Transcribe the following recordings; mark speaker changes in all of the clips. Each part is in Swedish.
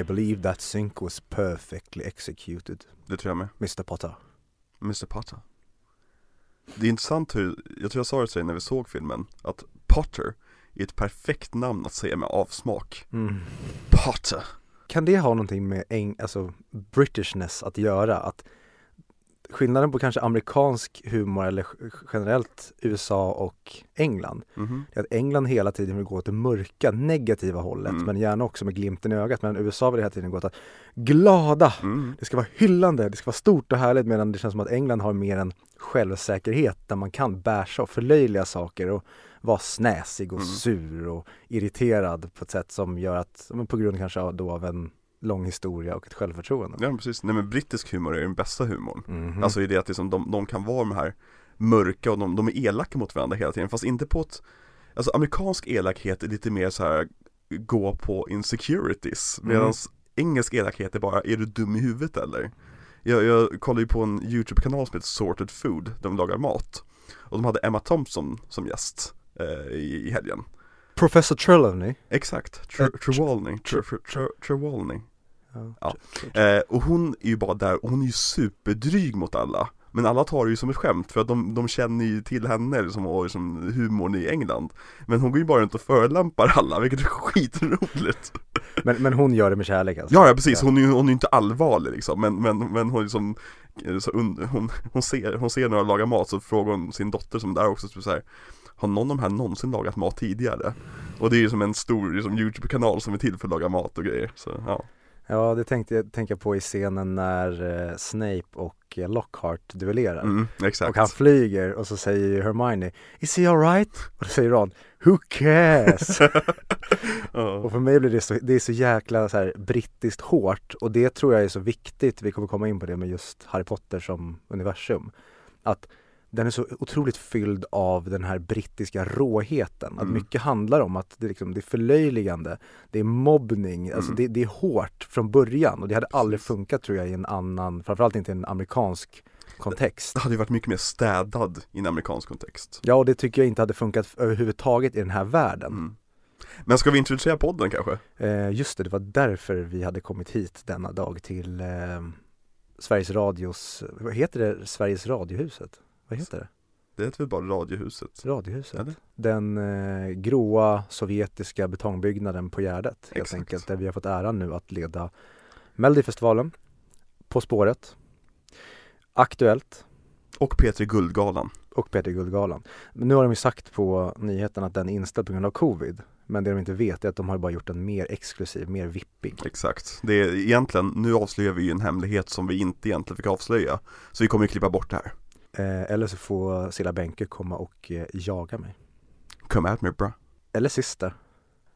Speaker 1: I believe that sync was perfectly executed,
Speaker 2: Det tror jag med.
Speaker 1: Mr Potter.
Speaker 2: Mr Potter. Det är intressant hur, jag tror jag sa det till dig när vi såg filmen, att Potter är ett perfekt namn att säga med avsmak.
Speaker 1: Mm.
Speaker 2: Potter.
Speaker 1: Kan det ha någonting med eng, alltså Britishness att göra? Att skillnaden på kanske amerikansk humor eller generellt USA och England
Speaker 2: Mhm.
Speaker 1: är att England hela tiden vill gå åt det mörka, negativa hållet
Speaker 2: Mm.
Speaker 1: men gärna också med glimten i ögat. Men USA vill hela tiden gå åt att glada,
Speaker 2: Mm.
Speaker 1: det ska vara hyllande, det ska vara stort och härligt medan det känns som att England har mer en självsäkerhet där man kan bärsa och förlöjliga saker och vara snäsig och
Speaker 2: Mm.
Speaker 1: sur och irriterad på ett sätt som gör att, på grund kanske då av en lång historia och ett självförtroende.
Speaker 2: Ja precis, nej men brittisk humor är den bästa humorn.
Speaker 1: Mhm.
Speaker 2: Alltså i det att liksom de, de kan vara de här mörka och de, de är elaka mot varandra hela tiden fast inte på ett Alltså amerikansk elakhet är lite mer så här gå på insecurities
Speaker 1: Mm.
Speaker 2: medan engelsk elakhet är bara, är du dum i huvudet eller? Jag, jag kollade ju på en YouTube-kanal som heter Sorted Food, de lagar mat Och de hade Emma Thompson som gäst eh, i, i helgen
Speaker 1: Professor Trelawney.
Speaker 2: Exakt,
Speaker 1: Eh,
Speaker 2: Tre- Trelawney, Tre- Tre- Tre- Trelawney
Speaker 1: Ja.
Speaker 2: Eh, och hon är ju bara där, och hon är ju superdryg mot alla. Men alla tar det ju som ett skämt för att de, de känner ju till henne liksom, och liksom humorn i England. Men hon går ju bara runt och förolämpar alla, vilket är skitroligt.
Speaker 1: Men, men hon gör det med kärlek alltså?
Speaker 2: Ja, ja precis, hon är ju hon är ju inte allvarlig liksom. Men, men, men hon liksom så un, hon, hon, ser, hon ser några laga mat så frågar hon sin dotter som är där också så här, Har någon av de här någonsin lagat mat tidigare? Och det är ju som en stor liksom, YouTube-kanal som är till för att laga mat och grejer så ja
Speaker 1: Ja, det tänkte jag tänka på i scenen när eh, Snape och eh, Lockhart duellerar.
Speaker 2: mm, Exakt
Speaker 1: Och han flyger och så säger Hermione Is he alright? Och då säger Ron Who cares? Och för mig blir det så, det är så jäkla så här brittiskt hårt och det tror jag är så viktigt, vi kommer komma in på det med just Harry Potter som universum. Att den är så otroligt fylld av den här brittiska råheten. Att
Speaker 2: Mm.
Speaker 1: mycket handlar om att det, liksom, det är förlöjligande, det är mobbning, alltså
Speaker 2: Mm.
Speaker 1: det, det är hårt från början och det hade aldrig funkat tror jag i en annan, framförallt inte i en amerikansk kontext.
Speaker 2: Det hade ju varit mycket mer städad i en amerikansk kontext
Speaker 1: Ja, och det tycker jag inte hade funkat överhuvudtaget i den här världen.
Speaker 2: mm. Men ska vi introducera podden kanske?
Speaker 1: Eh, just det, det var därför vi hade kommit hit denna dag till eh, Sveriges Radios, vad heter det, Sveriges Radiohuset? Vad heter det?
Speaker 2: Det heter väl bara Radiohuset?
Speaker 1: Radiohuset?
Speaker 2: Eller?
Speaker 1: Den eh, gråa sovjetiska betongbyggnaden på Gärdet helt
Speaker 2: Exakt.
Speaker 1: enkelt, där vi har fått äran nu att leda Melodifestivalen, På spåret, Aktuellt
Speaker 2: Och P3 Guldgalan
Speaker 1: och Peter Guldgalan. Men nu har de ju sagt på nyheten att den är inställd på grund av covid. Men det de inte vet är att de har bara gjort den mer exklusiv, mer vippig.
Speaker 2: Exakt Det är egentligen, nu avslöjar vi ju en hemlighet som vi inte egentligen fick avslöja Så vi kommer ju klippa bort det här
Speaker 1: eller så får Silla Bänke komma och eh, jaga mig.
Speaker 2: Come at me bra
Speaker 1: Eller syster.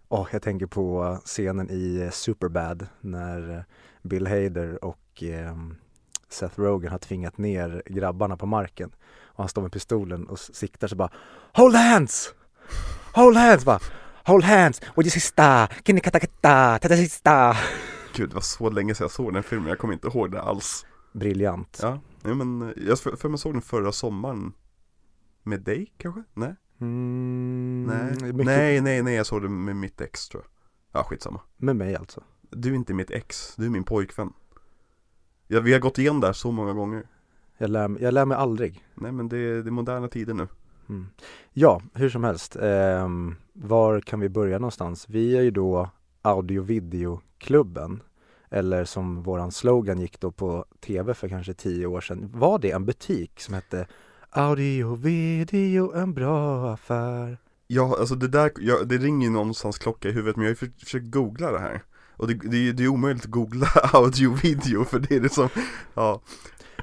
Speaker 1: Åh, jag tänker på scenen i eh, Superbad när eh, Bill Hader och eh, Seth Rogen har tvingat ner grabbarna på marken. Och han står med pistolen och siktar så bara Hold hands! Hold hands! Bara, Hold hands! Would you sister? Kinnikatakata! Tata sista!
Speaker 2: Gud det var så länge sedan jag såg den filmen, jag kommer inte ihåg det alls
Speaker 1: Briljant.
Speaker 2: Ja, nej men eh, jag för, för mig såg den förra sommaren Med dig kanske? Nej?
Speaker 1: Mm,
Speaker 2: Nej,
Speaker 1: mycket
Speaker 2: nej, nej, nej, jag såg den med mitt ex tror jag Ja, skitsamma
Speaker 1: Med mig alltså.
Speaker 2: Du är inte mitt ex, du är min pojkvän ja, Vi har gått igenom det här så många gånger
Speaker 1: Jag lär, jag lär mig aldrig.
Speaker 2: Nej men det är, det är moderna tider nu
Speaker 1: Mm. Ja, hur som helst. ehm, var kan vi börja någonstans? Vi är ju då audio videoklubben eller som våran slogan gick då på tv för kanske tio år sedan. Var det en butik som hette Audio video en bra affär?
Speaker 2: Ja, alltså det där, ja, det ringer ju någonstans klocka i huvudet men jag har ju för- försökt googla det här Och det, det, är- det är omöjligt att googla audio-video för det är liksom, ja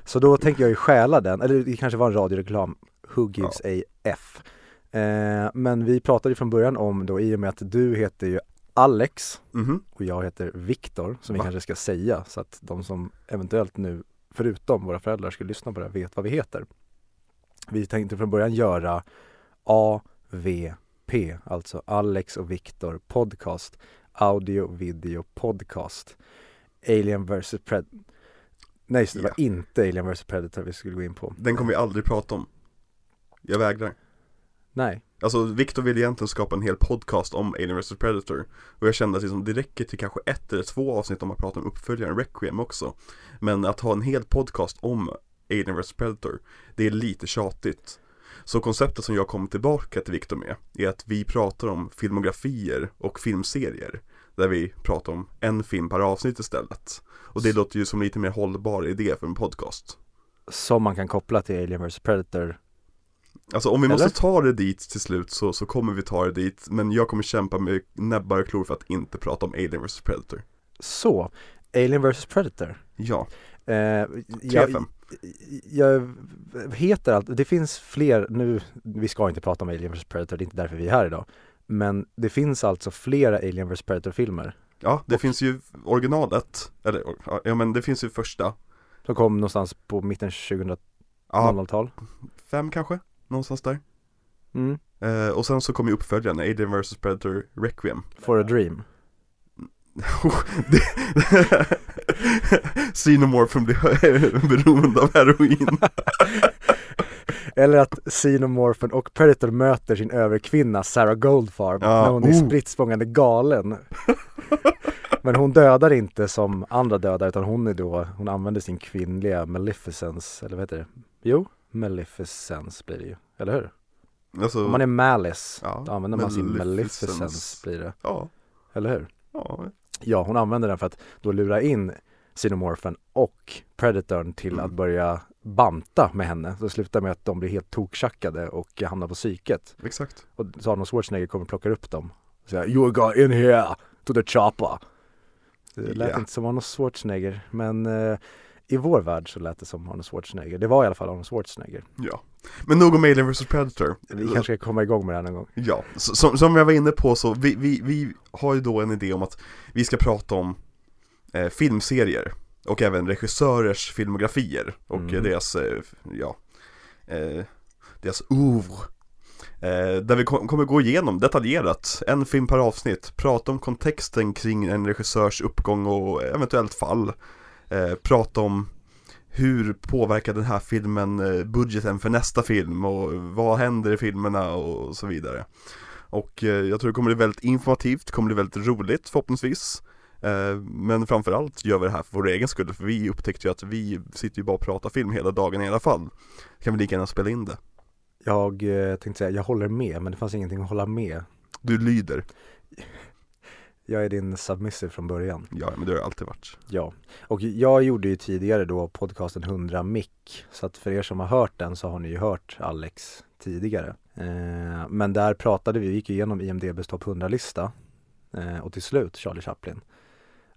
Speaker 1: Så då tänker jag ju stjäla den, eller det kanske var en radioreklam, Who gives a F? Eh, men vi pratade ju från början om då, i och med att du heter ju Alex
Speaker 2: mhm,
Speaker 1: och jag heter Viktor som vi
Speaker 2: Va?
Speaker 1: kanske ska säga så att de som eventuellt nu, förutom våra föräldrar, skulle lyssna på det här vet vad vi heter. Vi tänkte från början göra AVP, alltså Alex och Viktor podcast, audio, video, podcast, Alien vs Predator. Nej, just det, det var inte Alien vs Predator vi skulle gå in på.
Speaker 2: den kommer vi aldrig prata om Jag vägrar
Speaker 1: Nej.
Speaker 2: Alltså Victor vill egentligen skapa en hel podcast om Alien vs. Predator. Och jag kände att liksom, det räcker till kanske ett eller två avsnitt om man pratar om uppföljaren Requiem också. Men att ha en hel podcast om Alien vs. Predator Det är lite tjatigt. Så konceptet som jag kommer tillbaka till Victor med Är att vi pratar om filmografier och filmserier Där vi pratar om en film per avsnitt istället. Och det låter ju som lite mer hållbar idé för en podcast.
Speaker 1: Som man kan koppla till Alien vs. Predator
Speaker 2: Alltså om vi
Speaker 1: Eller?
Speaker 2: måste ta det dit till slut så, så kommer vi ta det dit. Men jag kommer kämpa med näbbar och klor för att inte prata om Alien vs Predator.
Speaker 1: Så, Alien vs Predator.
Speaker 2: Ja,
Speaker 1: eh,
Speaker 2: jag,
Speaker 1: jag, heter allt, det finns fler, nu, vi ska inte prata om Alien vs Predator, det är inte därför vi är här idag. Men det finns alltså flera Alien vs Predator filmer
Speaker 2: Ja, det
Speaker 1: Och-
Speaker 2: finns ju originalet Eller, ja men det finns ju första.
Speaker 1: Som kom någonstans på mitten
Speaker 2: Ja,
Speaker 1: 2000-tal
Speaker 2: fem kanske? Någonstans där.
Speaker 1: Mm.
Speaker 2: eh, Och sen så kom ju uppföljaren, Alien vs Predator Requiem.
Speaker 1: For a Dream.
Speaker 2: Xenomorph från blir beroende av heroin.
Speaker 1: Eller att Xenomorphen och Predator möter sin överkvinna Sarah Goldfarb.
Speaker 2: Ja,
Speaker 1: när hon är
Speaker 2: oh.
Speaker 1: spritt galen. Men hon dödar inte som andra dödar utan hon är då, hon använder sin kvinnliga maleficence, eller vad heter det? Jo, maleficence blir det ju, eller hur?
Speaker 2: alltså,
Speaker 1: Om man är malice,
Speaker 2: ja,
Speaker 1: då använder man sin
Speaker 2: maleficence.
Speaker 1: maleficence blir det,
Speaker 2: Ja,
Speaker 1: eller hur?
Speaker 2: ja,
Speaker 1: Ja, hon använder den för att då lura in Xenomorphen och Predatorn till
Speaker 2: Mm.
Speaker 1: att börja banta med henne. Så slutar med att de blir helt tokkackade och hamnar på psyket.
Speaker 2: exakt
Speaker 1: Och så Arnold Schwarzenegger kommer och plockar upp dem. Och säger You got in here to the chopper. Det lät
Speaker 2: Ja.
Speaker 1: inte som Arnold Schwarzenegger men eh, i vår värld så lät det som Arnold Schwarzenegger. Det var i alla fall Arnold Schwarzenegger.
Speaker 2: Ja Men nog om Alien vs Predator
Speaker 1: Vi kanske ska komma igång med det här någon gång.
Speaker 2: Ja, så- som, som jag var inne på så vi, vi, vi har ju då en idé om att vi ska prata om eh, filmserier och även regissörers filmografier och
Speaker 1: Mm.
Speaker 2: deras, eh, ja, eh, deras oeuvre. Eh, där vi kom, kommer gå igenom detaljerat, en film per avsnitt, prata om kontexten kring en regissörs uppgång och eventuellt fall. Eh, prata om hur påverkar den här filmen eh, budgeten för nästa film och vad händer i filmerna och så vidare. Och eh, jag tror det kommer bli väldigt informativt, kommer bli väldigt roligt förhoppningsvis. Men framförallt gör vi det här för vår egen skull, för vi upptäckte ju att vi sitter ju bara och pratar film hela dagen i alla fall. Kan vi lika gärna spela in det.
Speaker 1: Jag tänkte säga, jag håller med men det fanns ingenting att hålla med.
Speaker 2: Du lyder.
Speaker 1: Jag är din submissive från början.
Speaker 2: Ja, men det har jag alltid varit.
Speaker 1: Ja, och jag gjorde ju tidigare då podcasten 100 mick Så att för er som har hört den så har ni ju hört Alex tidigare eh, Men där pratade vi, vi gick igenom IMDBs topp 100-lista eh, Och till slut Charlie Chaplin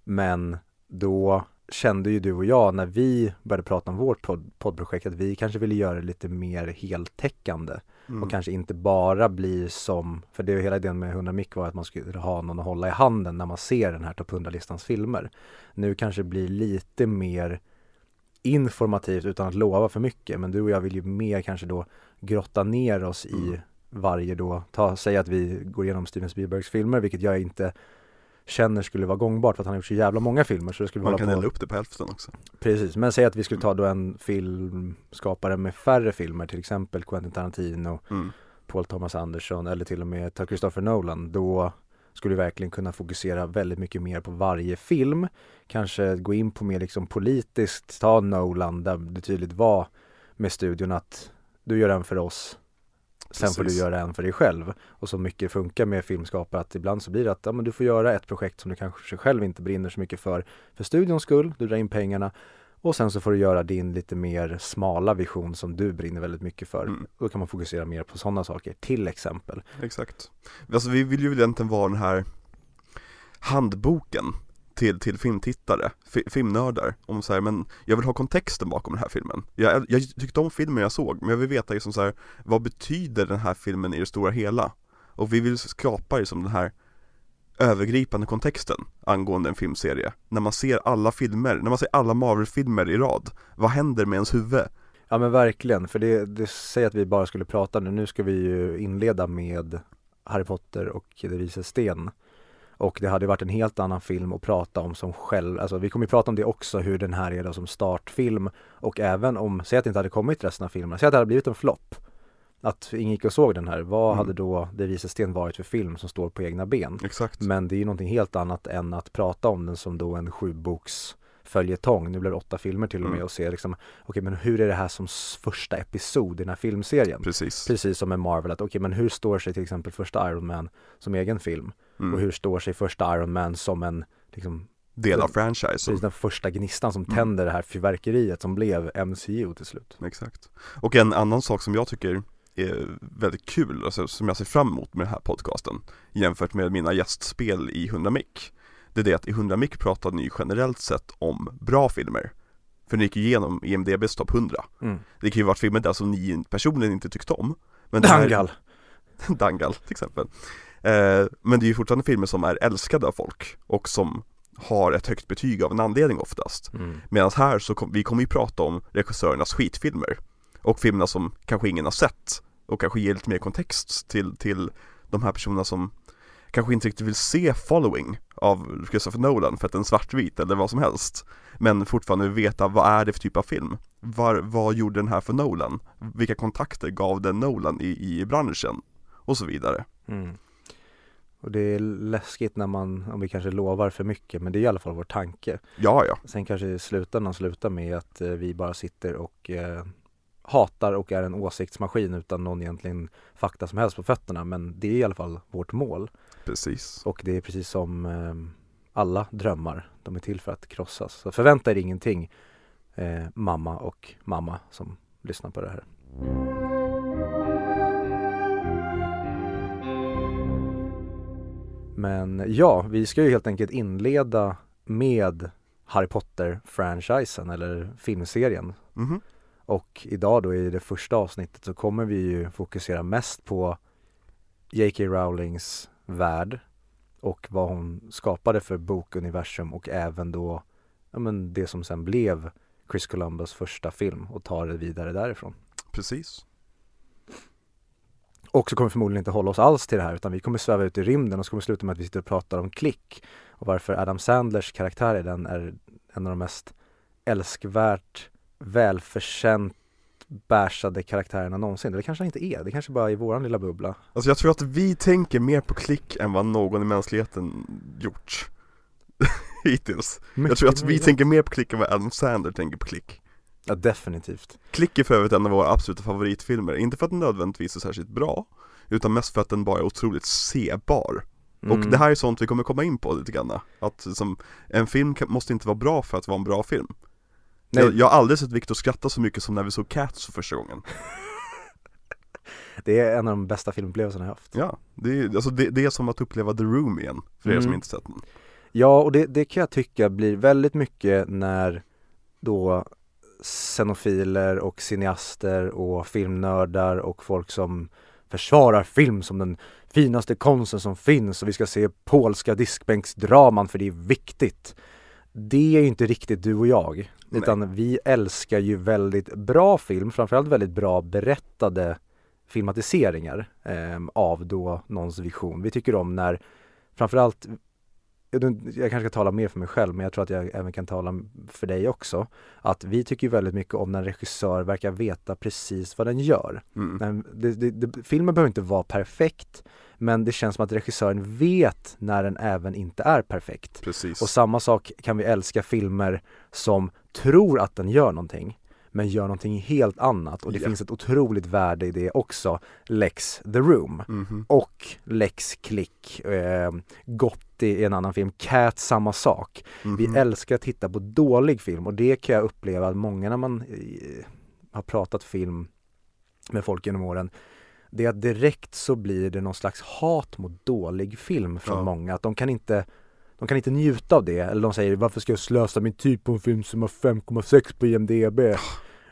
Speaker 1: Men då kände ju du och jag när vi började prata om vårt podd- poddprojekt att vi kanske ville göra det lite mer heltäckande
Speaker 2: Mm.
Speaker 1: och kanske inte bara bli som, för det är hela idén med 100 mick var att man skulle ha någon att hålla i handen när man ser den här topp 100-listans filmer. Nu kanske det blir lite mer informativt utan att lova för mycket men du och jag vill ju mer kanske då grotta ner oss i
Speaker 2: Mm.
Speaker 1: varje då, ta, säga att vi går igenom Steven Spielbergs filmer vilket jag inte känner skulle vara gångbart för att han har gjort så jävla många filmer så det skulle
Speaker 2: Man kan dela upp det på hälften också.
Speaker 1: Precis, men säg att vi skulle ta då en filmskapare med färre filmer, till exempel Quentin Tarantino,
Speaker 2: Mm.
Speaker 1: Paul Thomas Anderson eller till och med Christopher Nolan. Då skulle vi verkligen kunna fokusera väldigt mycket mer på varje film. Kanske gå in på mer liksom politiskt, ta Nolan där det tydligt var med studion att du gör en för oss, sen får du
Speaker 2: Precis.
Speaker 1: göra en för dig själv. Och så mycket funkar med filmskapare att ibland så blir det att ja, men du får göra ett projekt som du kanske själv inte brinner så mycket för för studions skull, du drar in pengarna och sen så får du göra din lite mer smala vision som du brinner väldigt mycket för.
Speaker 2: Mm.
Speaker 1: Då kan man fokusera mer på sådana saker, till exempel.
Speaker 2: Exakt. Alltså vi vill ju egentligen vara den här handboken till, till filmtittare, fi, filmnördar. Om så här, men jag vill ha kontexten bakom den här filmen. Jag, jag tyckte om filmen jag såg, men jag vill veta liksom så här, vad betyder den här filmen i det stora hela? Och vi vill skapa liksom den här övergripande kontexten angående en filmserie. När man ser alla filmer, när man ser alla Marvel-filmer i rad, vad händer med ens huvud?
Speaker 1: Ja men verkligen, för det, det säger att vi bara skulle prata nu. Nu ska vi ju inleda med Harry Potter och Det visar sten. Och det hade varit en helt annan film att prata om som själv, alltså vi kommer ju prata om det också, hur den här är då som startfilm. Och även om, säg att det inte hade kommit resten av filmerna, säg att det hade blivit en flopp. att ingen gick och såg den här, vad
Speaker 2: Mm.
Speaker 1: hade då Det visar sten varit för film som står på egna ben?
Speaker 2: Exakt.
Speaker 1: Men det är ju någonting helt annat än att prata om den som då en sjuboks följetong, nu blir det åtta filmer till och med
Speaker 2: Mm.
Speaker 1: och se liksom, okej men hur är det här som första episod i den här filmserien?
Speaker 2: Precis.
Speaker 1: Precis som med Marvel, att okej men hur står sig till exempel första Iron Man som egen film?
Speaker 2: Mm.
Speaker 1: Och hur står sig första Iron Man som en, liksom,
Speaker 2: Del av
Speaker 1: precis
Speaker 2: franchisen.
Speaker 1: den första gnistan som
Speaker 2: Mm.
Speaker 1: tänder det här fyrverkeriet som blev MCU till slut.
Speaker 2: Exakt. Och en annan sak som jag tycker är väldigt kul, alltså, som jag ser fram emot med den här podcasten jämfört med mina gästspel i 100 mick. Det är det att i 100 mick pratar ni generellt sett om bra filmer. För ni gick igenom IMDBs topp 100.
Speaker 1: Mm.
Speaker 2: Det kan ju vara filmer där som ni personligen inte tyckte om. Men det här-
Speaker 1: Dangal!
Speaker 2: Dangal till exempel. Eh, men det är ju fortfarande filmer som är älskade av folk och som har ett högt betyg av en anledning oftast.
Speaker 1: Mm.
Speaker 2: Medan här så kom, vi kommer ju prata om regissörernas skitfilmer och filmerna som kanske ingen har sett och kanske ger lite mer kontext till, till de här personerna som kanske inte riktigt vill se Following av Christopher Nolan för att den är svartvit eller vad som helst men fortfarande vill veta vad är det för typ av film? Var, vad gjorde den här för Nolan? Vilka kontakter gav den Nolan i, i branschen? Och så vidare.
Speaker 1: Mm. Och det är läskigt när man, om vi kanske lovar för mycket, men det är i alla fall vår tanke.
Speaker 2: Ja, ja,
Speaker 1: Sen kanske i slutändan slutar med att eh, vi bara sitter och eh, hatar och är en åsiktsmaskin utan någon egentligen fakta som helst på fötterna. Men det är i alla fall vårt mål.
Speaker 2: precis.
Speaker 1: Och det är precis som eh, alla drömmar, de är till för att krossas. Så förvänta er ingenting, eh, mamma och mamma som lyssnar på det här. Men ja, vi ska ju helt enkelt inleda med Harry Potter-franchisen eller filmserien.
Speaker 2: Mhm.
Speaker 1: Och idag då i det första avsnittet så kommer vi ju fokusera mest på J.K. Rowlings värld och vad hon skapade för bokuniversum och även då ja, men det som sen blev Chris Columbus första film och tar det vidare därifrån.
Speaker 2: Precis.
Speaker 1: Och så kommer vi förmodligen inte hålla oss alls till det här utan vi kommer sväva ut i rymden och så kommer sluta med att vi sitter och pratar om klick. Och varför Adam Sandlers karaktär i den är en av de mest älskvärt, välförtjänt bärsade karaktärerna någonsin. Det kanske han inte är, det kanske bara är i våran lilla bubbla.
Speaker 2: Alltså jag tror att vi tänker mer på klick än vad någon i mänskligheten gjort. Hittills. Jag tror att vi tänker mer på klick än vad Adam Sandler tänker på klick
Speaker 1: Ja definitivt.
Speaker 2: Klick är för övrigt en av våra absoluta favoritfilmer, inte för att den nödvändigtvis är särskilt bra Utan mest för att den bara är otroligt sebar
Speaker 1: Mm.
Speaker 2: Och det här är sånt vi kommer komma in på lite grann Att som, en film kan, måste inte vara bra för att vara en bra film
Speaker 1: Nej,
Speaker 2: jag, jag har aldrig sett Victor skratta så mycket som när vi såg Cats för första gången
Speaker 1: det är en av de bästa filmupplevelserna jag haft.
Speaker 2: Ja, det är, alltså det, det är som att uppleva The Room igen, för er som
Speaker 1: Mm.
Speaker 2: inte sett den
Speaker 1: Ja, och det, det kan jag tycka blir väldigt mycket när då scenofiler och cineaster och filmnördar och folk som försvarar film som den finaste konsten som finns och vi ska se polska diskbänksdraman för det är viktigt. Det är inte riktigt du och jag,
Speaker 2: Nej.
Speaker 1: utan vi älskar ju väldigt bra film, framförallt väldigt bra berättade filmatiseringar eh, av då någons vision. Vi tycker om när framförallt jag kanske ska tala mer för mig själv men jag tror att jag även kan tala för dig också. Att vi tycker väldigt mycket om när en regissör verkar veta precis vad den gör.
Speaker 2: mm.
Speaker 1: Det, det, det, filmen behöver inte vara perfekt men det känns som att regissören vet när den även inte är perfekt.
Speaker 2: Precis
Speaker 1: Och samma sak kan vi älska filmer som tror att den gör någonting men gör någonting helt annat och det
Speaker 2: Ja.
Speaker 1: finns ett otroligt värde i det också. Lex The Room
Speaker 2: Mhm.
Speaker 1: och Lex Click, eh, Gotti är en annan film, Cat samma sak. Vi
Speaker 2: Mhm.
Speaker 1: älskar att titta på dålig film och det kan jag uppleva att många när man eh, har pratat film med folk genom åren det är att direkt så blir det någon slags hat mot dålig film från
Speaker 2: Ja.
Speaker 1: många, att de kan inte de kan inte njuta av det, eller de säger varför ska jag slösa min tid på en film som har 5,6 på IMDB?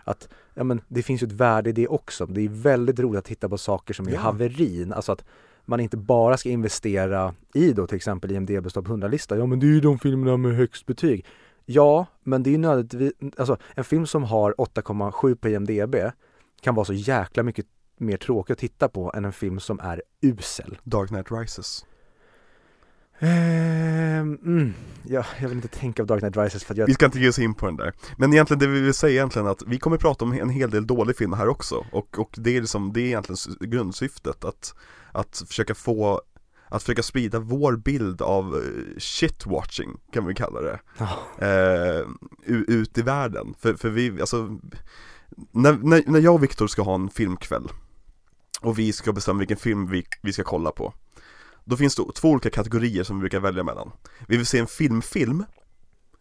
Speaker 1: Att, ja men det finns ju ett värde i det också, det är väldigt roligt att titta på saker som är
Speaker 2: Ja.
Speaker 1: haverin, alltså att man inte bara ska investera i då till exempel IMDBs topp 100-lista, ja men det är ju de filmerna med högst betyg. Ja, men det är ju nödvändigtvis, alltså en film som har 8,7 på IMDB kan vara så jäkla mycket mer tråkig att titta på än en film som är usel.
Speaker 2: Dark Knight Rises
Speaker 1: mm, ja, jag vill inte tänka på Dark Knight Rises för att jag
Speaker 2: Vi ska inte ge oss in på den där Men egentligen det vi vill säga egentligen att vi kommer prata om en hel del dålig film här också Och, och det är liksom, det är egentligen grundsyftet att Att försöka få Att försöka sprida vår bild av eh, shitwatching kan vi kalla det
Speaker 1: Ja.
Speaker 2: eh, ut i världen. För, för vi, alltså, när, när, när jag och Viktor ska ha en filmkväll och vi ska bestämma vilken film vi, vi ska kolla på. Då finns det två olika kategorier som vi brukar välja mellan. Vi vill se en filmfilm,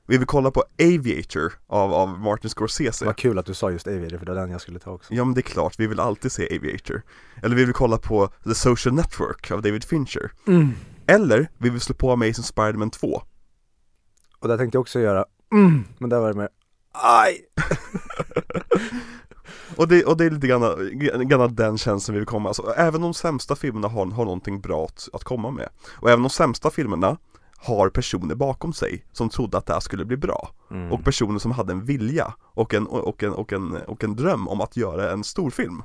Speaker 2: vi vill kolla på Aviator av, av Martin Scorsese.
Speaker 1: Vad kul att du sa just Aviator för det var den jag skulle ta också
Speaker 2: Ja men det är klart, vi vill alltid se Aviator. Eller vi vill kolla på The Social Network av David Fincher.
Speaker 1: mm.
Speaker 2: Eller vi vill slå på Amazing Spider-Man 2.
Speaker 1: Och det tänkte jag också göra, mm. men där var det mer Aj!
Speaker 2: Och det, och det är lite grann, grann den känslan vi vill komma, alltså, även de sämsta filmerna har, har någonting bra att, att komma med. Och även de sämsta filmerna har personer bakom sig som trodde att det här skulle bli bra.
Speaker 1: Mm.
Speaker 2: Och personer som hade en vilja och en, och, en, och, en, och en dröm om att göra en stor film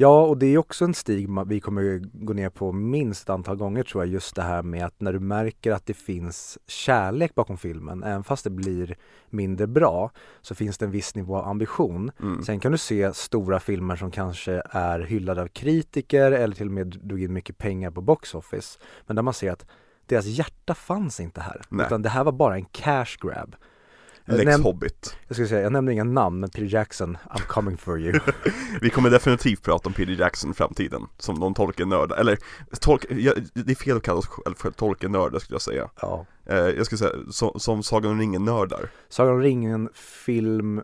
Speaker 1: Ja, och det är också en stigma vi kommer gå ner på minst ett antal gånger tror jag, just det här med att när du märker att det finns kärlek bakom filmen, även fast det blir mindre bra, så finns det en viss nivå av ambition.
Speaker 2: mm.
Speaker 1: Sen kan du se stora filmer som kanske är hyllade av kritiker eller till och med drog in mycket pengar på box office, men där man ser att deras hjärta fanns inte här,
Speaker 2: Nej.
Speaker 1: utan det här var bara en cash grab.
Speaker 2: Lex
Speaker 1: näm-
Speaker 2: Hobbit.
Speaker 1: Jag skulle säga, jag nämnde inga namn, men Peter Jackson, I'm coming for you.
Speaker 2: Vi kommer definitivt prata om Peter Jackson i framtiden Som någon Tolkien-nörd, eller tolk, ja, det är fel att kalla oss själv för Tolkien-nördar skulle jag säga.
Speaker 1: Ja.
Speaker 2: eh, Jag skulle säga, som, som Sagan om ringen-nördar.
Speaker 1: Sagan om ringen film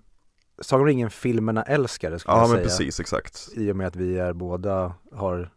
Speaker 1: Sagan om ringen filmerna älskare skulle
Speaker 2: Ja
Speaker 1: jag
Speaker 2: men
Speaker 1: säga.
Speaker 2: precis, exakt.
Speaker 1: I och med att vi är båda har,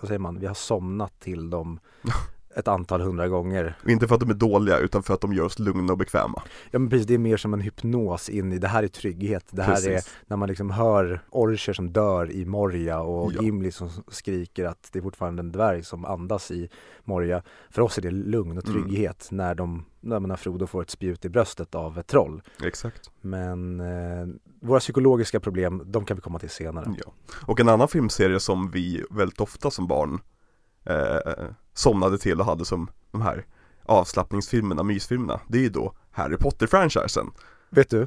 Speaker 1: vad säger man, vi har somnat till dem ett antal hundra gånger
Speaker 2: Inte för att de är dåliga utan för att de gör oss lugna och bekväma
Speaker 1: Ja men precis, det är mer som en hypnos in i, det här är trygghet, det här är
Speaker 2: Precis.
Speaker 1: när man liksom hör orcher som dör i Moria och
Speaker 2: Ja.
Speaker 1: Gimli som skriker att det är fortfarande en dvärg som andas i Moria För oss är det lugn och
Speaker 2: Mm.
Speaker 1: trygghet när de, när man Frodo får ett spjut i bröstet av ett troll
Speaker 2: Exakt
Speaker 1: Men eh, våra psykologiska problem, de kan vi komma till senare.
Speaker 2: ja. Och en annan filmserie som vi väldigt ofta som barn eh, somnade till och hade som de här avslappningsfilmerna, mysfilmerna Det är ju då Harry Potter-franchisen
Speaker 1: Vet du?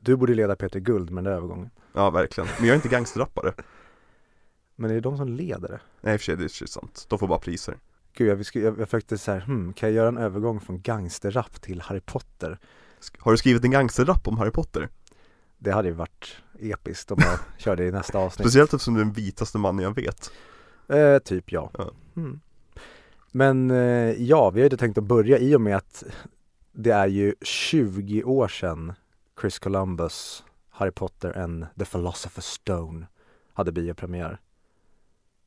Speaker 1: Du borde leda Peter Guld med den där övergången.
Speaker 2: Ja verkligen, men jag är inte gangsterrappare
Speaker 1: Men är det de som leder det?
Speaker 2: Nej i och för sig, det är sant, de får bara priser
Speaker 1: Gud, jag, jag, jag försökte så här, hmm, kan jag göra en övergång från gangsterrap till Harry Potter?
Speaker 2: Har du skrivit en gangsterrap om Harry Potter?
Speaker 1: Det hade ju varit episkt om jag körde det i nästa avsnitt.
Speaker 2: Speciellt eftersom du är den vitaste mannen jag vet
Speaker 1: Eh, typ ja.
Speaker 2: Ja.
Speaker 1: Mm. Men eh, ja, vi hade tänkt att börja i och med att det är ju 20 år sedan Chris Columbus, Harry Potter and the Philosopher's Stone hade biopremiär.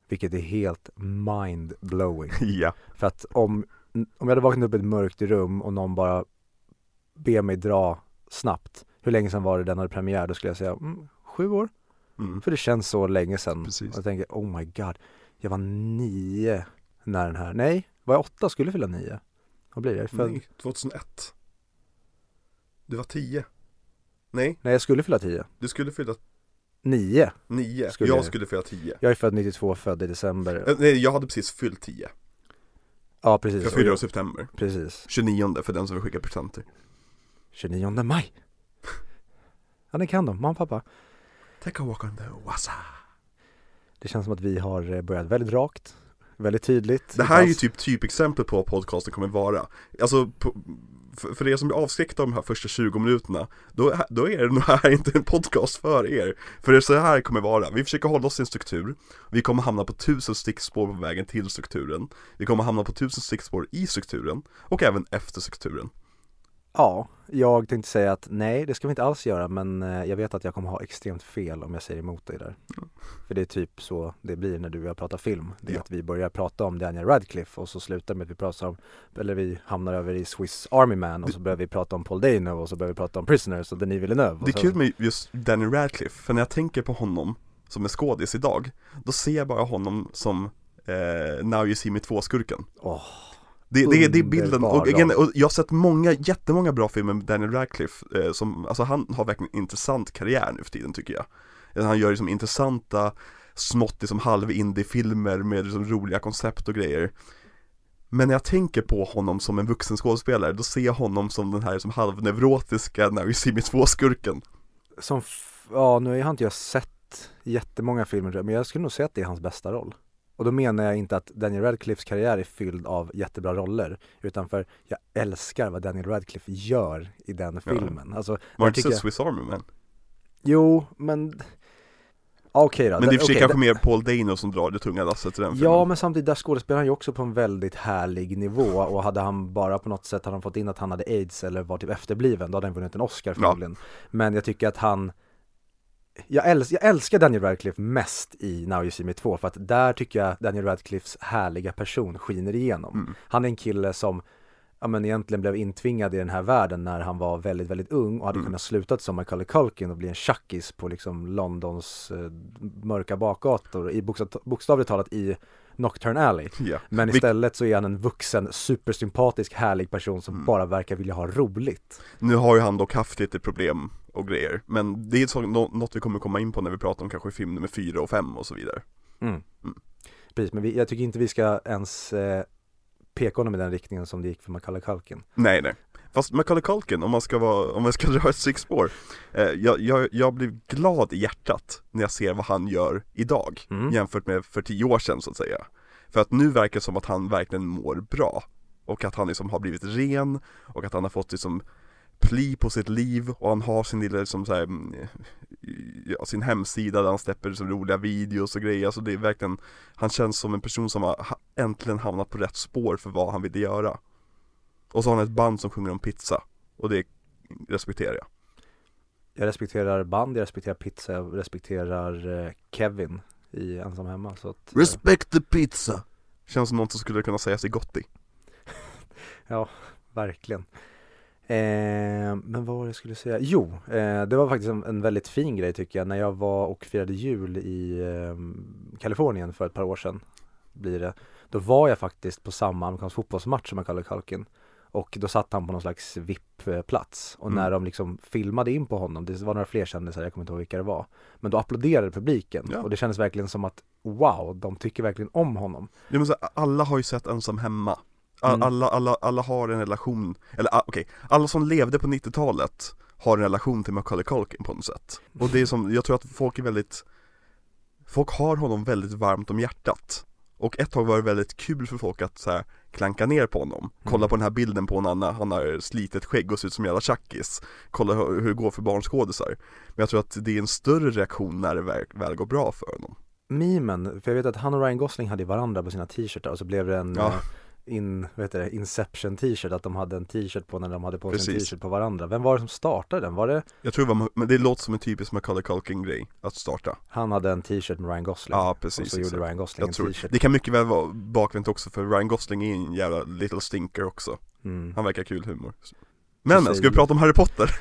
Speaker 1: Vilket är helt mind-blowing.
Speaker 2: Ja,
Speaker 1: För att om, om jag hade vaknat upp i ett mörkt rum och någon bara ber mig dra snabbt, hur länge sedan var det den hade premiär? Då skulle jag säga mm, sju år.
Speaker 2: mm.
Speaker 1: För det känns så länge sedan.
Speaker 2: Precis.
Speaker 1: Och jag tänker, oh my god, jag var nio när den här, nej, var jag åtta skulle fylla nio? Vad blir det? Född, nej.
Speaker 2: 2001 Du var 10 Nej,
Speaker 1: jag skulle fylla tio.
Speaker 2: du skulle fylla
Speaker 1: Nio.
Speaker 2: 9
Speaker 1: Skulle
Speaker 2: Jag skulle fylla 10
Speaker 1: Jag är född 92, född i december.
Speaker 2: Eh, Nej, jag hade precis fyllt 10
Speaker 1: Ja, precis.
Speaker 2: Jag fyller i september
Speaker 1: Precis.
Speaker 2: 29 för den som vill skicka presenter
Speaker 1: 29 maj. Ja, det kan de, mamma och pappa.
Speaker 2: Take a walk on the wassa
Speaker 1: Det känns som att vi har eh, börjat väldigt rakt, väldigt tydligt.
Speaker 2: Det här är ju
Speaker 1: Fast-
Speaker 2: typ typexempel på vad podcasten kommer vara. Alltså, på, för, för er som blir avskräckta av de här första 20 minuterna då, då är det nog här inte en podcast för er. För det är så här kommer vara, vi försöker hålla oss i en struktur. Vi kommer hamna på tusen stickspår på vägen till strukturen. Vi kommer hamna på tusen stickspår i strukturen Och även efter strukturen
Speaker 1: Ja, jag tänkte säga att nej, det ska vi inte alls göra, men eh, jag vet att jag kommer ha extremt fel om jag säger emot dig där. För det är typ så det blir när du och jag pratar film. Det är
Speaker 2: Ja.
Speaker 1: att vi börjar prata om Daniel Radcliffe och så slutar med att vi pratar om, eller vi hamnar över i Swiss Army Man och så börjar vi prata om Paul Dano och så börjar vi prata om Prisoners och Denis Villeneuve.
Speaker 2: Det är
Speaker 1: så-
Speaker 2: kul med just Daniel Radcliffe, för när jag tänker på honom som är skådis idag Då ser jag bara honom som eh, Now You See Me 2-skurken
Speaker 1: Åh,
Speaker 2: Det, det, det är bilden, och, igen, och jag har sett många, jättemånga bra filmer med Daniel Radcliffe eh, som, alltså han har verkligen intressant karriär nu för tiden tycker jag. Eh, Han gör liksom intressanta, smått liksom halv indie-filmer med liksom roliga koncept och grejer. Men när jag tänker på honom som en vuxen skådespelare, då ser jag honom som den här som halvneurotiska Now You See Me 2-skurken
Speaker 1: Som, ja nu har inte jag sett jättemånga filmer men jag skulle nog säga att det är hans bästa roll. Och då menar jag inte att Daniel Radcliffes karriär är fylld av jättebra roller utan för jag älskar vad Daniel Radcliffe gör i den
Speaker 2: Ja.
Speaker 1: filmen. Alltså,
Speaker 2: Var inte så
Speaker 1: jag,
Speaker 2: Swiss Army Man?
Speaker 1: jo men Ja, Okej då.
Speaker 2: Men det är i och för sig
Speaker 1: Okej,
Speaker 2: kanske mer Paul Dano som drar det tunga lasset i den filmen
Speaker 1: Ja men samtidigt där skådespelar han ju också på en väldigt härlig nivå och hade han bara på något sätt hade han fått in att han hade aids eller var typ efterbliven då hade han vunnit en Oscar förmodligen. Men jag tycker att han jag, äls jag älskar Daniel Radcliffe mest i Now You See Me 2 för att där tycker jag Daniel Radcliffes härliga person skiner igenom.
Speaker 2: Mm.
Speaker 1: Han är en kille som ja, men egentligen blev intvingad i den här världen när han var väldigt, väldigt ung och hade
Speaker 2: Mm.
Speaker 1: kunnat slutat som Macaulay Culkin och bli en tjackis på liksom Londons eh, mörka bakgator i bokstav, bokstavligt talat i Nocturne Alley.
Speaker 2: Ja.
Speaker 1: Men istället så är han en vuxen, supersympatisk, härlig person som
Speaker 2: Mm.
Speaker 1: bara verkar vilja ha roligt.
Speaker 2: Nu har ju han dock haft lite problem och grejer Men det är så, nå- något vi kommer komma in på när vi pratar om kanske film nummer fyra och fem och så vidare
Speaker 1: Mm.
Speaker 2: Mm.
Speaker 1: Precis, men vi, jag tycker inte vi ska ens eh, peka honom i den riktningen som det gick för Macaulay Culkin.
Speaker 2: Nej nej Fast Macaulay Culkin, om man ska vara, om man ska dra ett stickspår eh, jag, jag, jag blir glad i hjärtat när jag ser vad han gör idag
Speaker 1: Mm.
Speaker 2: Jämfört med för tio år sedan så att säga För att nu verkar det som att han verkligen mår bra Och att han liksom har blivit ren och att han har fått liksom pli på sitt liv och han har sin lilla liksom så här, mm, ja, sin hemsida där han släpper liksom roliga videos och grejer, alltså det är verkligen Han känns som en person som har ha- äntligen hamnat på rätt spår för vad han ville göra Och så har han ett band som sjunger om pizza och det respekterar jag
Speaker 1: Jag respekterar band, jag respekterar pizza, jag respekterar eh, Kevin i Ensam Hemma. Så att, eh,
Speaker 2: Respect the pizza Känns som något som skulle kunna sägas i Gotti
Speaker 1: verkligen. Eh, men vad var det jag skulle säga? Jo, eh, det var faktiskt en, en väldigt fin grej tycker jag när jag var och firade jul i eh, Kalifornien för ett par år sedan. Blir det. Då var jag faktiskt på samma amerikansk fotbollsmatch som Macaulay Culkin. Och då satt han på någon slags VIP-plats och
Speaker 2: Mm.
Speaker 1: när de liksom filmade in på honom, det var några fler kändisar, jag kommer inte ihåg vilka det var. Men då applåderade publiken
Speaker 2: Ja.
Speaker 1: och det kändes verkligen som att wow, de tycker verkligen om honom.
Speaker 2: Så, här, alla har ju sett Ensam Hemma A-
Speaker 1: Mm.
Speaker 2: alla, alla, alla har en relation, eller ah, okej, alla som levde på 90-talet har en relation till Macaulay Culkin på något sätt. Och det är som, jag tror att folk är väldigt Folk har honom väldigt varmt om hjärtat. Och ett tag var det väldigt kul för folk att så här, klanka ner på honom. Kolla
Speaker 1: Mm.
Speaker 2: på den här bilden på annan, han har slitet skägg och ser ut som en jävla tjackis. Kolla hur, hur det går för barnskådisar. Men jag tror att det är en större reaktion när det väl, väl går bra för honom.
Speaker 1: Memen, för jag vet att han och Ryan Gosling hade varandra på sina t-shirtar och så blev det en
Speaker 2: Ja.
Speaker 1: eh, in, heter det, Inception t-shirt, att de hade en t-shirt på när de hade på sig en
Speaker 2: Precis.
Speaker 1: t-shirt på varandra. Vem var det som startade den? Var det,
Speaker 2: Jag tror det var, men det låter som en typisk Macaulay Culkin grej att starta
Speaker 1: han hade en t-shirt med Ryan Gosling?
Speaker 2: Ja
Speaker 1: och
Speaker 2: precis,
Speaker 1: så gjorde. Ryan Gosling
Speaker 2: Jag
Speaker 1: en t-shirt.
Speaker 2: det kan mycket väl vara bakvänt också för Ryan Gosling är en jävla little stinker också
Speaker 1: Mm.
Speaker 2: Han verkar kul humor Men,
Speaker 1: Precis.
Speaker 2: ska vi prata om Harry Potter?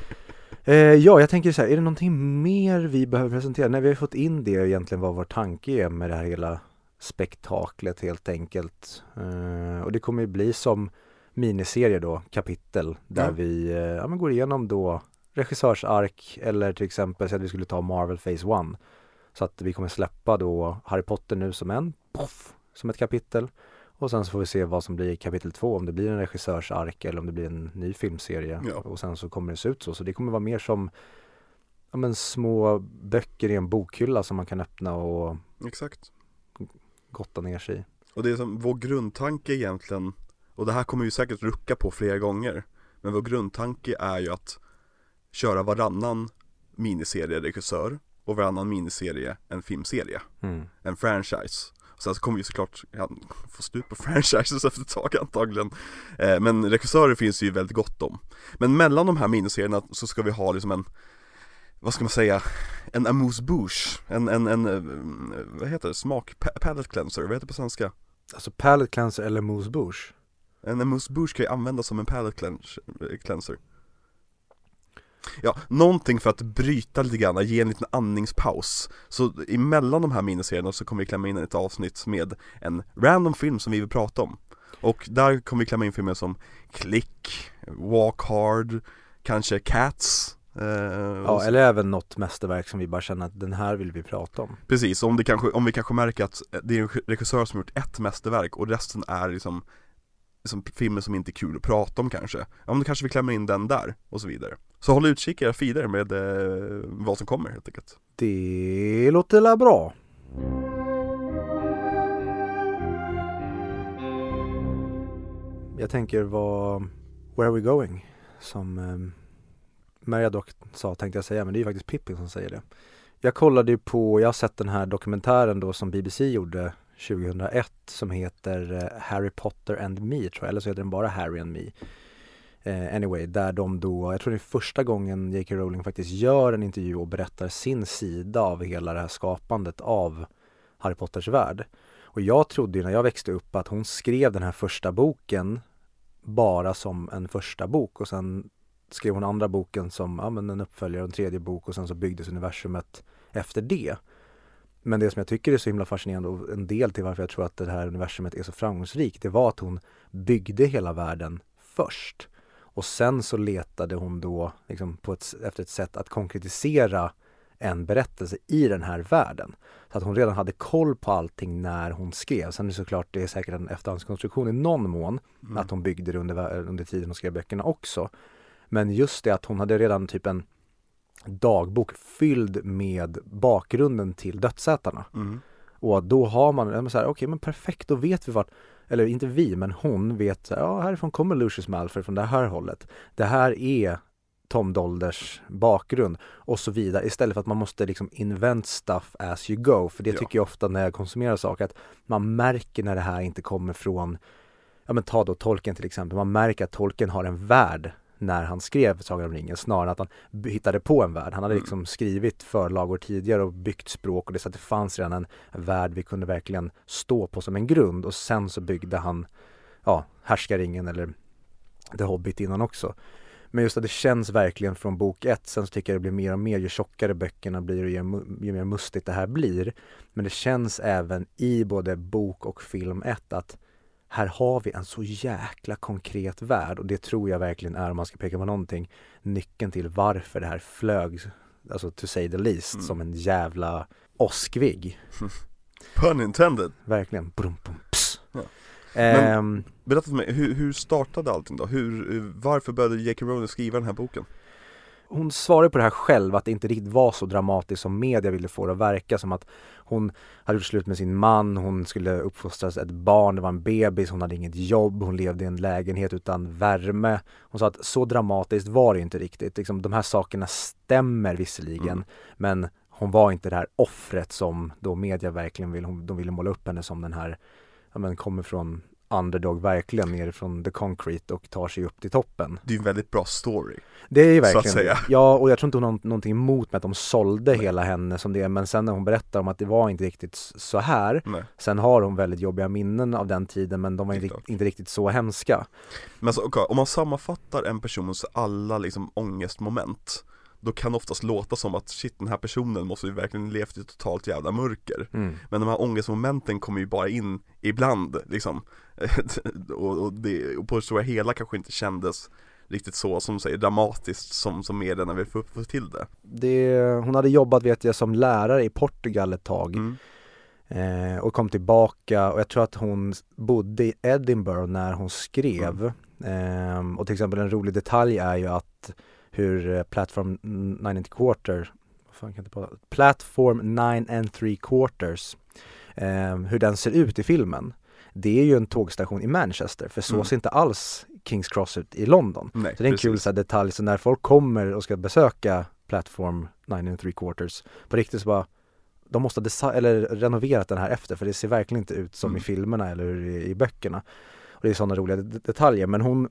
Speaker 1: Eh, ja, jag tänker så här, är det någonting mer vi behöver presentera? Nej, vi har fått in det egentligen vad vår tanke är med det här hela spektaklet helt enkelt. Eh, och det kommer ju bli som miniserier då, kapitel, där
Speaker 2: Ja.
Speaker 1: vi eh, ja, går igenom då regissörsark eller till exempel så att vi skulle ta Marvel Phase 1. Så att vi kommer släppa då Harry Potter nu som en, poff, som ett kapitel. Och sen så får vi se vad som blir kapitel två, om det blir en regissörsark eller om det blir en ny filmserie.
Speaker 2: Ja.
Speaker 1: Och sen så kommer det se ut så. Så det kommer vara mer som ja, men små böcker i en bokhylla som man kan öppna och
Speaker 2: Exakt
Speaker 1: gotta ner sig i.
Speaker 2: Och det är som vår grundtanke egentligen Och det här kommer vi säkert rucka på flera gånger Men vår grundtanke är ju att Köra varannan miniserie regissör Och varannan miniserie en filmserie
Speaker 1: Mm.
Speaker 2: En franchise Sen så kommer vi såklart ja, få slut på franchises efter ett tag antagligen eh, Men regissörer finns ju väldigt gott om Men mellan de här miniserierna så ska vi ha liksom en Vad ska man säga? En amuse bouche En, en, en, eh, vad heter det? Smak, pa- palate cleanser, vad heter det på svenska?
Speaker 1: Alltså palette cleanser eller mousse bouche.
Speaker 2: En amuse bouche kan ju användas som en palate eh, cleanser Ja, någonting för att bryta lite grann, ge en liten andningspaus Så emellan de här miniserierna så kommer vi klämma in ett avsnitt med en random film som vi vill prata om Och där kommer vi klämma in filmer som Click, Walk Hard, kanske Cats
Speaker 1: Ja,
Speaker 2: och så-
Speaker 1: eller även något mästerverk som vi bara känner att den här vill vi prata om.
Speaker 2: Precis, om, det kanske, om vi kanske märker att det är en regissör som gjort ett mästerverk och resten är liksom som filmer som inte är kul att prata om kanske. Ja men då kanske vi klämmer in den där och så vidare. Så håll utkik i era feeder med eh, vad som kommer helt enkelt.
Speaker 1: Det låter la bra. Jag tänker vad Where are we going? Som eh, Meriadoc sa tänkte jag säga, men det är ju faktiskt Pippin som säger det. Jag kollade ju på, jag har sett den här dokumentären då som BBC gjorde 2001 som heter eh, Harry Potter and Me tror jag, eller så heter den bara Harry and Me. Eh, anyway, där de då, jag tror det är första gången J.K. Rowling faktiskt gör en intervju och berättar sin sida av hela det här skapandet av Harry Potters värld. Och jag trodde ju när jag växte upp att hon skrev den här första boken bara som en första bok och sen skrev hon andra boken som ja, men en uppföljare en tredje bok och sen så byggdes universumet efter det. Men det som jag tycker är så himla fascinerande och en del till varför jag tror att det här universumet är så framgångsrikt, det var att hon byggde hela världen först. Och sen så letade hon då liksom på ett, efter ett sätt att konkretisera en berättelse i den här världen. Så att hon redan hade koll på allting när hon skrev. Sen är det såklart, det är säkert en efterhandskonstruktion i någon mån, mm. att hon byggde det under, under tiden hon skrev böckerna också. Men just det att hon hade redan typ en dagbok fylld med bakgrunden till dödsätarna. Mm. Och då har man, så här, okej okay, men perfekt, då vet vi vart, eller inte vi, men hon vet, ja härifrån kommer Lucius Malfoy från det här hållet. Det här är Tom Dolders bakgrund och så vidare istället för att man måste liksom invent stuff as you go. För det ja. tycker jag ofta när jag konsumerar saker att man märker när det här inte kommer från, ja men ta då tolken till exempel, man märker att tolken har en värld när han skrev Sagan om ringen snarare än att han hittade på en värld. Han hade mm. liksom skrivit förlagor tidigare och byggt språk och det så att det fanns redan en värld vi kunde verkligen stå på som en grund och sen så byggde han ja, Härskaringen eller The Hobbit innan också. Men just att det känns verkligen från bok ett, sen så tycker jag det blir mer och mer ju tjockare böckerna blir och ju, ju mer mustigt det här blir. Men det känns även i både bok och film ett att här har vi en så jäkla konkret värld och det tror jag verkligen är, om man ska peka på någonting, nyckeln till varför det här flög, alltså to say the least, mm. som en jävla åskvigg.
Speaker 2: Pun intended.
Speaker 1: Verkligen. Brum, brum, ja.
Speaker 2: Men, um, berätta för mig, hur, hur startade allting då? Hur, varför började J.K. Rowling skriva den här boken?
Speaker 1: Hon svarade på det här själv att det inte riktigt var så dramatiskt som media ville få det att verka som att hon hade gjort slut med sin man, hon skulle uppfostras ett barn, det var en bebis, hon hade inget jobb, hon levde i en lägenhet utan värme. Hon sa att så dramatiskt var det inte riktigt. Liksom, de här sakerna stämmer visserligen mm. men hon var inte det här offret som då media verkligen vill, de ville måla upp henne som den här, ja men kommer från underdog verkligen nerifrån the concrete och tar sig upp till toppen.
Speaker 2: Det är en väldigt bra story.
Speaker 1: Det är ju verkligen Ja, och jag tror inte hon har någonting emot med att de sålde Nej. hela henne som det, men sen när hon berättar om att det var inte riktigt så här, Nej. sen har hon väldigt jobbiga minnen av den tiden, men de var inte, inte riktigt så hemska.
Speaker 2: Men alltså, okay, om man sammanfattar en persons alla liksom ångestmoment, då kan det oftast låta som att shit den här personen måste ju verkligen levt i totalt jävla mörker mm. Men de här ångestmomenten kommer ju bara in ibland liksom och, och, det, och på det stora hela kanske inte kändes riktigt så som säger dramatiskt som, som medierna vill få, få till det.
Speaker 1: det. Hon hade jobbat vet jag som lärare i Portugal ett tag mm. eh, och kom tillbaka och jag tror att hon bodde i Edinburgh när hon skrev mm. eh, och till exempel en rolig detalj är ju att hur eh, Platform 9 and quarter fan kan inte Platform 9 and 3 quarters eh, hur den ser ut i filmen det är ju en tågstation i Manchester för så mm. ser inte alls Kings Cross ut i London. Nej, så det är en precis. kul så här, detalj, så när folk kommer och ska besöka Platform 9 and 3 quarters på riktigt så bara de måste ha eller renoverat den här efter för det ser verkligen inte ut som mm. i filmerna eller i, i böckerna. Och det är sådana roliga detaljer men hon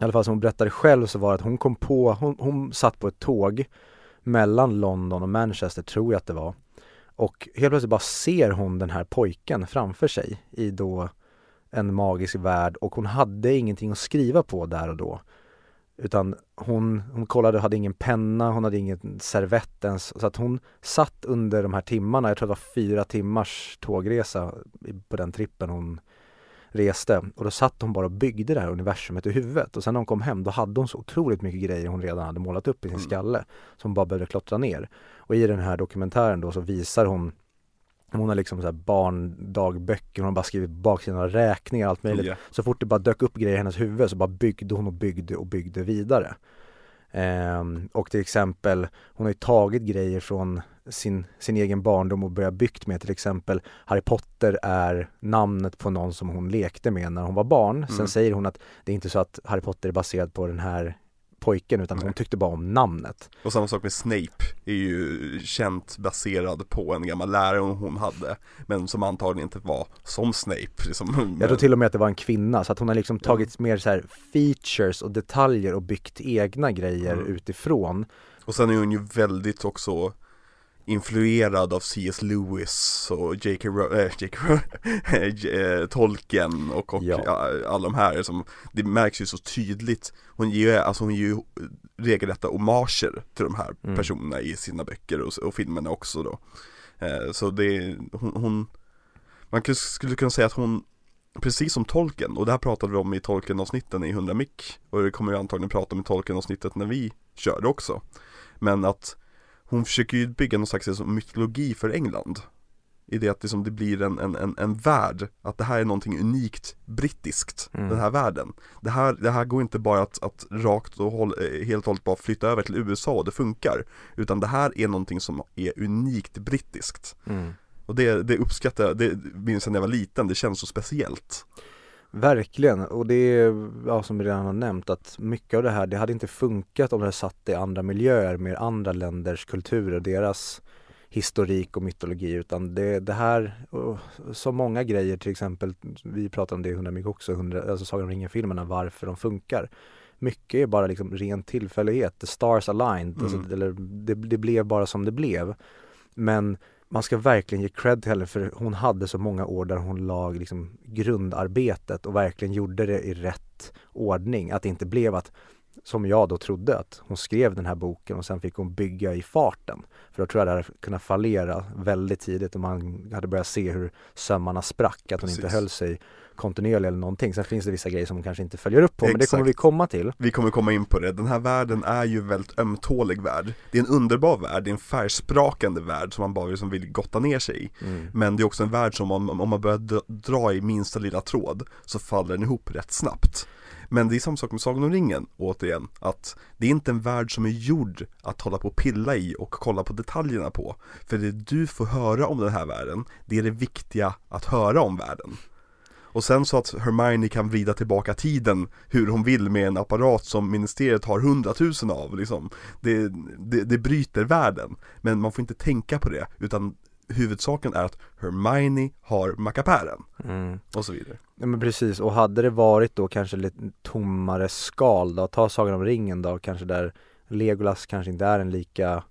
Speaker 1: i alla fall som hon berättade själv så var det att hon kom på, hon, hon satt på ett tåg mellan London och Manchester tror jag att det var och helt plötsligt bara ser hon den här pojken framför sig i då en magisk värld och hon hade ingenting att skriva på där och då. Utan hon, hon kollade, hade ingen penna, hon hade ingen servett ens. Så att hon satt under de här timmarna, jag tror det var fyra timmars tågresa på den trippen hon reste. Och då satt hon bara och byggde det här universumet i huvudet. Och sen när hon kom hem då hade hon så otroligt mycket grejer hon redan hade målat upp i sin mm. skalle. Som bara behövde klottra ner. Och i den här dokumentären då så visar hon hon har liksom så här barndagböcker, hon har bara skrivit baksidan av räkningar och allt möjligt.
Speaker 2: Ja.
Speaker 1: Så fort det bara dök upp grejer i hennes huvud så bara byggde hon och byggde och byggde vidare. Ehm, och till exempel, hon har ju tagit grejer från sin, sin egen barndom och börjat byggt med till exempel Harry Potter är namnet på någon som hon lekte med när hon var barn. Sen
Speaker 2: Mm.
Speaker 1: säger hon att det är inte så att Harry Potter är baserad på den här pojken utan hon tyckte bara om namnet.
Speaker 2: Och samma sak med Snape är ju känt baserad på en gammal lärare hon hade Men som antagligen inte var som Snape liksom.
Speaker 1: Jag tror till och med att det var en kvinna så att hon har liksom tagit mer så här features och detaljer och byggt egna grejer
Speaker 2: Mm.
Speaker 1: utifrån.
Speaker 2: Och sen är hon ju väldigt också influerad av C.S. Lewis och J.K. Äh, eh, Tolkien och, och
Speaker 1: Ja.
Speaker 2: alla de här som Det märks ju så tydligt Hon ger ju, alltså hon ger ju regelrätta hommager till de här
Speaker 1: Mm.
Speaker 2: personerna i sina böcker och, och filmerna också då eh, Så det, hon, hon Man skulle kunna säga att hon Precis som Tolkien, och det här pratade vi om i Tolkien-avsnitten i 100 mick Och det kommer vi antagligen prata om i Tolkien-avsnittet när vi körde också Men att hon försöker ju bygga någon slags liksom, mytologi för England. I det att liksom, det blir en, en, en, en värld, att det här är någonting unikt brittiskt,
Speaker 1: Mm.
Speaker 2: den här världen. Det här, det här går inte bara att, att rakt och håll, eh, helt och hållet bara flytta över till USA och det funkar. Utan det här är någonting som är unikt brittiskt. Och det, det uppskattar jag, det minns jag när jag var liten, det känns så speciellt
Speaker 1: Verkligen, och det är, ja, som vi redan har nämnt, att mycket av det här, det hade inte funkat om det hade satt i andra miljöer med andra länders kulturer, deras historik och mytologi utan det, det här, så många grejer till exempel, vi pratade om det i 100 mycket också, 100, alltså Sagan om ringen-filmerna, varför de funkar. Mycket är bara liksom ren tillfällighet, the stars aligned, alltså,
Speaker 2: Mm.
Speaker 1: eller det, det blev bara som det blev. Men man ska verkligen ge cred till henne för hon hade så många år där hon lag liksom grundarbetet och verkligen gjorde det i rätt ordning. Att det inte blev att, som jag då trodde, att hon skrev den här boken och sen fick hon bygga i farten. För då tror jag det hade kunnat fallera väldigt tidigt och man hade börjat se hur sömmarna sprack, att hon inte
Speaker 2: Precis.
Speaker 1: höll sig kontinuerlig eller någonting. Sen finns det vissa grejer som hon kanske inte följer upp på, men det kommer
Speaker 2: Exakt.
Speaker 1: vi komma till.
Speaker 2: Vi kommer komma in på det, den här världen är ju väldigt ömtålig värld Det är en underbar värld, det är en färgsprakande värld som man bara liksom vill gotta ner sig i
Speaker 1: Mm.
Speaker 2: Men det är också en värld som om, om man börjar dra, dra i minsta lilla tråd så faller den ihop rätt snabbt Men det är samma sak med Sagan om ringen, återigen, att det är inte en värld som är gjord att hålla på och pilla i och kolla på detaljerna på För det du får höra om den här världen, det är det viktiga att höra om världen och sen så att Hermione kan vrida tillbaka tiden hur hon vill med en apparat som ministeriet har hundratusen av liksom. det, det, det bryter världen. Men man får inte tänka på det, utan huvudsaken är att Hermione har mackapären
Speaker 1: Mm.
Speaker 2: och så vidare.
Speaker 1: Ja men precis, och hade det varit då kanske lite tommare skal då, ta Sagan om ringen då, kanske där Legolas kanske inte är en lika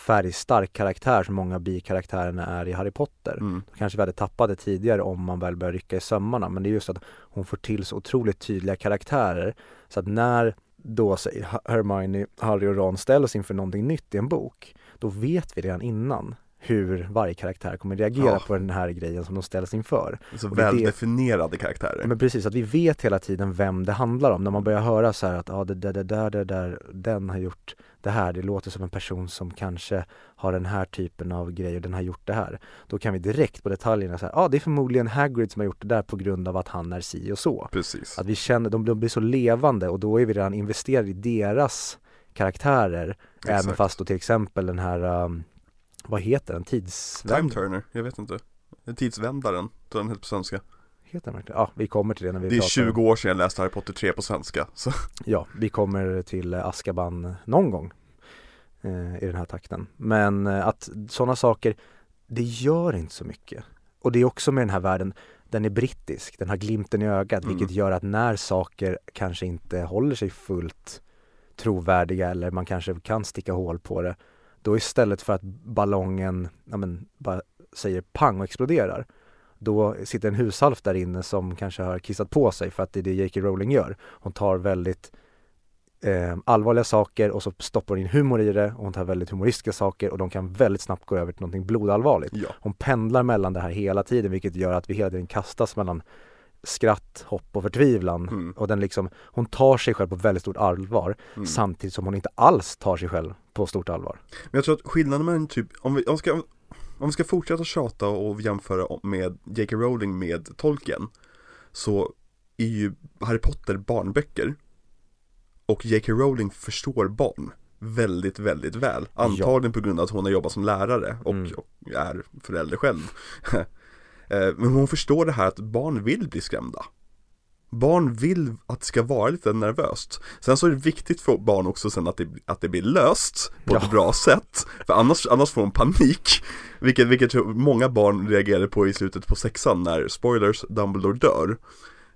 Speaker 1: färgstark karaktär som många bikaraktärerna är i Harry Potter.
Speaker 2: Mm.
Speaker 1: Då kanske vi hade tappat det tidigare om man väl börjar rycka i sömmarna, men det är just att hon får till så otroligt tydliga karaktärer så att när då säger Hermione, Harry och Ron ställs inför någonting nytt i en bok, då vet vi redan innan hur varje karaktär kommer reagera
Speaker 2: Ja.
Speaker 1: på den här grejen som de ställs inför.
Speaker 2: Så väldefinierade karaktärer.
Speaker 1: Men precis, att vi vet hela tiden vem det handlar om. När man börjar höra så här att ja, det där, det där, det där, den har gjort det här. Det låter som en person som kanske har den här typen av grejer, den har gjort det här. Då kan vi direkt på detaljerna säga, ja det är förmodligen Hagrid som har gjort det där på grund av att han är si och så.
Speaker 2: Precis.
Speaker 1: Att vi känner, de, de blir så levande och då är vi redan investerade i deras karaktärer. Även
Speaker 2: Exakt.
Speaker 1: fast då till exempel den här, um, vad heter den, tidsvänd?
Speaker 2: Time Turner, jag vet inte. Tidsvändaren, tror den heter på svenska.
Speaker 1: Heter den verkligen? Ja, vi kommer till det när vi
Speaker 2: Det är
Speaker 1: pratar
Speaker 2: 20 år sedan jag läste Harry Potter 3 på svenska. Så.
Speaker 1: Ja, vi kommer till Azkaban någon gång i den här takten. Men eh, att sådana saker, det gör inte så mycket. Och det är också med den här världen, den är brittisk, den har glimten i ögat,
Speaker 2: Mm.
Speaker 1: vilket gör att när saker kanske inte håller sig fullt trovärdiga eller man kanske kan sticka hål på det, då istället för att ballongen, ja men, bara säger pang och exploderar, då sitter en hushalf där inne som kanske har kissat på sig för att det är det J.K. Rowling gör. Hon tar väldigt eh, allvarliga saker och så stoppar hon in humor i det och hon tar väldigt humoristiska saker och de kan väldigt snabbt gå över till någonting blodallvarligt.
Speaker 2: Ja,
Speaker 1: Hon pendlar mellan det här hela tiden vilket gör att vi hela tiden kastas mellan skratt, hopp och förtvivlan.
Speaker 2: Mm.
Speaker 1: Och den liksom, hon tar sig själv på väldigt stort allvar
Speaker 2: Mm.
Speaker 1: samtidigt som hon inte alls tar sig själv på stort allvar.
Speaker 2: Men jag tror att skillnaden mellan typ, om vi, om ska om vi ska fortsätta tjata och jämföra med J.K. Rowling med Tolkien Så är ju Harry Potter barnböcker Och J.K. Rowling förstår barn väldigt, väldigt väl. Antagligen på grund av att hon har jobbat som lärare och,
Speaker 1: Mm.
Speaker 2: och är förälder själv. Eh, Men hon förstår det här att barn vill bli skrämda. Barn vill att det ska vara lite nervöst. Sen så är det viktigt för barn också sen att det, att det blir löst på
Speaker 1: Ja.
Speaker 2: ett bra sätt. För annars, annars får de panik. Vilket, vilket många barn reagerade på i slutet på sexan när, spoilers, Dumbledore dör.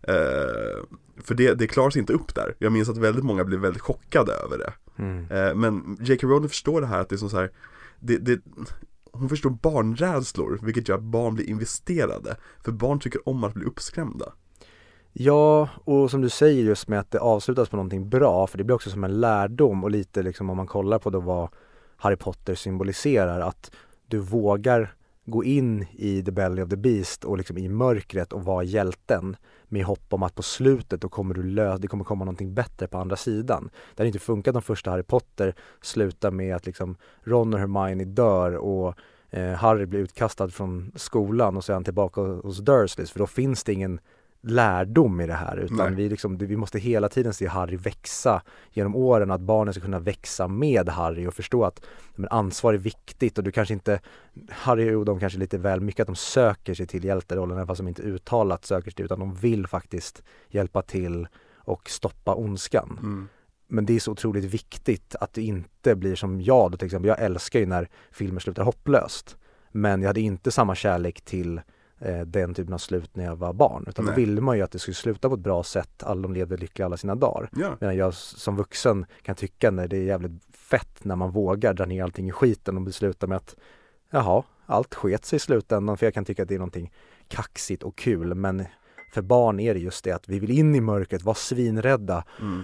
Speaker 2: Eh, För det, det klaras inte upp där Jag minns att väldigt många blev väldigt chockade över det
Speaker 1: Mm.
Speaker 2: eh, Men J.K. Rowling förstår det här att det är som så här det, det, Hon förstår barnrädslor, vilket gör att barn blir investerade För barn tycker om att bli uppskrämda
Speaker 1: Ja, och som du säger just med att det avslutas på någonting bra, för det blir också som en lärdom och lite liksom om man kollar på då vad Harry Potter symboliserar, att du vågar gå in i the belly of the beast och liksom i mörkret och vara hjälten med hopp om att på slutet då kommer du lö- det kommer komma någonting bättre på andra sidan. Det hade inte funkat om första Harry Potter slutar med att liksom Ron och Hermione dör och eh, Harry blir utkastad från skolan och så är han tillbaka hos Dursleys för då finns det ingen lärdom i det här utan
Speaker 2: Nej.
Speaker 1: vi, liksom, vi måste hela tiden se Harry växa genom åren, att barnen ska kunna växa med Harry och förstå att men, ansvar är viktigt och du kanske inte Harry och de kanske lite väl mycket att de söker sig till hjälterollen även fast de inte uttalat söker sig till utan de vill faktiskt hjälpa till och stoppa ondskan.
Speaker 2: mm.
Speaker 1: Men det är så otroligt viktigt att det inte blir som jag då till exempel. Jag älskar ju när filmer slutar hopplöst. Men jag hade inte samma kärlek till eh, den typen av slut när jag var barn. Utan
Speaker 2: Nej.
Speaker 1: då ville man ju att det skulle sluta på ett bra sätt. Alla de levde lyckliga alla sina dagar.
Speaker 2: Ja,
Speaker 1: Medan jag som vuxen kan tycka när det är jävligt fett när man vågar dra ner allting i skiten och besluta med att jaha, allt sket sig i slutändan för jag kan tycka att det är någonting kaxigt och kul men för barn är det just det att vi vill in i mörkret, vara svinrädda
Speaker 2: mm.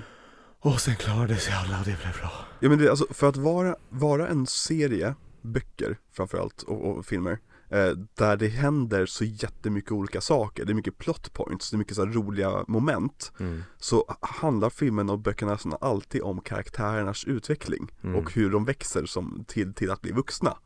Speaker 1: och sen klarade sig alla och det blev bra.
Speaker 2: Ja men det, alltså, för att vara, vara en serie böcker framförallt och, och filmer Där det händer så jättemycket olika saker, det är mycket plot points, det är mycket så roliga moment. Så handlar filmen och böckerna nästan alltid om karaktärernas utveckling
Speaker 1: Mm.
Speaker 2: och hur de växer som, till, till att bli vuxna.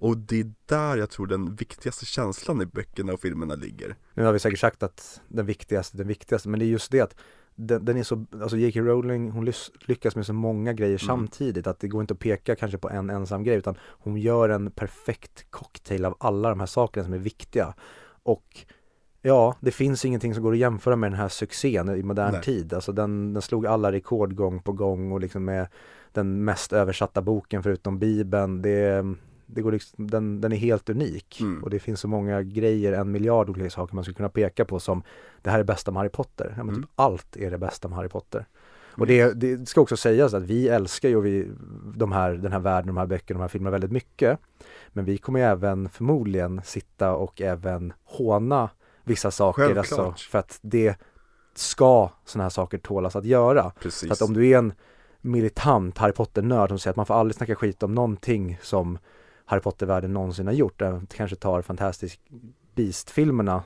Speaker 2: Och det är där jag tror den viktigaste känslan i böckerna och filmerna ligger.
Speaker 1: Nu har vi säkert sagt att den viktigaste, den viktigaste, men det är just det att den, den är så, alltså J.K. Rowling hon lyckas med så många grejer
Speaker 2: Mm.
Speaker 1: samtidigt att det går inte att peka kanske på en ensam grej utan hon gör en perfekt cocktail av alla de här sakerna som är viktiga och Ja, det finns ingenting som går att jämföra med den här succén i modern
Speaker 2: Nej.
Speaker 1: tid. Alltså den, den slog alla rekord gång på gång och liksom med den mest översatta boken förutom bibeln. Det, det går liksom, den, den är helt unik
Speaker 2: Mm.
Speaker 1: och det finns så många grejer, en miljard olika saker man skulle kunna peka på som det här är bästa med Harry Potter. Ja, men
Speaker 2: Mm.
Speaker 1: typ allt är det bästa med Harry Potter. Och det, det ska också sägas att vi älskar ju vi, de här, den här världen, de här böckerna, de här filmerna väldigt mycket. Men vi kommer även förmodligen sitta och även håna vissa saker.
Speaker 2: Självklart.
Speaker 1: Alltså, för att det ska sådana här saker tålas att göra.
Speaker 2: Precis
Speaker 1: Så att om du är en militant Harry Potter-nörd som säger att man får aldrig snacka skit om någonting som Harry Potter-världen någonsin har gjort, äh, kanske tar Fantastic Beast-filmerna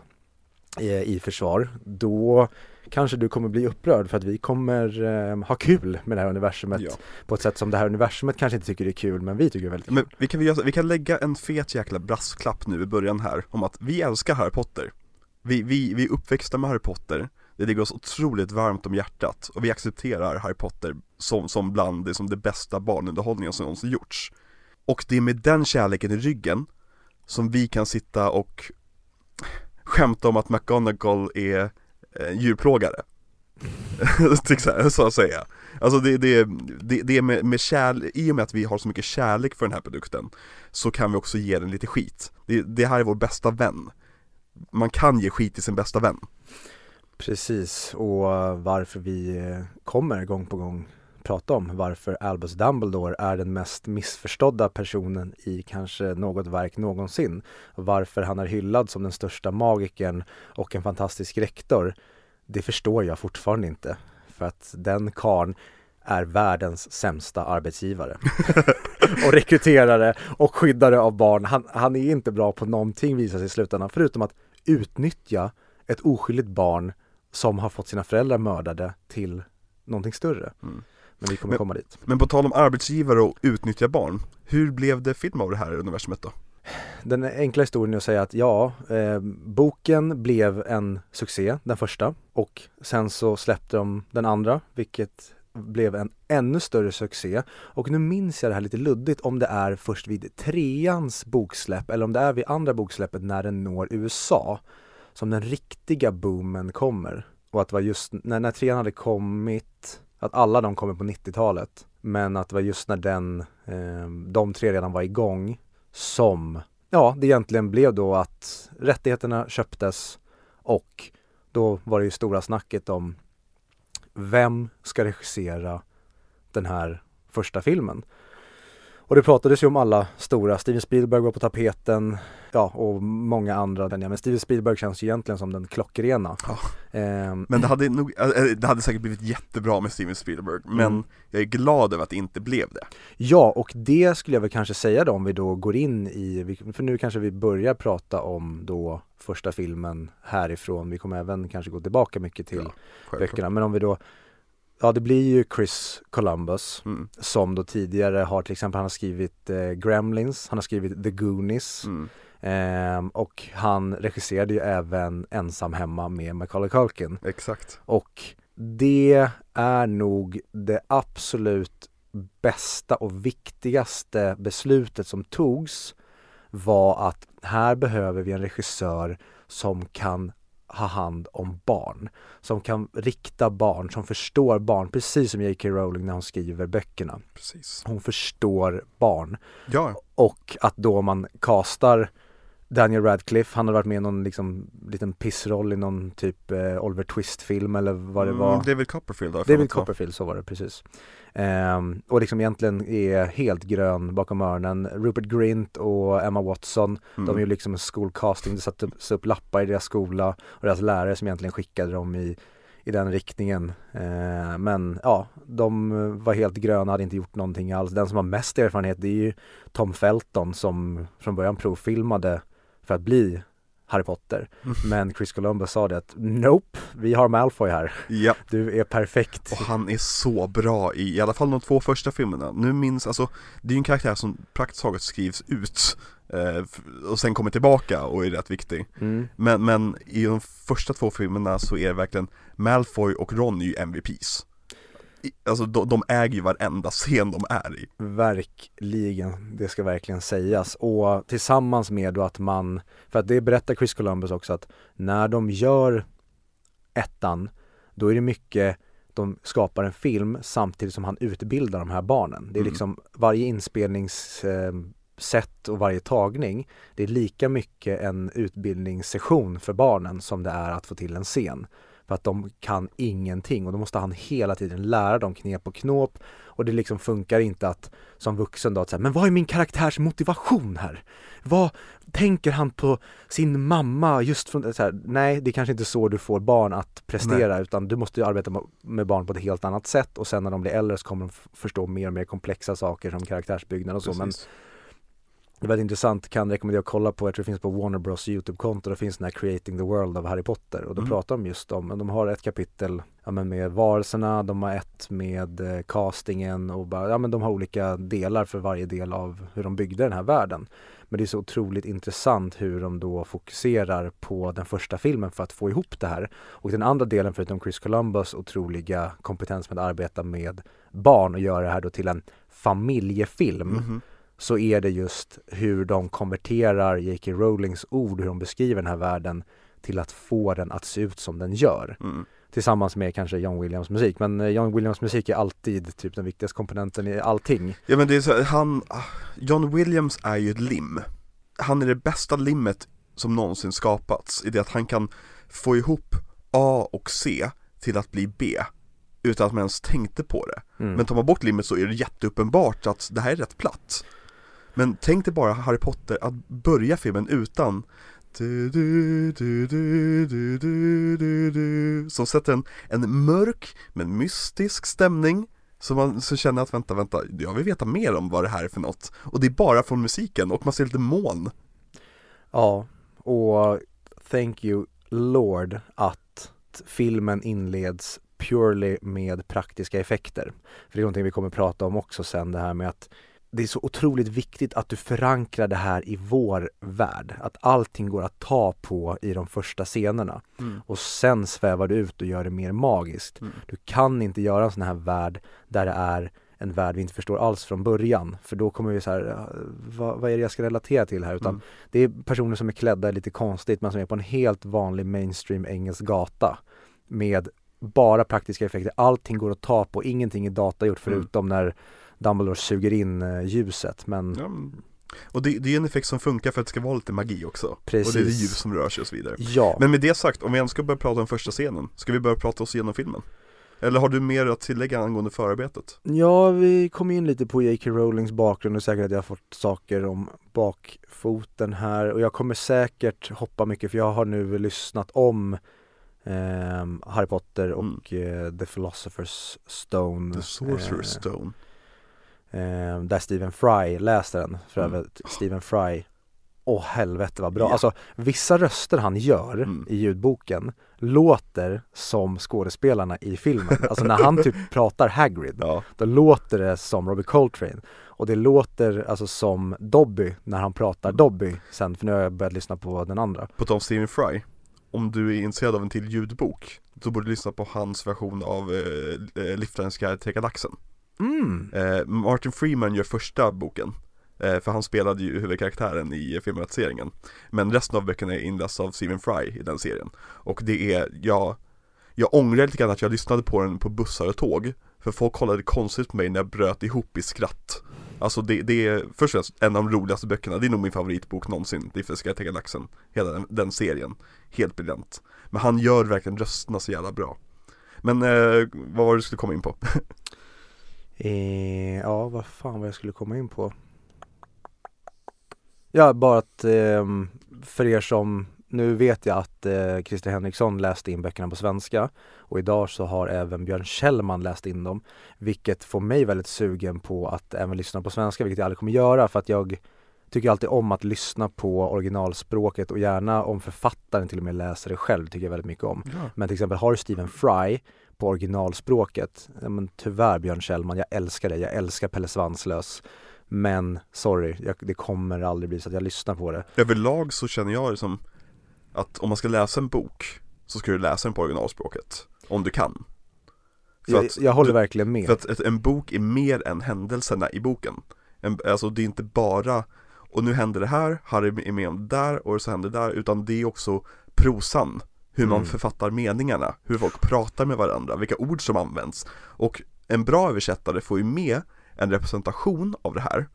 Speaker 1: i, i försvar, då kanske du kommer bli upprörd för att vi kommer eh, ha kul med det här universumet
Speaker 2: Ja.
Speaker 1: på ett sätt som det här universumet kanske inte tycker är kul men vi tycker det är väldigt kul.
Speaker 2: Men vi kan, vi, vi kan lägga en fet jäkla brasklapp nu i början här om att vi älskar Harry Potter Vi, vi, vi är uppväxta med Harry Potter Det ligger oss otroligt varmt om hjärtat och vi accepterar Harry Potter som, som bland det, som det bästa barnunderhållningen som någonsin gjorts och det är med den kärleken i ryggen som vi kan sitta och skämta om att McGonagall är eh, djurplågare. Så att säga. Alltså det, det, det, det är med, med kärlek, i och med att vi har så mycket kärlek för den här produkten Så kan vi också ge den lite skit. Det, det här är vår bästa vän. Man kan ge skit till sin bästa vän.
Speaker 1: Precis, och varför vi kommer gång på gång prata om varför Albus Dumbledore är den mest missförstådda personen i kanske något verk någonsin. Varför han är hyllad som den största magikern och en fantastisk rektor. Det förstår jag fortfarande inte. För att den karn är världens sämsta arbetsgivare. och rekryterare och skyddare av barn. Han, han är inte bra på någonting visar sig i slutändan förutom att utnyttja ett oskyldigt barn som har fått sina föräldrar mördade till någonting större.
Speaker 2: Mm.
Speaker 1: Men vi kommer
Speaker 2: Men-
Speaker 1: komma dit.
Speaker 2: Men på tal om arbetsgivare och utnyttja barn Hur blev det film av det här universumet då?
Speaker 1: den enkla historien är att säga att ja, eh, boken blev en succé, den första och sen så släppte de den andra vilket blev en ännu större succé och nu minns jag det här lite luddigt om det är först vid treans boksläpp eller om det är vid andra boksläppet när den når USA som den riktiga boomen kommer och att det var just när, när trean hade kommit, att alla de kommer på 90-talet men att det var just när den, eh, de tre redan var igång som, ja det egentligen blev då att rättigheterna köptes och då var det ju stora snacket om vem ska regissera den här första filmen? Och det pratades ju om alla stora, Steven Spielberg var på tapeten, ja och många andra. Men Steven Spielberg känns ju egentligen som den klockrena.
Speaker 2: Ja. Eh, men det hade nog, äh, det hade säkert blivit jättebra med Steven Spielberg, men mm. jag är glad över att det inte blev det.
Speaker 1: Ja, och det skulle jag väl kanske säga då om vi då går in i, för nu kanske vi börjar prata om då första filmen härifrån. Vi kommer även kanske gå tillbaka mycket till ja, böckerna, men om vi då Ja det blir ju Chris Columbus mm. som då tidigare har till exempel han har skrivit eh, Gremlins, han har skrivit The Goonies mm. eh, och han regisserade ju även Ensam hemma med Macaulay Culkin.
Speaker 2: Exakt.
Speaker 1: Och det är nog det absolut bästa och viktigaste beslutet som togs var att här behöver vi en regissör som kan ha hand om barn. Som kan rikta barn, som förstår barn, precis som J.K. Rowling när hon skriver böckerna.
Speaker 2: Precis.
Speaker 1: Hon förstår barn.
Speaker 2: Ja.
Speaker 1: Och att då man kastar Daniel Radcliffe, han har varit med i någon liksom liten pissroll i någon typ eh, Oliver Twist-film eller vad det mm, var.
Speaker 2: David Copperfield
Speaker 1: David Copperfield, så var det precis. Um, och liksom egentligen är helt grön bakom öronen. Rupert Grint och Emma Watson, mm. de är ju liksom en skolcasting, det sattes upp lappar i deras skola och deras lärare som egentligen skickade dem i, i den riktningen. Uh, men ja, de var helt gröna, hade inte gjort någonting alls. Den som har mest erfarenhet det är ju Tom Felton som från början provfilmade för att bli Harry Potter. Mm. Men Chris Columbus sa det att Nope, vi har Malfoy här.
Speaker 2: Ja.
Speaker 1: Du är perfekt.
Speaker 2: Och han är så bra i, i alla fall de två första filmerna. Nu minns, alltså, det är ju en karaktär som praktiskt taget skrivs ut eh, och sen kommer tillbaka och är rätt viktig. Mm. Men, men i de första två filmerna så är det verkligen Malfoy och Ron är ju MVPs. Alltså de, de äger ju varenda scen de är i.
Speaker 1: Verkligen, det ska verkligen sägas. Och tillsammans med då att man, för att det berättar Chris Columbus också att när de gör ettan, då är det mycket de skapar en film samtidigt som han utbildar de här barnen. Det är mm. liksom varje inspelningssätt och varje tagning, det är lika mycket en utbildningssession för barnen som det är att få till en scen. För att de kan ingenting och då måste han hela tiden lära dem knep och knåp och det liksom funkar inte att som vuxen då att säga, men vad är min karaktärs motivation här? Vad tänker han på sin mamma just från, så här, nej det är kanske inte så du får barn att prestera nej. utan du måste arbeta med barn på ett helt annat sätt och sen när de blir äldre så kommer de förstå mer och mer komplexa saker som karaktärsbyggnad och så Precis. men det är väldigt intressant, kan rekommendera att kolla på, jag tror det finns på Warner Bros YouTube-konto, det finns den här Creating the World av Harry Potter och då mm. pratar de just om, de har ett kapitel ja, men med varelserna, de har ett med eh, castingen och bara, ja men de har olika delar för varje del av hur de byggde den här världen. Men det är så otroligt intressant hur de då fokuserar på den första filmen för att få ihop det här. Och den andra delen förutom Chris Columbus otroliga kompetens med att arbeta med barn och göra det här då till en familjefilm. Mm -hmm så är det just hur de konverterar J.K. Rowlings ord, hur de beskriver den här världen till att få den att se ut som den gör. Mm. Tillsammans med kanske John Williams musik, men eh, John Williams musik är alltid typ den viktigaste komponenten i allting.
Speaker 2: Ja men det är så, han, John Williams är ju ett lim. Han är det bästa limmet som någonsin skapats i det att han kan få ihop A och C till att bli B utan att man ens tänkte på det. Mm. Men tar man bort limmet så är det jätteuppenbart att det här är rätt platt. Men tänk dig bara Harry Potter, att börja filmen utan du-du-du-du-du-du-du-du som sätter en, en mörk men mystisk stämning så man så känner att vänta, vänta, jag vill veta mer om vad det här är för något. Och det är bara från musiken och man ser lite moln
Speaker 1: Ja, och thank you Lord att filmen inleds purely med praktiska effekter. För det är någonting vi kommer prata om också sen det här med att det är så otroligt viktigt att du förankrar det här i vår värld. Att allting går att ta på i de första scenerna.
Speaker 2: Mm.
Speaker 1: Och sen svävar du ut och gör det mer magiskt.
Speaker 2: Mm.
Speaker 1: Du kan inte göra en sån här värld där det är en värld vi inte förstår alls från början. För då kommer vi så här, "Ah, vad, vad är det jag ska relatera till här? Utan
Speaker 2: Mm.
Speaker 1: det är personer som är klädda lite konstigt men som är på en helt vanlig mainstream engelsk gata. Med bara praktiska effekter. Allting går att ta på, ingenting är datagjort
Speaker 2: Mm.
Speaker 1: förutom när Dumbledore suger in eh, ljuset. Men
Speaker 2: men- och det, det är en effekt som funkar för att det ska vara lite magi också. Och det är det
Speaker 1: Precis.
Speaker 2: ljus som rör sig och så vidare.
Speaker 1: ja,
Speaker 2: Men med det sagt, om vi ens ska börja prata om första scenen, ska vi börja prata oss igenom filmen? Eller har du mer att tillägga angående förarbetet?
Speaker 1: ja vi kom in lite på J.K. Rowlings bakgrund och säkert att jag har fått saker om bakfoten här och jag kommer säkert hoppa mycket för jag har nu lyssnat om ehm, Harry Potter och eh, The Philosopher's Stone
Speaker 2: Mm. The Sorcerer's
Speaker 1: eh,
Speaker 2: Stone
Speaker 1: eh, där Stephen Fry läste den för
Speaker 2: Mm.
Speaker 1: övrigt, Stephen Fry Åh helvete vad bra,
Speaker 2: Ja.
Speaker 1: alltså vissa röster han gör
Speaker 2: Mm.
Speaker 1: i ljudboken låter som skådespelarna i filmen, alltså när han typ pratar Hagrid
Speaker 2: Ja,
Speaker 1: då låter det som Robbie Coltrane. Och det låter alltså som Dobby när han pratar Dobby sen för nu har jag börjat lyssna på den andra.
Speaker 2: På tal om Stephen Fry Om du är intresserad av en till ljudbok Då borde du lyssna på hans version av eh, eh, till galaxen
Speaker 1: mm.
Speaker 2: eh, Martin Freeman gör första boken. Eh, För han spelade ju huvudkaraktären i filmatiseringen Men resten av böckerna är inlästa av Stephen Fry i den serien. Och det är, jag Jag ångrar lite grann att jag lyssnade på den på bussar och tåg. För folk kollade konstigt på mig när jag bröt ihop i skratt. Alltså det, det är först och främst en av de roligaste böckerna, det är nog min favoritbok någonsin, det är Fiskar i laxen, Hela den, den serien, helt briljant. Men han gör verkligen rösterna så jävla bra. Men eh, vad var det du skulle komma in på?
Speaker 1: eh, Ja vad fan vad jag skulle komma in på. Ja bara att ehm, för er som nu vet jag att eh, Christer Henriksson läste in böckerna på svenska. Och idag så har även Björn Kjellman läst in dem. Vilket får mig väldigt sugen på att även lyssna på svenska vilket jag aldrig kommer göra. För att jag tycker alltid om att lyssna på originalspråket. Och gärna om författaren till och med läser det själv tycker jag väldigt mycket om.
Speaker 2: Ja.
Speaker 1: Men till exempel har du Stephen Fry på originalspråket, men tyvärr Björn Kjellman, jag älskar dig, jag älskar Pelle Svanslös. Men sorry, jag, det kommer aldrig bli så att jag lyssnar på det.
Speaker 2: Överlag så känner jag det som att om man ska läsa en bok så ska du läsa den på originalspråket. Om du kan. För
Speaker 1: Jag, jag håller
Speaker 2: du-
Speaker 1: verkligen med.
Speaker 2: För att en bok är mer än händelserna i boken. En, alltså det är inte bara, och nu händer det här, Harry är med om det där och så händer det där, utan det är också prosan. Hur man
Speaker 1: Mm.
Speaker 2: författar meningarna, hur folk pratar med varandra, vilka ord som används. Och en bra översättare får ju med en representation av det här,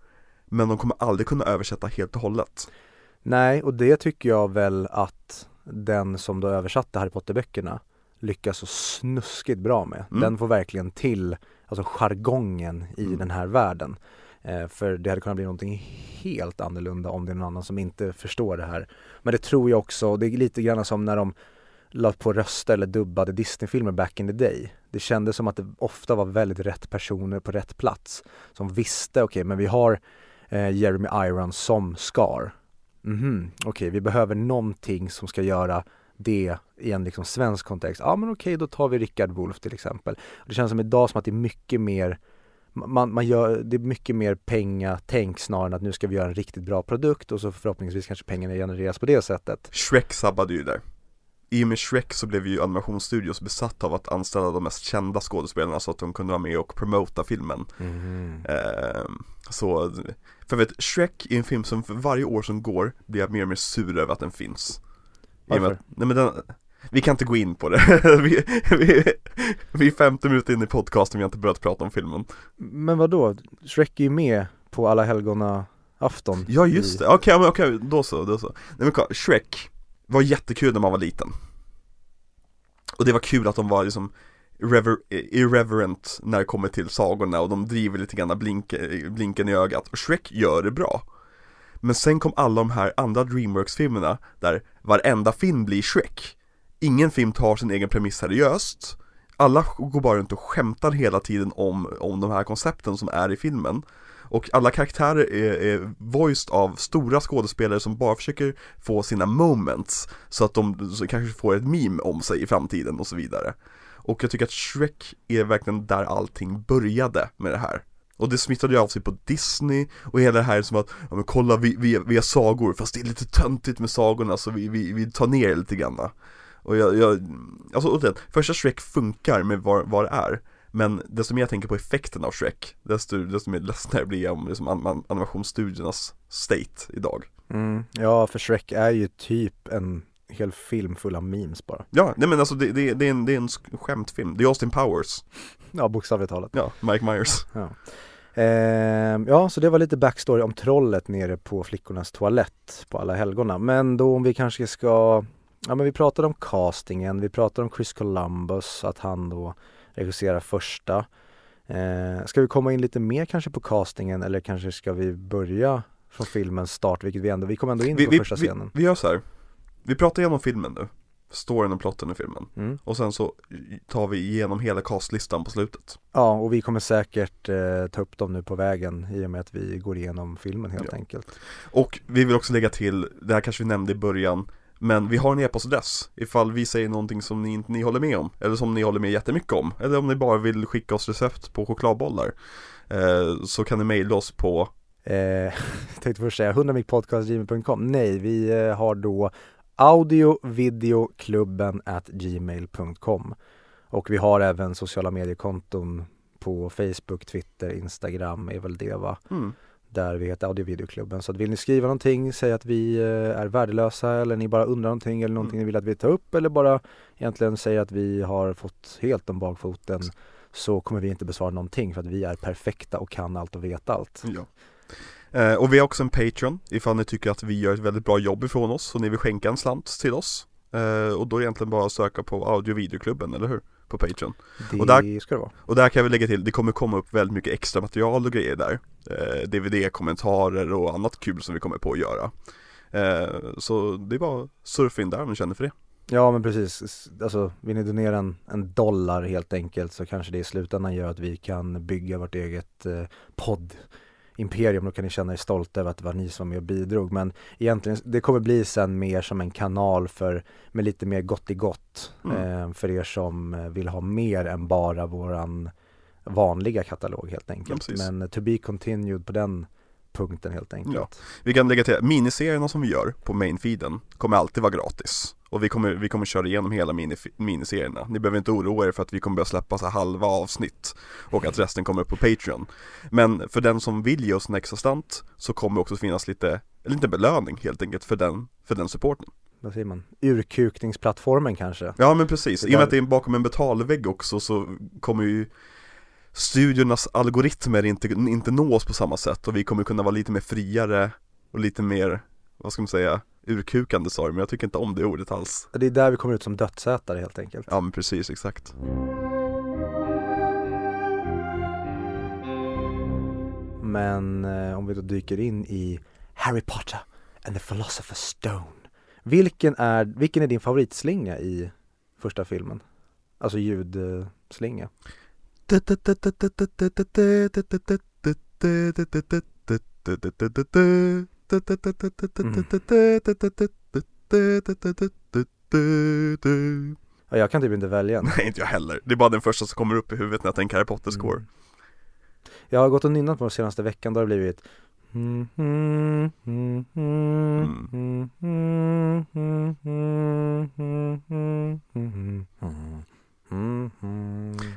Speaker 2: men de kommer aldrig kunna översätta helt och hållet.
Speaker 1: Nej, och det tycker jag väl att den som då översatte Harry Potter-böckerna lyckas så snuskigt bra med.
Speaker 2: Mm.
Speaker 1: Den får verkligen till alltså jargongen i
Speaker 2: Mm.
Speaker 1: den här världen. Eh, för det hade kunnat bli någonting helt annorlunda om det är någon annan som inte förstår det här. Men det tror jag också, det är lite grann som när de la på röster eller dubbade Disney-filmer back in the day. Det kändes som att det ofta var väldigt rätt personer på rätt plats. Som visste, okej men vi har eh, Jeremy Irons som Scar. Mhm, okej vi behöver någonting som ska göra det i en liksom svensk kontext. Ja men okej då tar vi Rickard Wolff till exempel. Det känns som idag som att det är mycket mer man, man gör, det är mycket mer pengatänk snarare än att nu ska vi göra en riktigt bra produkt och så förhoppningsvis kanske pengarna genereras på det sättet.
Speaker 2: Shrek sabbade ju där. I och med Shrek så blev ju animationsstudios besatta av att anställa de mest kända skådespelarna så att de kunde vara med och promota filmen. Ehm, så, för jag vet, Shrek är en film som för varje år som går blir jag mer och mer sur över att den finns. I med
Speaker 1: Varför?
Speaker 2: att- nej men den, vi kan inte gå in på det. vi, vi, vi är 50 minuter in i podcasten, vi har inte börjat prata om filmen.
Speaker 1: Men vad då? Shrek är ju med på alla helgona afton.
Speaker 2: Ja just det, okej, men okej, då så, då så. Nej men Shrek var jättekul när man var liten. Och det var kul att de var liksom irrever- irreverent när det kommer till sagorna och de driver lite grann blink, blinken i ögat. Och Shrek gör det bra. Men sen kom alla de här andra Dreamworks-filmerna där varenda film blir Shrek. Ingen film tar sin egen premiss seriöst. Alla går bara runt och skämtar hela tiden om, om de här koncepten som är i filmen. Och alla karaktärer är, är voiced av stora skådespelare som bara försöker få sina moments så att de så kanske får ett meme om sig i framtiden och så vidare. Och jag tycker att Shrek är verkligen där allting började med det här. Och det smittade ju av sig på Disney och hela det här som att, ja men kolla vi, vi, vi har sagor fast det är lite töntigt med sagorna så vi, vi, vi tar ner lite grann Och jag, jag alltså återigen, första Shrek funkar med vad, vad det är men desto mer jag tänker på effekten av Shrek Desto, desto mer ledsnare blir jag om liksom an, animationsstudiernas state idag.
Speaker 1: Mm. Ja, för Shrek är ju typ en hel film full av memes bara.
Speaker 2: Ja, nej men alltså det, det, det, är, en, det är en skämtfilm, det är Austin Powers.
Speaker 1: Ja, bokstavligt talat.
Speaker 2: Ja, Mike Myers.
Speaker 1: Ja. Eh, ja, så det var lite backstory om trollet nere på flickornas toalett på alla helgona. Men då om vi kanske ska, ja men vi pratade om castingen, vi pratade om Chris Columbus, att han då regisserar första. Eh, ska vi komma in lite mer kanske på castingen eller kanske ska vi börja från filmens start, vilket vi ändå, vi kommer ändå in
Speaker 2: vi,
Speaker 1: på
Speaker 2: vi,
Speaker 1: första scenen.
Speaker 2: Vi, vi gör så här. vi pratar igenom filmen nu storyn och plotten i filmen.
Speaker 1: Mm.
Speaker 2: Och sen så tar vi igenom hela castlistan på slutet.
Speaker 1: Ja, och vi kommer säkert eh, ta upp dem nu på vägen i och med att vi går igenom filmen helt
Speaker 2: Ja.
Speaker 1: enkelt.
Speaker 2: Och vi vill också lägga till, det här kanske vi nämnde i början, men vi har en e-postadress ifall vi säger någonting som ni inte ni håller med om, eller som ni håller med jättemycket om, eller om ni bara vill skicka oss recept på chokladbollar. Eh, så kan ni mejla oss på
Speaker 1: Eh, jag tänkte först säga 100micpodcast.gmail.com Nej, vi eh, har då audiovideoklubben at gmail.com och vi har även sociala mediekonton på Facebook, Twitter, Instagram är väl det va?
Speaker 2: mm,
Speaker 1: Där vi heter audiovideoklubben. Så att vill ni skriva någonting, säga att vi eh, är värdelösa eller ni bara undrar någonting eller någonting
Speaker 2: Mm.
Speaker 1: ni vill att vi tar upp eller bara egentligen säga att vi har fått helt om bakfoten så kommer vi inte besvara någonting för att vi är perfekta och kan allt och vet allt.
Speaker 2: ja. Eh, och vi har också en Patreon ifall ni tycker att vi gör ett väldigt bra jobb ifrån oss och ni vill skänka en slant till oss. Eh, och då är det egentligen bara att söka på audio videoklubben, eller hur? På Patreon.
Speaker 1: Det
Speaker 2: Och där-
Speaker 1: ska det vara.
Speaker 2: Och där kan vi lägga till, det kommer komma upp väldigt mycket extra material och grejer där. Eh, DVD-kommentarer och annat kul som vi kommer på att göra. Eh, så det är bara surfa in där om ni känner för det.
Speaker 1: Ja men precis, alltså vill ni donera en, en dollar helt enkelt så kanske det i slutändan gör att vi kan bygga vårt eget eh, podd Imperium, då kan ni känna er stolta över att det var ni som var med och bidrog men egentligen, det kommer bli sen mer som en kanal för, med lite mer gott i gott
Speaker 2: Mm.
Speaker 1: eh, för er som eh, vill ha mer än bara våran vanliga katalog helt enkelt.
Speaker 2: precis.
Speaker 1: men to be continued på den punkten helt enkelt.
Speaker 2: Ja. Vi kan lägga till, miniserierna som vi gör på mainfeeden kommer alltid vara gratis. Och vi kommer, vi kommer köra igenom hela mini, miniserierna. Ni behöver inte oroa er för att vi kommer börja släppa så halva avsnitt och att resten kommer upp på Patreon. Men för den som vill ge oss en extra slant så kommer också finnas lite, inte belöning helt enkelt för den, för den supporten.
Speaker 1: Vad säger man? Urkukningsplattformen kanske?
Speaker 2: Ja men precis, i och med att det är bakom en betalvägg också så kommer ju studiornas algoritmer inte, inte nå oss på samma sätt och vi kommer kunna vara lite mer friare och lite mer, vad ska man säga, urkukande sa du, men jag tycker inte om det ordet alls.
Speaker 1: Det är där vi kommer ut som dödsätare helt enkelt.
Speaker 2: Ja men precis, exakt.
Speaker 1: Men eh, om vi då dyker in i Harry Potter and the Philosopher's Stone. Vilken är, vilken är din favoritslinga i första filmen? Alltså ljudslinga. Ja, jag kan typ inte välja.
Speaker 2: Nej inte jag heller, det är bara den första som kommer upp i huvudet när jag tänker Harry Potter score.
Speaker 1: Mm. Jag har gått och nynnat på den senaste veckan, då har det blivit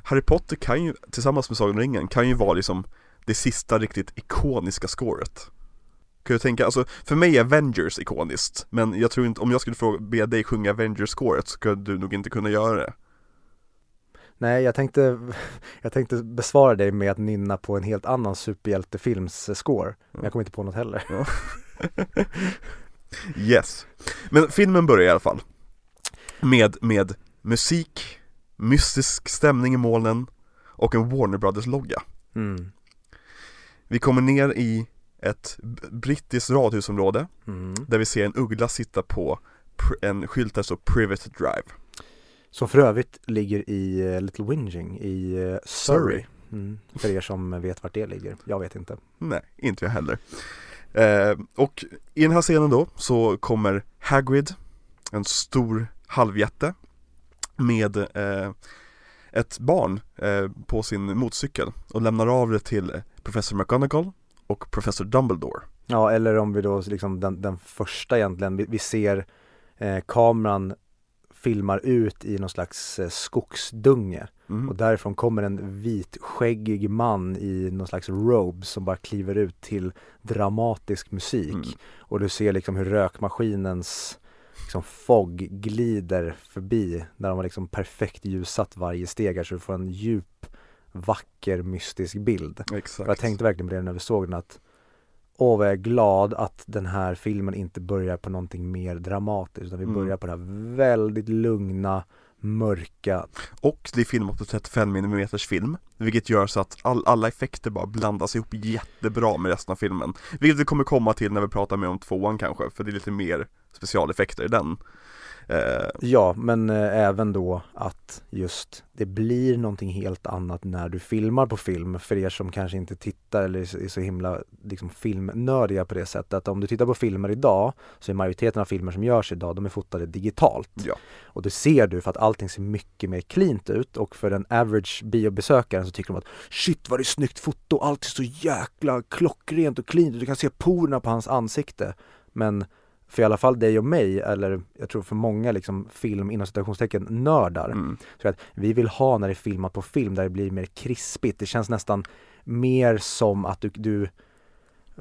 Speaker 2: Harry Potter kan ju, tillsammans med Sagan om ringen, kan ju vara liksom det sista riktigt ikoniska scoret. Kan du tänka, alltså för mig är Avengers ikoniskt, men jag tror inte, om jag skulle fråga, be dig sjunga Avengers-scoret så skulle du nog inte kunna göra det.
Speaker 1: Nej, jag tänkte, jag tänkte besvara dig med att nynna på en helt annan superhjältefilms score. Men jag kom inte på något heller.
Speaker 2: Yes. Men filmen börjar i alla fall med, med musik, mystisk stämning i molnen och en Warner Brothers-logga.
Speaker 1: Mm.
Speaker 2: Vi kommer ner i ett brittiskt radhusområde
Speaker 1: Mm.
Speaker 2: där vi ser en uggla sitta på en skylt där står Private Drive.
Speaker 1: Som för övrigt ligger i eh, Little Whinging i eh, Surrey.
Speaker 2: Surrey.
Speaker 1: Mm. För er som vet vart det ligger. Jag vet inte.
Speaker 2: Nej, inte jag heller. Eh, och i den här scenen då så kommer Hagrid, en stor halvjätte, med eh, ett barn eh, på sin motorcykel och lämnar av det till Professor McGonagall och Professor Dumbledore.
Speaker 1: Ja, eller om vi då liksom den, den första egentligen, vi, vi ser eh, kameran filmar ut i någon slags eh, skogsdunge
Speaker 2: Mm.
Speaker 1: och därifrån kommer en vitskäggig man i någon slags robe som bara kliver ut till dramatisk musik
Speaker 2: Mm.
Speaker 1: och du ser liksom hur rökmaskinens liksom fog glider förbi där de har liksom perfekt ljusat varje steg här så du får en djup, vacker, mystisk bild.
Speaker 2: Exakt.
Speaker 1: För jag tänkte verkligen på det när vi såg den att Åh vad jag är glad att den här filmen inte börjar på någonting mer dramatiskt utan vi
Speaker 2: Mm.
Speaker 1: börjar på det här väldigt lugna, mörka
Speaker 2: Och det är filmat på 35 mm film Vilket gör så att all, alla effekter bara blandas ihop jättebra med resten av filmen Vilket vi kommer komma till när vi pratar mer om tvåan kanske För det är lite mer specialeffekter i den eh,
Speaker 1: Ja, men eh, även då att just det blir någonting helt annat när du filmar på film för er som kanske inte tittar eller är så- är så himla liksom, filmnördiga på det sättet att om du tittar på filmer idag så är majoriteten av filmer som görs idag de är fotade digitalt.
Speaker 2: Ja.
Speaker 1: Och det ser du för att allting ser mycket mer cleant ut och för den average biobesökaren så tycker de att shit vad det är snyggt foto, allt är så jäkla klockrent och cleant och du kan se porerna på hans ansikte. Men för i alla fall dig och mig, eller jag tror för många liksom film inom citationstecken nördar,
Speaker 2: mm.
Speaker 1: så att vi vill ha när det är filmat på film där det blir mer krispigt. Det känns nästan mer som att du, du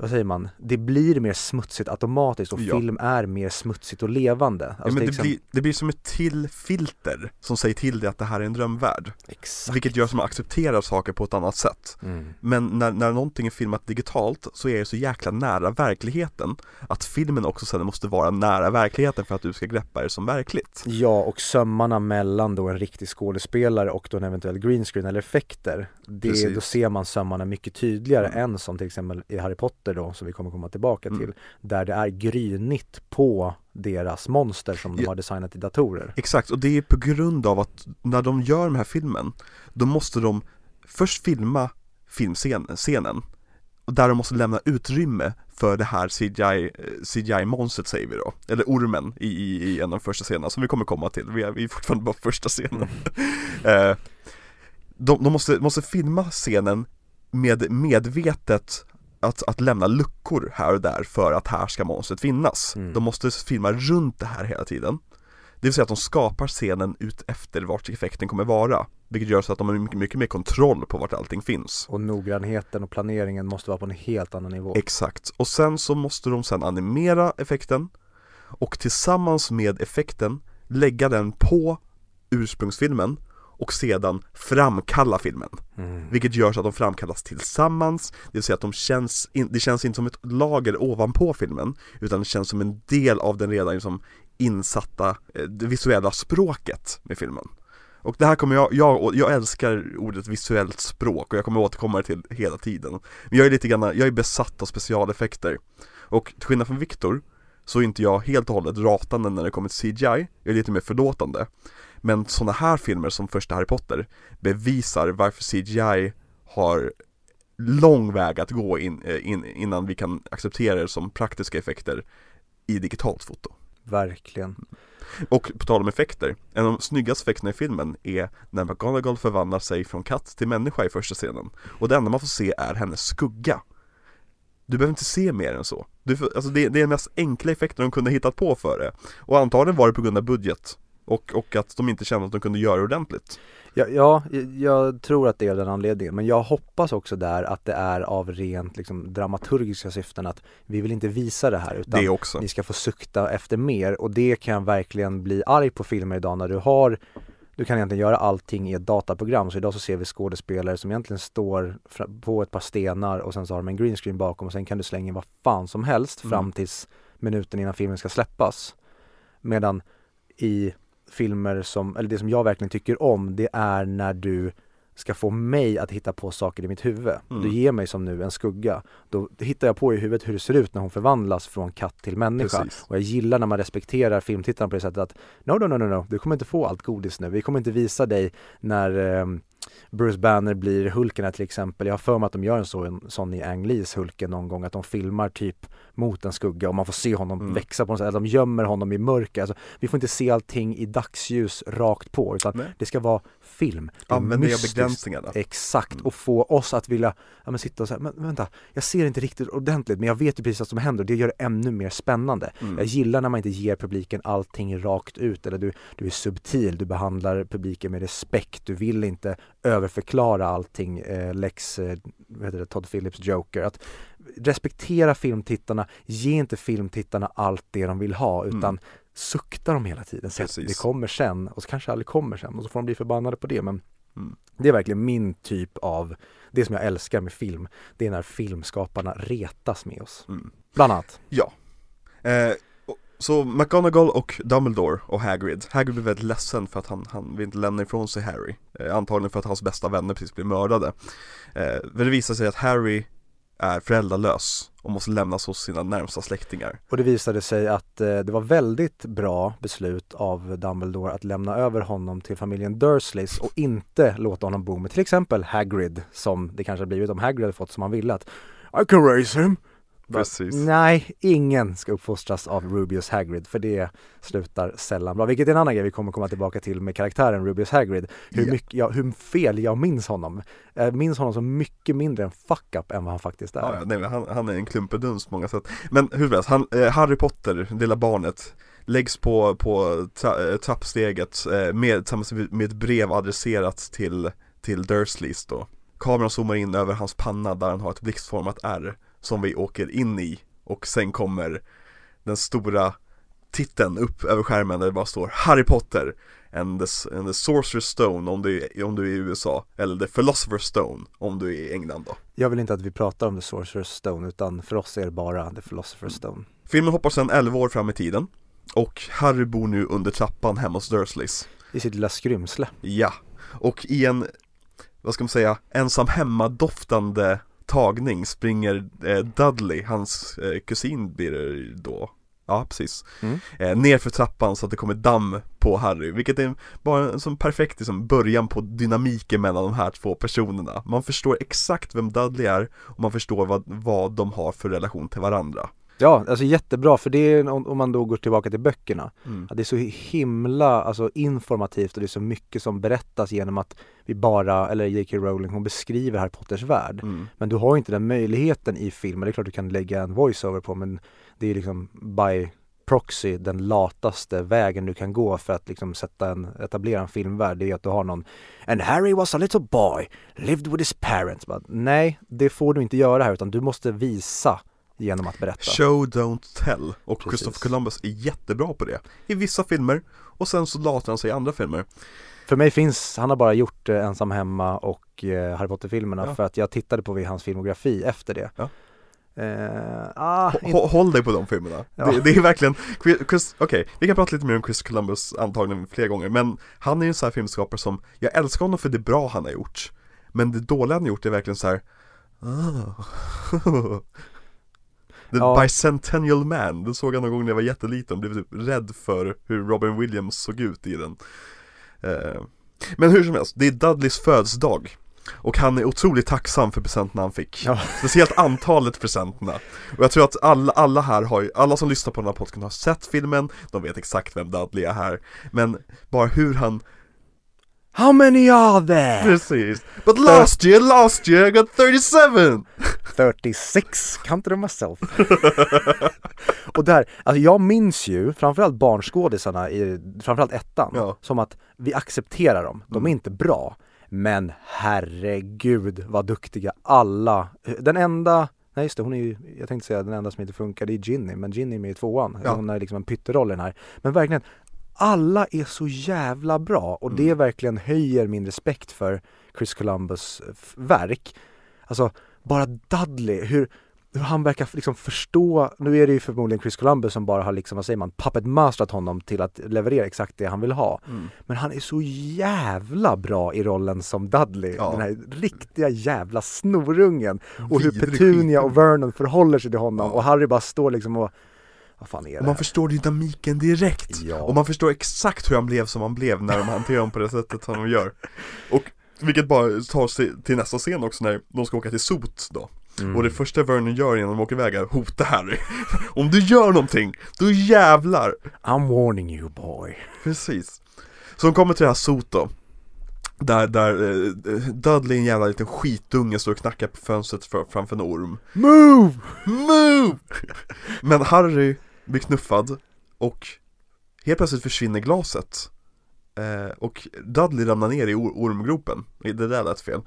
Speaker 1: vad säger man, det blir mer smutsigt automatiskt och
Speaker 2: Ja.
Speaker 1: film är mer smutsigt och levande.
Speaker 2: ja,
Speaker 1: Alltså
Speaker 2: men det,
Speaker 1: liksom-
Speaker 2: blir, det blir som ett till filter som säger till dig att det här är en drömvärld
Speaker 1: Exakt.
Speaker 2: Vilket gör att man accepterar saker på ett annat sätt
Speaker 1: Mm.
Speaker 2: Men när, när någonting är filmat digitalt så är det så jäkla nära verkligheten Att filmen också sen måste vara nära verkligheten för att du ska greppa det som verkligt
Speaker 1: Ja, och sömmarna mellan då en riktig skådespelare och då en eventuell greenscreen eller effekter det,
Speaker 2: Precis.
Speaker 1: Då ser man sömmarna mycket tydligare
Speaker 2: Mm.
Speaker 1: än som till exempel i Harry Potter då, som vi kommer komma tillbaka
Speaker 2: Mm.
Speaker 1: till Där det är grynigt på deras monster som de
Speaker 2: Ja.
Speaker 1: har designat i datorer.
Speaker 2: Exakt, och det är på grund av att när de gör den här filmen Då måste de först filma filmscenen scenen, och där de måste lämna utrymme för det här CGI, CGI-monstret säger vi då. Eller ormen i, i, i en av de första scenerna som vi kommer komma till, vi är, vi är fortfarande bara första scenen. Eh, de, de måste, måste filma scenen med medvetet att, att lämna luckor här och där för att här ska monstret finnas.
Speaker 1: Mm.
Speaker 2: De måste filma runt det här hela tiden. Det vill säga att de skapar scenen ut efter vart effekten kommer vara. Vilket gör så att de har mycket, mycket mer kontroll på vart allting finns.
Speaker 1: Och noggrannheten och planeringen måste vara på en helt annan nivå
Speaker 2: Exakt. Och sen så måste de sen animera effekten och tillsammans med effekten lägga den på ursprungsfilmen och sedan framkalla filmen.
Speaker 1: mm.
Speaker 2: Vilket gör så att de framkallas tillsammans, det vill säga att de känns, in, det känns inte som ett lager ovanpå filmen utan det känns som en del av den redan liksom insatta, eh, det visuella språket med filmen. Och det här kommer jag, jag, jag älskar ordet visuellt språk och jag kommer återkomma till hela tiden. Men jag är lite grann, jag är besatt av specialeffekter. Och till skillnad från Viktor så är inte jag helt och hållet ratande när det kommer till CGI, jag är lite mer förlåtande. Men sådana här filmer som första Harry Potter bevisar varför CGI har lång väg att gå in, eh, in, innan vi kan acceptera det som praktiska effekter i digitalt foto.
Speaker 1: Verkligen
Speaker 2: Och på tal om effekter, en av de snyggaste effekterna i filmen är när McGonagall förvandlar sig från katt till människa i första scenen. Och det enda man får se är hennes skugga. Du behöver inte se mer än så. Du, alltså det, det är den mest enkla effekten de kunde hittat på för det. Och antagligen var det på grund av budget. Och, och att de inte kände att de kunde göra det ordentligt.
Speaker 1: Ja, ja, jag tror att det är den anledningen men jag hoppas också där att det är av rent liksom, dramaturgiska syften att vi vill inte visa det här utan
Speaker 2: Det också.
Speaker 1: ni ska få sukta efter mer och det kan jag verkligen bli arg på filmer idag när du har du kan egentligen göra allting i ett dataprogram så idag så ser vi skådespelare som egentligen står på ett par stenar och sen så har de en green screen bakom och sen kan du slänga in vad fan som helst
Speaker 2: Mm.
Speaker 1: fram tills minuten innan filmen ska släppas. Medan i filmer som, eller det som jag verkligen tycker om det är när du ska få mig att hitta på saker i mitt huvud.
Speaker 2: Mm.
Speaker 1: Du ger mig som nu en skugga. Då hittar jag på i huvudet hur det ser ut när hon förvandlas från katt till människa.
Speaker 2: Precis.
Speaker 1: Och jag gillar när man respekterar filmtittarna på det sättet att No, no, no, no, no, du kommer inte få allt godis nu. Vi kommer inte visa dig när, eh, Bruce Banner blir Hulken här till exempel. Jag har för mig att de gör en sån, sån i Ang Lees Hulken någon gång, att de filmar typ mot en skugga och man får se honom
Speaker 2: Mm.
Speaker 1: växa på något sätt, att de gömmer honom i mörker. Alltså, vi får inte se allting i dagsljus rakt på utan
Speaker 2: Nej.
Speaker 1: det ska vara film. Det är
Speaker 2: Använd dig av
Speaker 1: mystiskt.
Speaker 2: begränsningarna.
Speaker 1: Exakt,
Speaker 2: Mm.
Speaker 1: och få oss att vilja ja, men sitta och säga, men vänta, jag ser inte riktigt ordentligt men jag vet ju precis vad som händer och det gör det ännu mer spännande.
Speaker 2: Mm.
Speaker 1: Jag gillar när man inte ger publiken allting rakt ut eller du, du är subtil, du behandlar publiken med respekt, du vill inte överförklara allting, eh, Lex, eh, vad heter det, Todd Phillips Joker. Att respektera filmtittarna, ge inte filmtittarna allt det de vill ha utan
Speaker 2: Mm.
Speaker 1: sukta dem hela tiden. Så det kommer sen och så kanske aldrig kommer sen och så får de bli förbannade på det men
Speaker 2: Mm.
Speaker 1: det är verkligen min typ av, det som jag älskar med film, det är när filmskaparna retas med oss.
Speaker 2: Mm.
Speaker 1: Bland annat.
Speaker 2: Ja. Eh, så McGonagall och Dumbledore och Hagrid. Hagrid blir väldigt ledsen för att han, han vill inte lämna ifrån sig Harry. Eh, antagligen för att hans bästa vänner precis blir mördade. Eh, men det visar sig att Harry är föräldralös och måste lämnas hos sina närmsta släktingar.
Speaker 1: Och det visade sig att eh, det var väldigt bra beslut av Dumbledore att lämna över honom till familjen Dursleys och inte låta honom bo med till exempel Hagrid som det kanske blivit om Hagrid hade fått som han ville att I can raise him.
Speaker 2: Precis.
Speaker 1: Nej, ingen ska uppfostras av Rubius Hagrid för det slutar sällan bra. Vilket är en annan grej vi kommer komma tillbaka till med karaktären Rubius Hagrid. Hur,
Speaker 2: Ja.
Speaker 1: mycket, ja, hur fel jag minns honom. Jag minns honom som mycket mindre en fuck-up än vad han faktiskt är.
Speaker 2: Ja, nej, han, han är en klumpedunst på många sätt. Men hur helst, han, eh, Harry Potter, lilla barnet, läggs på, på tra, eh, trappsteget eh, med, tillsammans med ett brev adresserat till, till Dursleys då. Kameran zoomar in över hans panna där han har ett blixtformat R som vi åker in i och sen kommer den stora titeln upp över skärmen där det bara står Harry Potter and the, and the Sorcerer's Stone om du, är- om du är i USA eller the Philosopher's Stone om du är i England då.
Speaker 1: Jag vill inte att vi pratar om The Sorcerer's Stone utan för oss är det bara The Philosopher's Stone.
Speaker 2: Filmen hoppar sedan 11 år fram i tiden och Harry bor nu under trappan hemma hos Dursleys.
Speaker 1: I sitt lilla skrymsle.
Speaker 2: Ja, och i en, vad ska man säga, ensam hemma doftande tagning springer eh, Dudley, hans eh, kusin blir det då, ja precis,
Speaker 1: Mm.
Speaker 2: eh, ner för trappan så att det kommer damm på Harry, vilket är bara en sån perfekt liksom, början på dynamiken mellan de här två personerna. Man förstår exakt vem Dudley är och man förstår vad, vad de har för relation till varandra.
Speaker 1: Ja, alltså jättebra för det är om om man då går tillbaka till böckerna.
Speaker 2: Mm.
Speaker 1: Att det är så himla alltså, informativt och det är så mycket som berättas genom att vi bara, eller J.K. Rowling, hon beskriver Harry Potters värld.
Speaker 2: Mm.
Speaker 1: Men du har inte den möjligheten i filmen. Det är klart du kan lägga en voiceover på men det är liksom by proxy den lataste vägen du kan gå för att liksom sätta en, etablera en filmvärld. Det är att du har någon And Harry was a little boy, lived with his parents. Bara, nej, det får du inte göra här utan du måste visa genom att berätta.
Speaker 2: Show don't tell och
Speaker 1: Precis.
Speaker 2: Christopher Columbus är jättebra på det I vissa filmer och sen så latar han sig i andra filmer
Speaker 1: För mig finns, han har bara gjort eh, Ensam Hemma och eh, Harry Potter-filmerna
Speaker 2: Ja.
Speaker 1: för att jag tittade på hans filmografi efter det.
Speaker 2: Ja.
Speaker 1: Eh, ah,
Speaker 2: Håll dig på de filmerna
Speaker 1: Ja.
Speaker 2: det, det är verkligen, Chris- okej, vi kan prata lite mer om Chris Columbus antagligen fler gånger Men han är ju en sån här filmskapare som, jag älskar honom för det bra han har gjort Men det dåliga han har gjort är verkligen så här. Ah. The
Speaker 1: Ja.
Speaker 2: Bicentennial Man, den såg jag någon gång när jag var jätteliten. Och blev typ rädd för hur Robin Williams såg ut i den. Eh, Men hur som helst, det är Dudleys födelsedag. Och han är otroligt tacksam för presenterna han fick.
Speaker 1: Ja.
Speaker 2: Speciellt antalet presenterna. Och jag tror att alla, alla här har ju, alla som lyssnar på den här podcasten har sett filmen. De vet exakt vem Dudley är här. Men bara hur han
Speaker 1: How many are there?
Speaker 2: Precis But last year, last year I got 37!
Speaker 1: 36, counted them myself. och där, alltså jag minns ju framförallt barnskådisarna i framförallt ettan
Speaker 2: Ja.
Speaker 1: som att vi accepterar dem, de är
Speaker 2: Mm.
Speaker 1: inte bra. Men herregud vad duktiga alla, den enda Nej just det, hon är ju, jag tänkte säga den enda som inte funkar, det är Ginny, men Ginny är med i tvåan.
Speaker 2: Ja.
Speaker 1: Hon är liksom en pytteroll i den här. Men verkligen, alla är så jävla bra och det
Speaker 2: Mm.
Speaker 1: verkligen höjer min respekt för Chris Columbus f- verk. Alltså, bara Dudley, hur, hur han verkar liksom förstå, nu är det ju förmodligen Chris Columbus som bara har liksom, vad säger man, puppet masterat honom till att leverera exakt det han vill ha.
Speaker 2: Mm.
Speaker 1: Men han är så jävla bra i rollen som Dudley,
Speaker 2: Ja.
Speaker 1: den här riktiga jävla snorungen. Och hur Petunia och Vernon förhåller sig till honom
Speaker 2: Ja.
Speaker 1: och Harry bara står liksom och, vad fan är det
Speaker 2: Och man
Speaker 1: här?
Speaker 2: förstår dynamiken direkt
Speaker 1: Ja.
Speaker 2: Och man förstår exakt hur han blev som han blev när de hanterar honom på det sättet som de gör Och Vilket bara tar oss till, nästa scen också när de ska åka till Sot då
Speaker 1: Mm.
Speaker 2: Och det första Vernon gör innan de åker iväg är hota Harry Om du gör någonting, då jävlar!
Speaker 1: I'm warning you boy.
Speaker 2: Precis Så de kommer till det här Sot då Där, där eh, Dudley, en jävla liten skitunge, står och knackar på fönstret för, framför en orm
Speaker 1: Move!
Speaker 2: Move! Men Harry blir knuffad och helt plötsligt försvinner glaset eh, Och Dudley ramlar ner i or- ormgropen, det där lät fel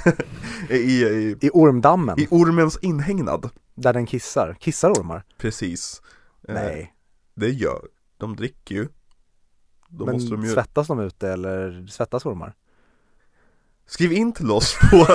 Speaker 2: I, i,
Speaker 1: I ormdammen,
Speaker 2: I ormens inhägnad,
Speaker 1: där den kissar. Kissar ormar?
Speaker 2: precis Eh,
Speaker 1: Nej.
Speaker 2: Det gör, de dricker ju Då
Speaker 1: Men
Speaker 2: måste de ju
Speaker 1: svettas de ute eller svettas ormar?
Speaker 2: Skriv in till oss på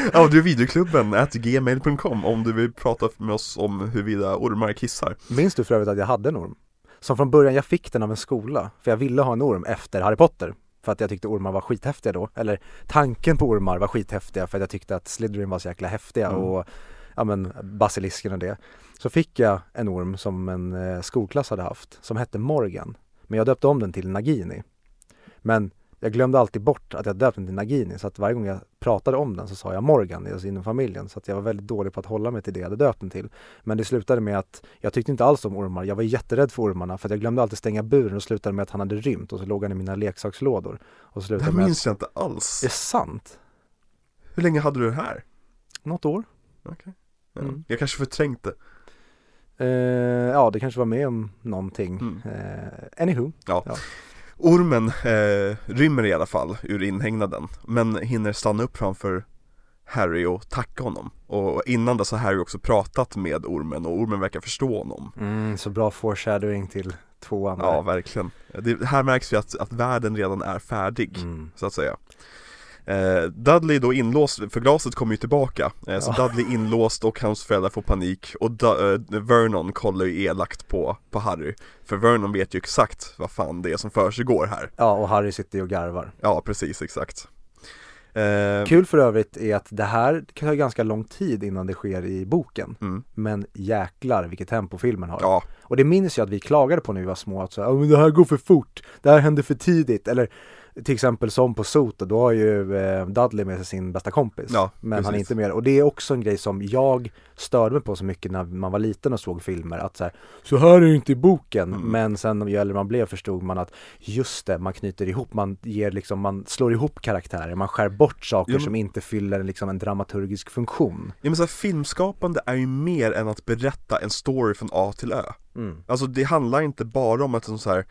Speaker 2: audiovideoklubben at gmail.com om du vill prata med oss om huruvida ormar kissar
Speaker 1: Minns du för övrigt att jag hade en orm? Som från början, jag fick den av en skola, för jag ville ha en orm efter Harry Potter. För att jag tyckte ormar var skithäftiga då, eller tanken på ormar var skithäftiga för att jag tyckte att Slytherin var så jäkla häftiga
Speaker 2: Mm.
Speaker 1: och ja men basilisken och det. Så fick jag en orm som en eh, skolklass hade haft, som hette Morgan. Men jag döpte om den till Nagini. Men jag glömde alltid bort att jag döpte den till Nagini så att varje gång jag pratade om den så sa jag Morgan alltså inom familjen så att jag var väldigt dålig på att hålla mig till det jag hade döpt den till. Men det slutade med att jag tyckte inte alls om ormar. Jag var jätterädd för ormarna för jag glömde alltid stänga buren och slutade med att han hade rymt och så låg han i mina leksakslådor. Och
Speaker 2: Det här
Speaker 1: med att,
Speaker 2: minns jag inte alls
Speaker 1: är det sant?
Speaker 2: Hur länge hade du det här?
Speaker 1: Något år?
Speaker 2: Okej ja.
Speaker 1: Mm.
Speaker 2: Jag kanske förträngt det
Speaker 1: Eh, ja, det kanske var med om någonting.
Speaker 2: Mm.
Speaker 1: Eh, anywho.
Speaker 2: Ormen eh, rymmer i alla fall ur inhägnaden Men hinner stanna upp framför Harry och tacka honom Och innan dess har Harry också pratat med ormen och ormen verkar förstå honom
Speaker 1: Mm, så bra foreshadowing till tvåan. där.
Speaker 2: Ja, verkligen det, Här märks ju att, att världen redan är färdig
Speaker 1: Mm.
Speaker 2: så att säga Dudley då inlåst, för glaset kommer ju tillbaka. Eh, Så
Speaker 1: Ja.
Speaker 2: Dudley inlåst och hans föräldrar får panik. Och Du- eh, Vernon kollar ju elakt på, på Harry. För Vernon vet ju exakt vad fan det är som försiggår här.
Speaker 1: Ja, och Harry sitter ju och garvar.
Speaker 2: Ja precis, exakt. Eh,
Speaker 1: Kul för övrigt är att det här kan ta ganska lång tid innan det sker i boken.
Speaker 2: mm,
Speaker 1: Men jäklar vilket tempo filmen har.
Speaker 2: Ja,
Speaker 1: Och det minns jag att vi klagade på när vi var små, att så, här, "Ja, men det här går för fort, det här händer för tidigt, eller till exempel som på Sot, då har ju eh, Dudley med sig sin bästa kompis,
Speaker 2: Ja,
Speaker 1: men han är
Speaker 2: precis.
Speaker 1: inte med. Och det är också en grej som jag störde mig på så mycket när man var liten och såg filmer, att så här, så här är det inte i boken,
Speaker 2: Mm.
Speaker 1: men sen ju äldre man blev förstod man att just det, man knyter ihop, man ger liksom, man slår ihop karaktärer, man skär bort saker
Speaker 2: Ja, men-
Speaker 1: som inte fyller liksom en dramaturgisk funktion.
Speaker 2: ja men så här, filmskapande är ju mer än att berätta en story från A till Ö
Speaker 1: Mm.
Speaker 2: Alltså det handlar inte bara om att så här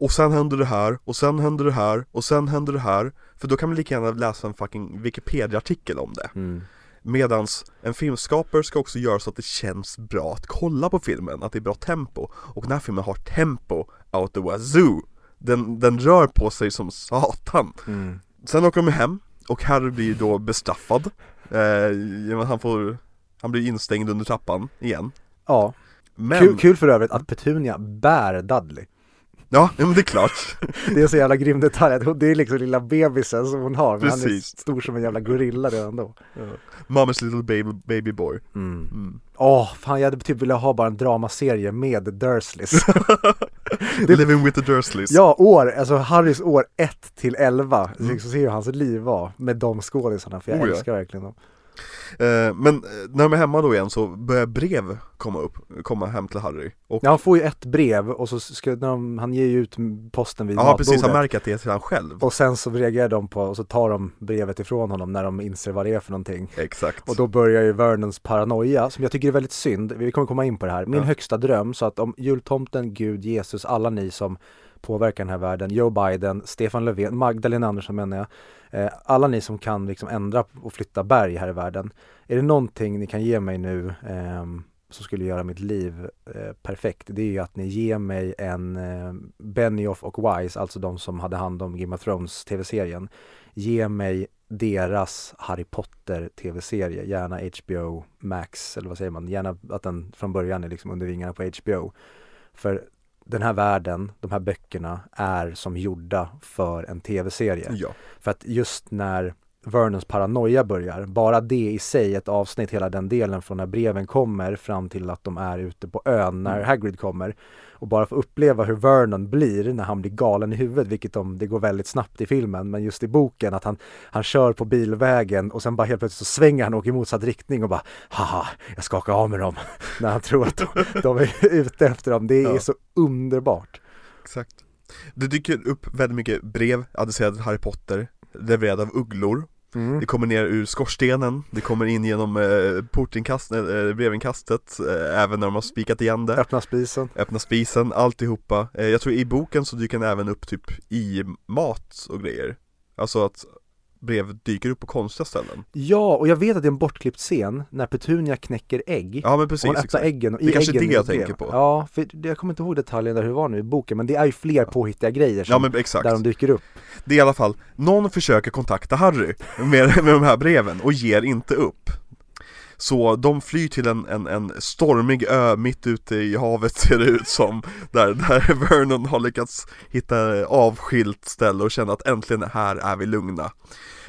Speaker 2: och sen händer det här, och sen händer det här, och sen händer det här. För då kan man lika gärna läsa en fucking Wikipedia-artikel om det.
Speaker 1: Mm.
Speaker 2: Medans en filmskapare ska också göra så att det känns bra att kolla på filmen, att det är bra tempo. Och den här filmen har tempo out the wazoo. Den, den rör på sig som satan.
Speaker 1: Mm.
Speaker 2: Sen åker de hem, och Harry blir då bestraffad. Eh, han får Han blir instängd under trappan igen.
Speaker 1: Ja,
Speaker 2: Men,
Speaker 1: kul, kul för övrigt att Petunia bär Dudley.
Speaker 2: Ja, ja men det är klart
Speaker 1: Det är en så jävla grym detalj att det är liksom lilla bebisen som hon har, men han är
Speaker 2: Precis.
Speaker 1: stor som en jävla gorilla redan då.
Speaker 2: Mama's little baby, baby boy
Speaker 1: Mm.
Speaker 2: mm.
Speaker 1: Åh, fan jag hade typ velat ha bara en dramaserie med Dursleys.
Speaker 2: Living with the Dursleys
Speaker 1: ja, år, alltså Harrys år 1 till 11,
Speaker 2: Mm.
Speaker 1: så ser hur hans liv var med de skådisarna, för jag
Speaker 2: Oh, ja.
Speaker 1: älskar verkligen dem.
Speaker 2: Eh, Men eh, när de är hemma då igen så börjar brev komma upp, komma hem till Harry och
Speaker 1: Ja, han får ju ett brev och så ska när de, han ger ju ut posten vid
Speaker 2: Ja precis, han märker att det är till han själv.
Speaker 1: Och sen så reagerar de på, och så tar de brevet ifrån honom när de inser vad det är för någonting.
Speaker 2: Exakt.
Speaker 1: Och då börjar ju Vernons paranoia, som jag tycker är väldigt synd, vi kommer komma in på det här, min
Speaker 2: Ja.
Speaker 1: högsta dröm, så att om jultomten, Gud, Jesus, alla ni som påverka den här världen, Joe Biden, Stefan Löfven, Magdalena Andersson menar jag, eh, alla ni som kan liksom ändra och flytta berg här i världen, är det någonting ni kan ge mig nu eh, som skulle göra mitt liv eh, perfekt, det är ju att ni ger mig en eh, Benioff och Wise, alltså de som hade hand om Game of Thrones tv-serien, ge mig deras Harry Potter tv-serie, gärna HBO Max eller vad säger man, gärna att den från början är liksom under vingarna på HBO. För den här världen, de här böckerna är som gjorda för en tv-serie.
Speaker 2: Ja,
Speaker 1: För att just när Vernons paranoia börjar. Bara det i sig, ett avsnitt, hela den delen från när breven kommer fram till att de är ute på ön när
Speaker 2: Mm.
Speaker 1: Hagrid kommer. Och bara få uppleva hur Vernon blir när han blir galen i huvudet, vilket de, det går väldigt snabbt i filmen, men just i boken att han, han kör på bilvägen och sen bara helt plötsligt så svänger han och åker i motsatt riktning och bara haha, jag skakar av med dem när han tror att de, de är ute efter dem. Det är
Speaker 2: Ja.
Speaker 1: så underbart.
Speaker 2: Exakt Det dyker upp väldigt mycket brev adresserade till Harry Potter Levererade av ugglor
Speaker 1: Mm.
Speaker 2: Det kommer ner ur skorstenen Det kommer in genom eh, portinkast, eh, brevinkastet eh, Även när de har spikat igen det
Speaker 1: Öppna spisen.
Speaker 2: Öppna spisen, alltihopa eh, Jag tror i boken så dyker den även upp typ i mat och grejer Alltså att brev dyker upp på konstiga ställen
Speaker 1: Ja, och jag vet att det är en bortklippt scen när Petunia knäcker ägg.
Speaker 2: Ja men
Speaker 1: och
Speaker 2: precis,
Speaker 1: hon öppnar
Speaker 2: exakt.
Speaker 1: äggen och i
Speaker 2: Det är kanske
Speaker 1: äggen
Speaker 2: det jag
Speaker 1: är brev.
Speaker 2: tänker på.
Speaker 1: Ja, för det- jag kommer inte ihåg detaljen där hur det var nu i boken, men det är ju fler påhittiga grejer som,
Speaker 2: Ja men exakt
Speaker 1: där de dyker upp.
Speaker 2: Det är i alla fall, någon försöker kontakta Harry med, med de här breven och ger inte upp så de flyr till en, en, en stormig ö mitt ute i havet ser det ut som Där, där Vernon har lyckats hitta avskilt ställe och känna att äntligen här är vi lugna.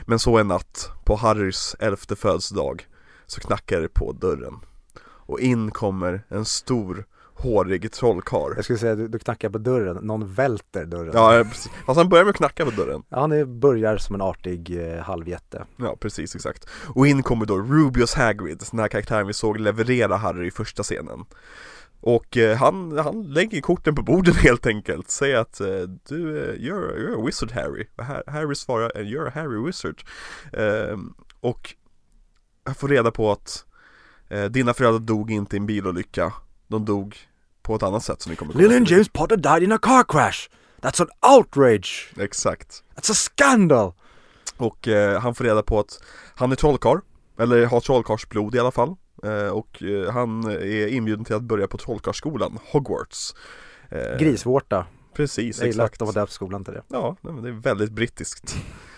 Speaker 2: Men så en natt, på Harrys elfte födelsedag Så knackar det på dörren. Och in kommer en stor, hårig trollkarl
Speaker 1: Jag skulle säga att du, du knackar på dörren, någon välter dörren.
Speaker 2: Ja, precis. Fast han börjar med att knacka på dörren
Speaker 1: Ja, Han är, börjar som en artig eh, halvjätte.
Speaker 2: Ja, precis, exakt. Och in kommer då Rubius Hagrid, den här karaktären vi såg leverera Harry i första scenen. Och eh, han, han lägger korten på bordet helt enkelt, säger att eh, du, eh, you're, you're a wizard Harry. Harry svarar, "Eh, you're a Harry wizard. Eh, och jag får reda på att dina föräldrar dog inte i en bilolycka, de dog på ett annat sätt som vi kommer komma
Speaker 1: Lily and. James Potter died in a car crash! That's an outrage!
Speaker 2: Exakt.
Speaker 1: That's a scandal!
Speaker 2: Och eh, han får reda på att han är trollkarl, eller har trollkarlsblod i alla fall. Eh, och eh, han är inbjuden till att börja på trollkarlsskolan, Hogwarts. Eh,
Speaker 1: Grisvårta.
Speaker 2: Precis,
Speaker 1: Jag gillar att
Speaker 2: exakt.
Speaker 1: de har döpt skolan till det.
Speaker 2: Ja, nej, men det är väldigt brittiskt.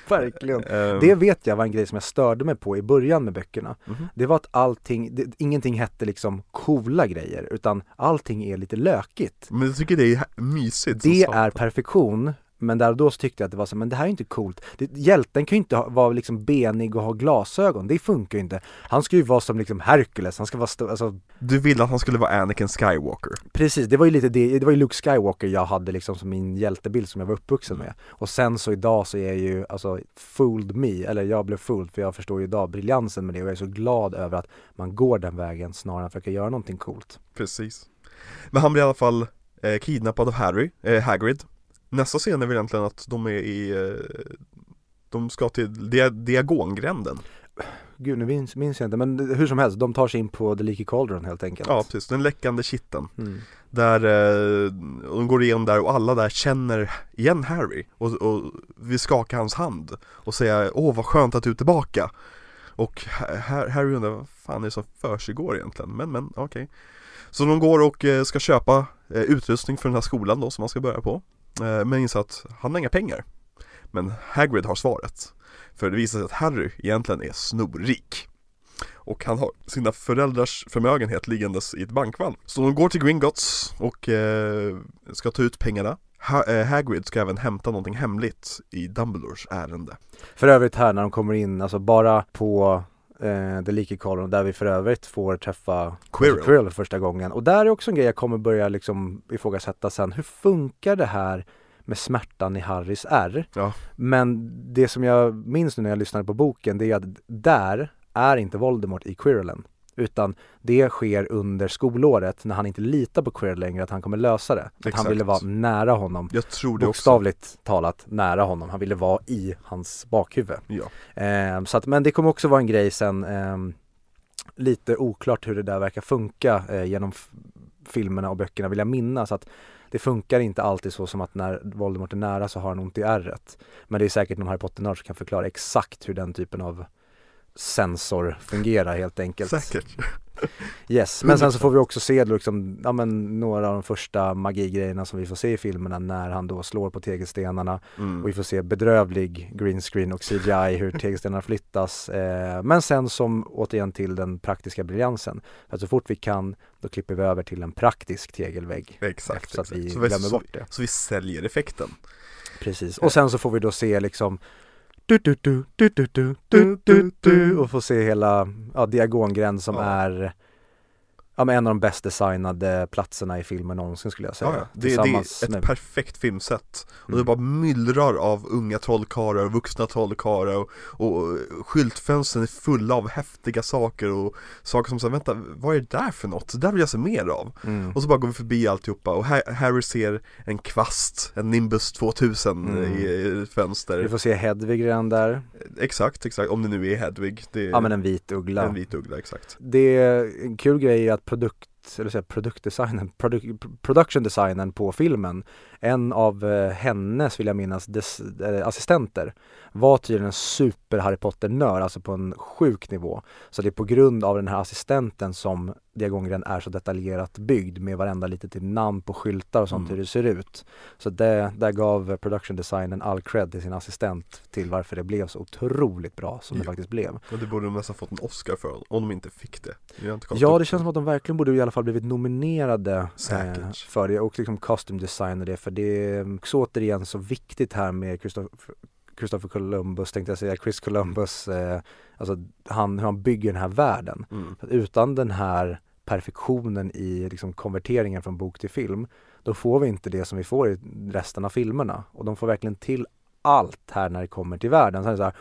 Speaker 1: Verkligen.
Speaker 2: Eh,
Speaker 1: Det vet jag var en grej som jag störde mig på i början med böckerna.
Speaker 2: mhm.
Speaker 1: Det var att allting, det, ingenting hette liksom coola grejer utan allting är lite lökigt.
Speaker 2: Men jag tycker det är mysigt.
Speaker 1: Det är perfektion, men där och då så tyckte jag att det var så, men det här är inte coolt. Det, hjälten kan ju inte ha, vara liksom benig och ha glasögon, det funkar ju inte. Han ska ju vara som liksom Hercules, han ska vara stor, alltså
Speaker 2: Du ville att han skulle vara Anakin Skywalker.
Speaker 1: precis, det var ju lite det, det var ju Luke Skywalker jag hade liksom som min hjältebild som jag var uppvuxen med. Och sen så idag så är jag ju, alltså, fooled me, eller jag blev fooled för jag förstår ju idag briljansen med det och jag är så glad över att man går den vägen snarare än att försöka göra någonting coolt.
Speaker 2: Precis. Men han blir i alla fall eh, kidnappad av Harry, eh, Hagrid. Nästa scen är väl egentligen att de är i, eh, de ska till dia, Diagongränden.
Speaker 1: Gud, nu minns, minns jag inte, men hur som helst, de tar sig in på The Leaky Cauldron helt enkelt.
Speaker 2: Ja, precis. Den läckande kitteln.
Speaker 1: Mm.
Speaker 2: Där, eh, och de går igenom där och alla där känner igen Harry och, och vill skaka hans hand och säga Åh vad skönt att du är tillbaka Och Ha- Ha- Harry undrar vad fan är det som försiggår egentligen? Men men okej Så de går och eh, ska köpa utrustning för den här skolan då som man ska börja på Eh, men inser att han har inga pengar Men Hagrid har svaret För det visar sig att Harry egentligen är snorrik och han har sina föräldrars förmögenhet liggandes i ett bankvalv. Så de går till Gringotts och eh, ska ta ut pengarna. Ha- eh, Hagrid ska även hämta någonting hemligt i Dumbledores ärende.
Speaker 1: För övrigt här när de kommer in, alltså bara på eh, The Leaky Cauldron där vi för övrigt får träffa
Speaker 2: Quirrell.
Speaker 1: Quirrell för första gången. Och där är också en grej jag kommer börja liksom ifrågasätta sen. Hur funkar det här med smärtan i Harrys ärr?
Speaker 2: Ja.
Speaker 1: Men det som jag minns nu när jag lyssnade på boken det är att där är inte Voldemort i Quirrellen. Utan det sker under skolåret när han inte litar på Quirrell längre att han kommer lösa det. Att han
Speaker 2: Exakt.
Speaker 1: ville vara nära honom.
Speaker 2: Jag tror det också.
Speaker 1: Bokstavligt talat nära honom. Han ville vara i hans bakhuvud.
Speaker 2: Ja.
Speaker 1: Eh, så att, men det kommer också vara en grej sen, ehm, lite oklart hur det där verkar funka eh, genom filmerna och böckerna vill jag minnas att det funkar inte alltid så som att när Voldemort är nära så har han ont i ärret. Men det är säkert någon Harry Potter-nörd som kan förklara exakt hur den typen av sensor fungerar helt enkelt.
Speaker 2: Säkert.
Speaker 1: Yes, men sen så får vi också se liksom, ja men några av de första magigrejerna som vi får se i filmerna när han då slår på tegelstenarna och
Speaker 2: Mm.
Speaker 1: vi får se bedrövlig green screen och CGI hur tegelstenarna flyttas. Eh, men sen som återigen till den praktiska briljansen. För att så fort vi kan då klipper vi över till en praktisk tegelvägg.
Speaker 2: Exakt.
Speaker 1: så att vi
Speaker 2: exakt.
Speaker 1: glömmer
Speaker 2: så,
Speaker 1: bort det.
Speaker 2: så vi säljer effekten.
Speaker 1: Precis. Och sen så får vi då se liksom du, du, du, du, du, du, du, du, du, och få se hela ja, Diagongränd som
Speaker 2: Ja.
Speaker 1: är ja, men en av de bäst designade platserna i filmen någonsin skulle jag säga.
Speaker 2: Ja. Det, det är ett
Speaker 1: med-
Speaker 2: perfekt filmsätt Och det
Speaker 1: Mm.
Speaker 2: bara myllrar av unga trollkarlar och vuxna trollkarlar och, och skyltfönstren är fulla av häftiga saker och saker som säger vänta, vad är det där för något? Det där vill jag se mer av
Speaker 1: Mm.
Speaker 2: Och så bara går vi förbi alltihopa och Ha- Harry ser en kvast, en Nimbus 2000
Speaker 1: Mm.
Speaker 2: i i ett fönster
Speaker 1: Vi får se Hedvig redan där.
Speaker 2: Exakt, exakt, om det nu är Hedvig det är
Speaker 1: Ja men en vit uggla.
Speaker 2: en vit uggla, exakt
Speaker 1: Det är en kul grej är att produkt, eller säga produktdesignen, produ production designen på filmen, en av eh, hennes, vill jag minnas, des, eh, assistenter var tydligen en super Harry Potter-nörd, alltså på en sjuk nivå. Så det är på grund av den här assistenten som Diagongren är så detaljerat byggd med varenda litet namn på skyltar och sånt
Speaker 2: Mm.
Speaker 1: hur det ser ut. Så det, där gav production designen all cred till sin assistent till varför det blev så otroligt bra som det
Speaker 2: Ja.
Speaker 1: faktiskt blev.
Speaker 2: Och det borde de nästan fått en Oscar för om de inte fick det inte
Speaker 1: Ja det känns som att de verkligen borde i alla fall blivit nominerade eh, för det och liksom costume design och det för det är också återigen så viktigt här med Christopher, Christopher Columbus tänkte jag säga, Chris Columbus, eh, alltså han, hur han bygger den här världen.
Speaker 2: mm.
Speaker 1: Utan den här perfektionen i liksom konverteringen från bok till film då får vi inte det som vi får i resten av filmerna och de får verkligen till allt här när det kommer till världen. Så är det så här,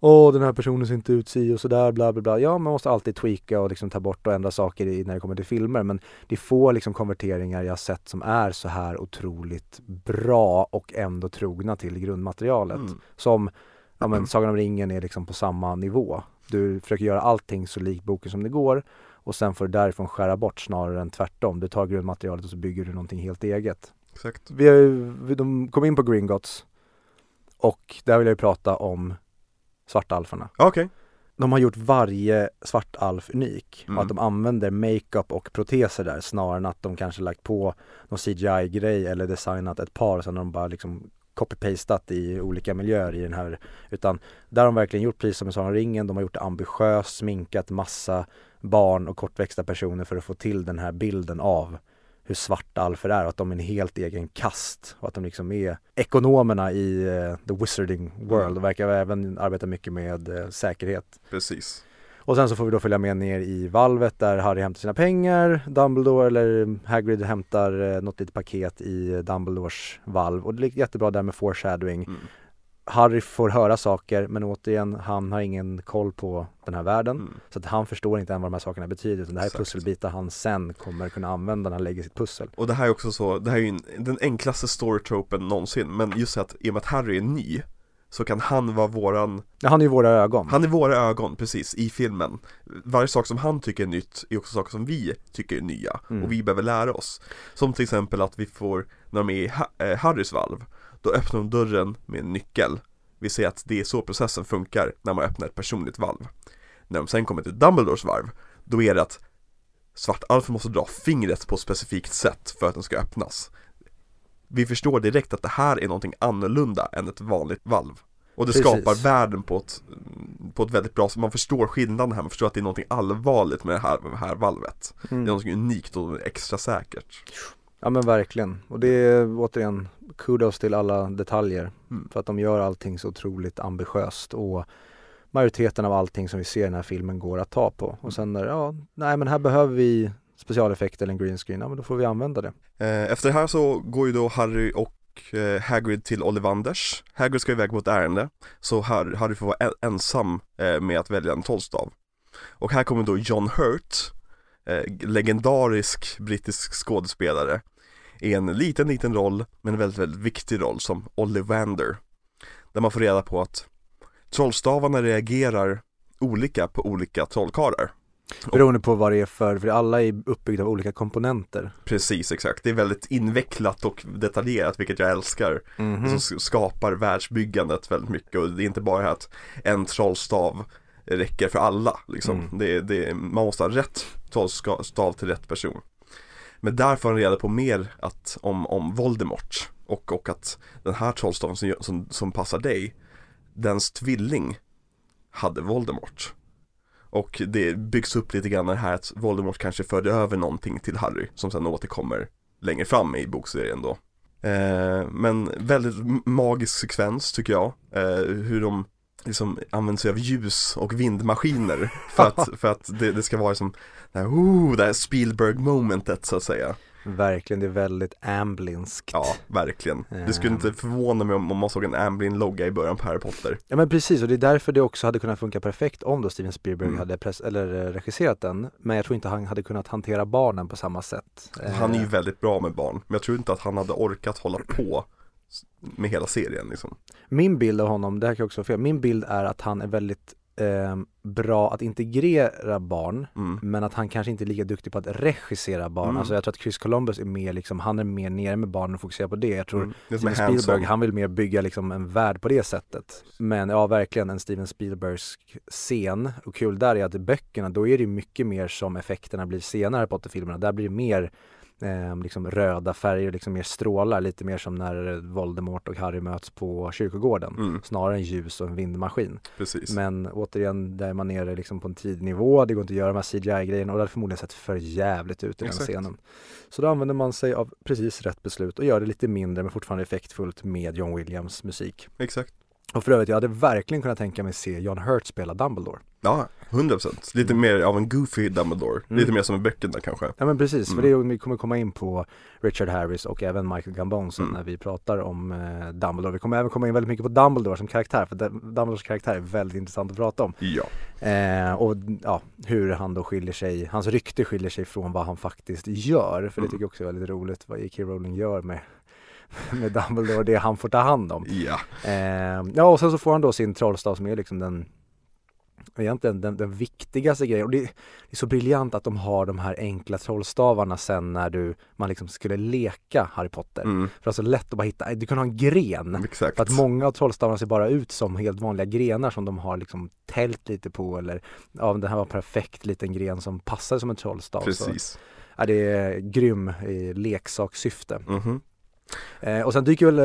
Speaker 1: Åh den här personen ser inte ut si och sådär bla bla bla. Ja man måste alltid tweaka och liksom ta bort och ändra saker i, när det kommer till filmer men det är få liksom konverteringar jag har sett som är så här otroligt bra och ändå trogna till grundmaterialet.
Speaker 2: Mm.
Speaker 1: Som, ja men Sagan om ringen är liksom på samma nivå. Du försöker göra allting så likt boken som det går och sen får du därifrån skära bort snarare än tvärtom. Du tar grundmaterialet och så bygger du någonting helt eget.
Speaker 2: Exakt
Speaker 1: Vi har de kom in på Gringotts och där vill jag ju prata om svartalferna.
Speaker 2: Ja, Okej,
Speaker 1: De har gjort varje svartalf unik
Speaker 2: Mm.
Speaker 1: och att de använder makeup och proteser där snarare än att de kanske lagt på någon CGI-grej eller designat ett par sen har de bara liksom copy-pastat i olika miljöer i den här utan där har de verkligen gjort precis som i Sagan ringen, de har gjort det ambitiöst, sminkat massa barn och kortväxta personer för att få till den här bilden av hur svarta alfer är och att de är en helt egen kast och att de liksom är ekonomerna i eh, the wizarding world och verkar även arbeta mycket med eh, säkerhet.
Speaker 2: precis
Speaker 1: Och sen så får vi då följa med ner i valvet där Harry hämtar sina pengar, Dumbledore eller Hagrid hämtar eh, något litet paket i Dumbledores valv och det är jättebra där med foreshadowing.
Speaker 2: mm.
Speaker 1: Harry får höra saker men återigen, han har ingen koll på den här världen.
Speaker 2: Mm.
Speaker 1: Så att han förstår inte än vad de här sakerna betyder utan det här är pusselbitar han sen kommer kunna använda när han lägger sitt pussel.
Speaker 2: Och det här är också så, det här är ju en, den enklaste storytropen någonsin Men just att i och med att Harry är ny Så kan han vara våran,
Speaker 1: Ja, han är ju våra ögon.
Speaker 2: han är våra ögon precis i filmen Varje sak som han tycker är nytt är också saker som vi tycker är nya
Speaker 1: Mm.
Speaker 2: Och vi behöver lära oss Som till exempel att vi får, när de är i eh, Harrys valv Då öppnar de dörren med en nyckel. Vi ser att det är så processen funkar när man öppnar ett personligt valv. När de sen kommer till Dumbledores varv Då är det att Svartalfen måste dra fingret på ett specifikt sätt för att den ska öppnas. Vi förstår direkt att det här är någonting annorlunda än ett vanligt valv. Och det
Speaker 1: Precis.
Speaker 2: skapar världen på ett, på ett väldigt bra sätt, man förstår skillnaden här, man förstår att det är någonting allvarligt med det här, med det här valvet. Det är
Speaker 1: Mm.
Speaker 2: någonting unikt och extra säkert
Speaker 1: Ja men verkligen. Och det är återigen kudos till alla detaljer.
Speaker 2: Mm.
Speaker 1: För att de gör allting så otroligt ambitiöst och majoriteten av allting som vi ser i den här filmen går att ta på. Och sen när, ja, nej men här behöver vi specialeffekter eller en green screen, ja men då får vi använda det.
Speaker 2: Eh, Efter det här så går ju då Harry och eh, Hagrid till Ollivanders Hagrid ska iväg på ett ärende Så Harry, får vara en, ensam eh, med att välja en trollstav Och här kommer då John Hurt Legendarisk brittisk skådespelare I en liten, liten roll Men en väldigt, väldigt viktig roll som Ollivander Där man får reda på att Trollstavarna reagerar olika på olika trollkarlar
Speaker 1: Beroende på vad det är för, för alla är uppbyggda av olika komponenter.
Speaker 2: Precis, exakt. Det är väldigt invecklat och detaljerat, vilket jag älskar.
Speaker 1: Mhm.
Speaker 2: Som s- skapar världsbyggandet väldigt mycket och det är inte bara att en trollstav räcker för alla liksom.
Speaker 1: Mm.
Speaker 2: Det, det, man måste ha rätt trollstav till rätt person. Men där får han reda på mer att, om, om Voldemort och, och att den här trollstaven som, som, som passar dig, dens tvilling hade Voldemort. Och det byggs upp lite grann det här att Voldemort kanske förde över någonting till Harry som sen återkommer längre fram i bokserien då. Eh, men väldigt magisk sekvens tycker jag. Eh, hur de liksom använder sig av ljus och vindmaskiner för att, för att det, det ska vara som det här, oh, det här Spielberg-momentet så att säga.
Speaker 1: Verkligen, det är väldigt Amblinskt.
Speaker 2: Ja, verkligen. Det skulle
Speaker 1: Ehm.
Speaker 2: inte förvåna mig om, man såg en Amblin-logga i början på Harry Potter.
Speaker 1: Ja men precis och det är därför det också hade kunnat funka perfekt om då Steven Spielberg
Speaker 2: Mm.
Speaker 1: hade press- eller eh, regisserat den. Men jag tror inte han hade kunnat hantera barnen på samma sätt.
Speaker 2: Han är ju
Speaker 1: Eh,
Speaker 2: väldigt bra med barn, men jag tror inte att han hade orkat hålla på med hela serien liksom.
Speaker 1: Min bild av honom, det här kan också vara fel, min bild är att han är väldigt eh, bra att integrera barn
Speaker 2: Mm.
Speaker 1: men att han kanske inte är lika duktig på att regissera barn.
Speaker 2: Mm.
Speaker 1: Alltså jag tror att Chris Columbus är mer liksom, han är mer nere med barnen och fokuserar på det. Jag tror
Speaker 2: Mm. Det
Speaker 1: Steven. Spielberg, han vill mer bygga liksom en värld på det sättet. Men ja, verkligen en Steven Spielbergs scen. Och kul där är att i böckerna, då är det mycket mer som effekterna blir senare på filmerna. Där blir det mer eh, liksom röda färger, liksom mer strålar, lite mer som när Voldemort och Harry möts på kyrkogården.
Speaker 2: Mm,
Speaker 1: Snarare än ljus och en vindmaskin.
Speaker 2: precis.
Speaker 1: Men återigen, där är man nere liksom på en tidnivå, det går inte att göra de här CGI-grejerna och det hade förmodligen sett för jävligt ut i den
Speaker 2: Exakt.
Speaker 1: scenen. Så då använder man sig av precis rätt beslut och gör det lite mindre men fortfarande effektfullt med John Williams musik.
Speaker 2: Exakt.
Speaker 1: Och för övrigt, jag hade verkligen kunnat tänka mig se John Hurt spela Dumbledore.
Speaker 2: Ja, 100%. Lite mer av en goofy Dumbledore.
Speaker 1: Mm.
Speaker 2: Lite mer som i böckerna kanske.
Speaker 1: Ja men precis, för
Speaker 2: Mm.
Speaker 1: det är, vi kommer komma in på Richard Harris och även Michael Gambon
Speaker 2: Mm.
Speaker 1: när vi pratar om eh, Dumbledore. Vi kommer även komma in väldigt mycket på Dumbledore som karaktär, för Dumbledores karaktär är väldigt intressant att prata om.
Speaker 2: Ja.
Speaker 1: Eh, och ja, hur han då skiljer sig, hans rykte skiljer sig från vad han faktiskt gör. För det
Speaker 2: Mm.
Speaker 1: tycker jag också är väldigt roligt vad J.K. Rowling gör med, med Dumbledore, det han får ta hand om.
Speaker 2: Ja.
Speaker 1: Eh, ja och sen så får han då sin trollstav som är liksom den Egentligen den, den viktigaste grejen och det, det är så briljant att de har de här enkla trollstavarna sen när du, man liksom skulle leka Harry Potter.
Speaker 2: Mm,
Speaker 1: För det är så lätt att bara hitta, du kan ha en gren
Speaker 2: exakt.
Speaker 1: för att många av trollstavarna ser bara ut som helt vanliga grenar som de har liksom tält lite på eller ja, den här var perfekt liten gren som passar som en trollstav. Så,
Speaker 2: Precis.
Speaker 1: ja, det är grym i leksakssyfte.
Speaker 2: Mhm.
Speaker 1: Eh, och sen dyker väl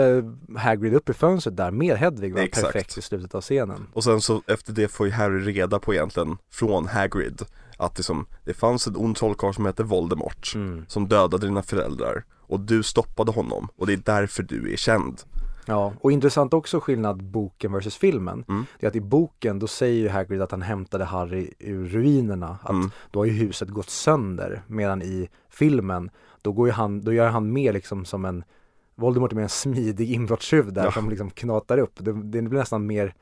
Speaker 1: eh, Hagrid upp i fönstret där med Hedvig va?
Speaker 2: Exakt.
Speaker 1: perfekt i slutet av scenen.
Speaker 2: Och sen så efter det får ju Harry reda på egentligen från Hagrid att liksom, det fanns en ond trollkarl som hette Voldemort
Speaker 1: Mm.
Speaker 2: som dödade dina föräldrar och du stoppade honom och det är därför du är känd.
Speaker 1: Ja, och intressant också skillnad boken versus filmen.
Speaker 2: Mm.
Speaker 1: Det är att i boken då säger ju Hagrid att han hämtade Harry ur ruinerna. Att
Speaker 2: Mm.
Speaker 1: då har ju huset gått sönder. Medan i filmen då, går ju han, då gör han mer liksom som en Voldemort är mer en smidig inbrottstjuv där
Speaker 2: Ja.
Speaker 1: som liksom knatar upp. Det, det blir nästan mer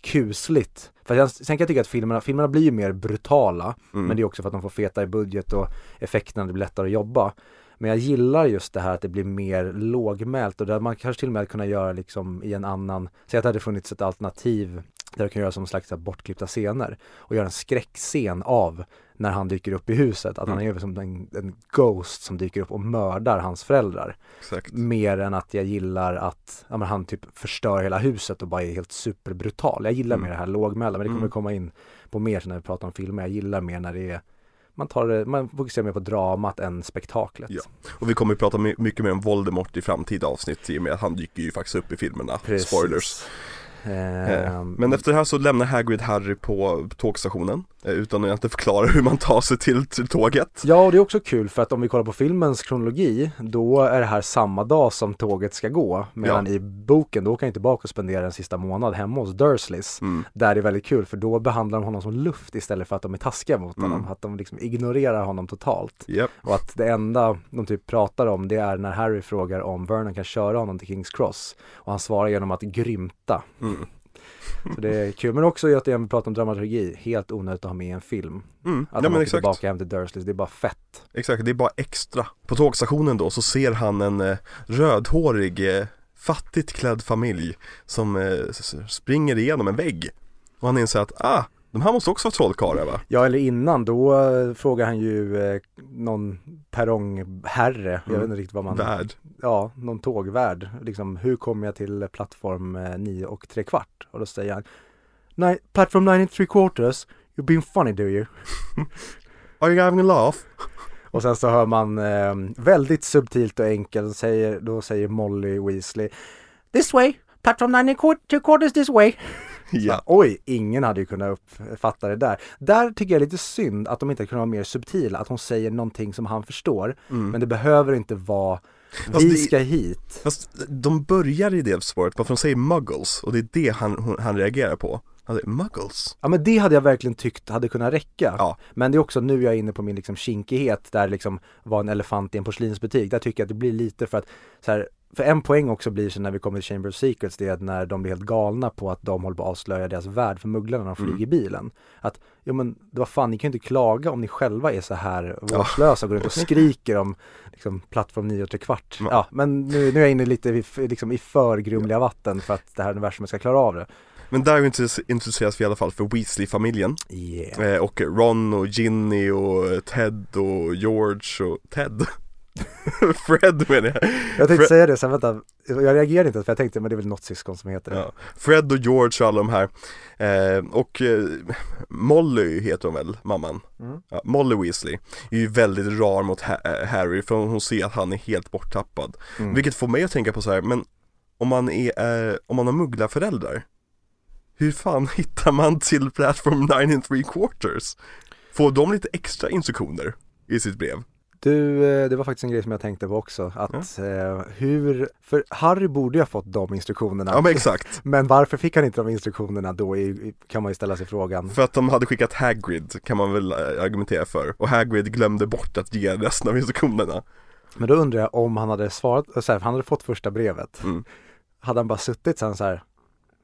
Speaker 1: kusligt. För jag, sen kan jag tycka att filmerna, filmerna blir ju mer brutala.
Speaker 2: Mm.
Speaker 1: Men det är också för att de får feta i budget och effekterna det blir lättare att jobba. Men jag gillar just det här att det blir mer lågmält och där man kanske till och med kunna göra liksom i en annan, säg att det hade funnits ett alternativ där du kan göra som en slags bortklippta scener och göra en skräckscen av när han dyker upp i huset, att han
Speaker 2: Mm.
Speaker 1: är som en, en ghost som dyker upp och mördar hans föräldrar.
Speaker 2: Exakt.
Speaker 1: Mer än att jag gillar att ja, han typ förstör hela huset och bara är helt superbrutal. Jag gillar
Speaker 2: Mm.
Speaker 1: mer det här lågmälda, men det kommer
Speaker 2: Mm.
Speaker 1: komma in på mer sen när vi pratar om filmer. Jag gillar mer när det är man, tar man fokuserar mer på dramat än spektaklet.
Speaker 2: Ja. Och vi kommer ju prata my- mycket mer om Voldemort i framtida avsnitt i och med att han dyker ju faktiskt upp i filmerna.
Speaker 1: Precis.
Speaker 2: Spoilers. Eh,
Speaker 1: Ehm,
Speaker 2: Men efter det här så lämnar Hagrid Harry på tågstationen eh, utan att inte förklara hur man tar sig till, till tåget.
Speaker 1: Ja, och det är också kul för att om vi kollar på filmens kronologi, då är det här samma dag som tåget ska gå. Medan
Speaker 2: Ja.
Speaker 1: i boken, då åker han tillbaka och spenderar en sista månad hemma hos Dursleys.
Speaker 2: Mm.
Speaker 1: Där det är väldigt kul, för då behandlar de honom som luft istället för att de är taskiga mot
Speaker 2: Mm.
Speaker 1: honom. Att de liksom ignorerar honom totalt.
Speaker 2: Japp.
Speaker 1: Och att det enda de typ pratar om, det är när Harry frågar om Vernon kan köra honom till Kings Cross. Och han svarar genom att grymta.
Speaker 2: Mm.
Speaker 1: Så det är kul. Men också att vi pratar om dramaturgi, helt onödigt att ha med i en film.
Speaker 2: Mm.
Speaker 1: Att
Speaker 2: Ja men
Speaker 1: åker tillbaka hem till Dursleys, det är bara fett.
Speaker 2: Exakt, det är bara extra. På tågstationen då så ser han en eh, rödhårig, eh, fattigt klädd familj som eh, springer igenom en vägg. Och han inser att, ah, de här måste också vara trollkarlar va?
Speaker 1: Ja eller innan, då eh, frågar han ju eh, någon perrongherre, jag
Speaker 2: Mm.
Speaker 1: vet inte riktigt vad man,
Speaker 2: Värd.
Speaker 1: ja, någon tågvärd, liksom hur kommer jag till plattform eh, 9 och tre kvart? Och då säger han, nej, platform 9 and 3 quarters, you're being funny do you?
Speaker 2: Are you having a laugh?
Speaker 1: Och sen så hör man eh, väldigt subtilt och enkelt, säger, då säger Molly Weasley, this way, platform 9 and quar- two quarters this way.
Speaker 2: Ja.
Speaker 1: Oj, ingen hade ju kunnat uppfatta det där. Där tycker jag är lite synd att de inte kunde vara mer subtila, att hon säger någonting som han förstår.
Speaker 2: Mm.
Speaker 1: Men det behöver inte vara,
Speaker 2: Fast
Speaker 1: vi
Speaker 2: det-
Speaker 1: ska hit.
Speaker 2: Fast de börjar i det spåret, för de säger muggles och det är det han, hon, han reagerar på. Alltså, muggles?
Speaker 1: Ja men det hade jag verkligen tyckt hade kunnat räcka.
Speaker 2: Ja.
Speaker 1: Men det är också nu jag är inne på min liksom kinkighet där liksom var en elefant i en porslinsbutik. Där tycker jag att det blir lite för att så här, för en poäng också blir så när vi kommer till Chamber of Secrets det är att när de blir helt galna på att de håller på att avslöja deras värld för mugglarna när de flyger
Speaker 2: Mm.
Speaker 1: i bilen. Att, jo men var fan, ni kan ju inte klaga om ni själva är så här vårdslösa och går runt och skriker om liksom plattform 9 och tre kvart.
Speaker 2: Ja.
Speaker 1: Ja, men nu, nu är jag inne lite i, liksom, i för grumliga vatten för att det här universumet ska klara av det.
Speaker 2: Men där intresseras vi i alla fall för Weasley-familjen
Speaker 1: Yeah.
Speaker 2: eh, Och Ron och Ginny och Ted och George och Ted Fred menar jag
Speaker 1: Jag tänkte
Speaker 2: Fred-
Speaker 1: säga det, sen vänta, jag reagerade inte för jag tänkte men det är väl något syskon som heter det.
Speaker 2: ja. Fred och George och alla de här eh, Och eh, Molly heter hon väl, mamman?
Speaker 1: Mm.
Speaker 2: Ja, Molly Weasley är ju väldigt rar mot ha- eh, Harry för hon ser att han är helt borttappad
Speaker 1: Mm.
Speaker 2: Vilket får mig att tänka på så här, men om man är, eh, om man har mugglarföräldrar Hur fan hittar man till Platform 9 and 3 quarters? Får de lite extra instruktioner i sitt brev?
Speaker 1: Du, eh, det var faktiskt en grej som jag tänkte på också, att eh, hur, för Harry borde ju ha fått de instruktionerna.
Speaker 2: Ja men exakt,
Speaker 1: Men varför fick han inte de instruktionerna då, i, kan man ju ställa sig frågan.
Speaker 2: för att de hade skickat Hagrid kan man väl eh, argumentera för Och Hagrid glömde bort att ge resten av instruktionerna
Speaker 1: Men då undrar jag om han hade svarat, så här, för han hade fått första brevet.
Speaker 2: Mm.
Speaker 1: Hade han bara suttit sen så här,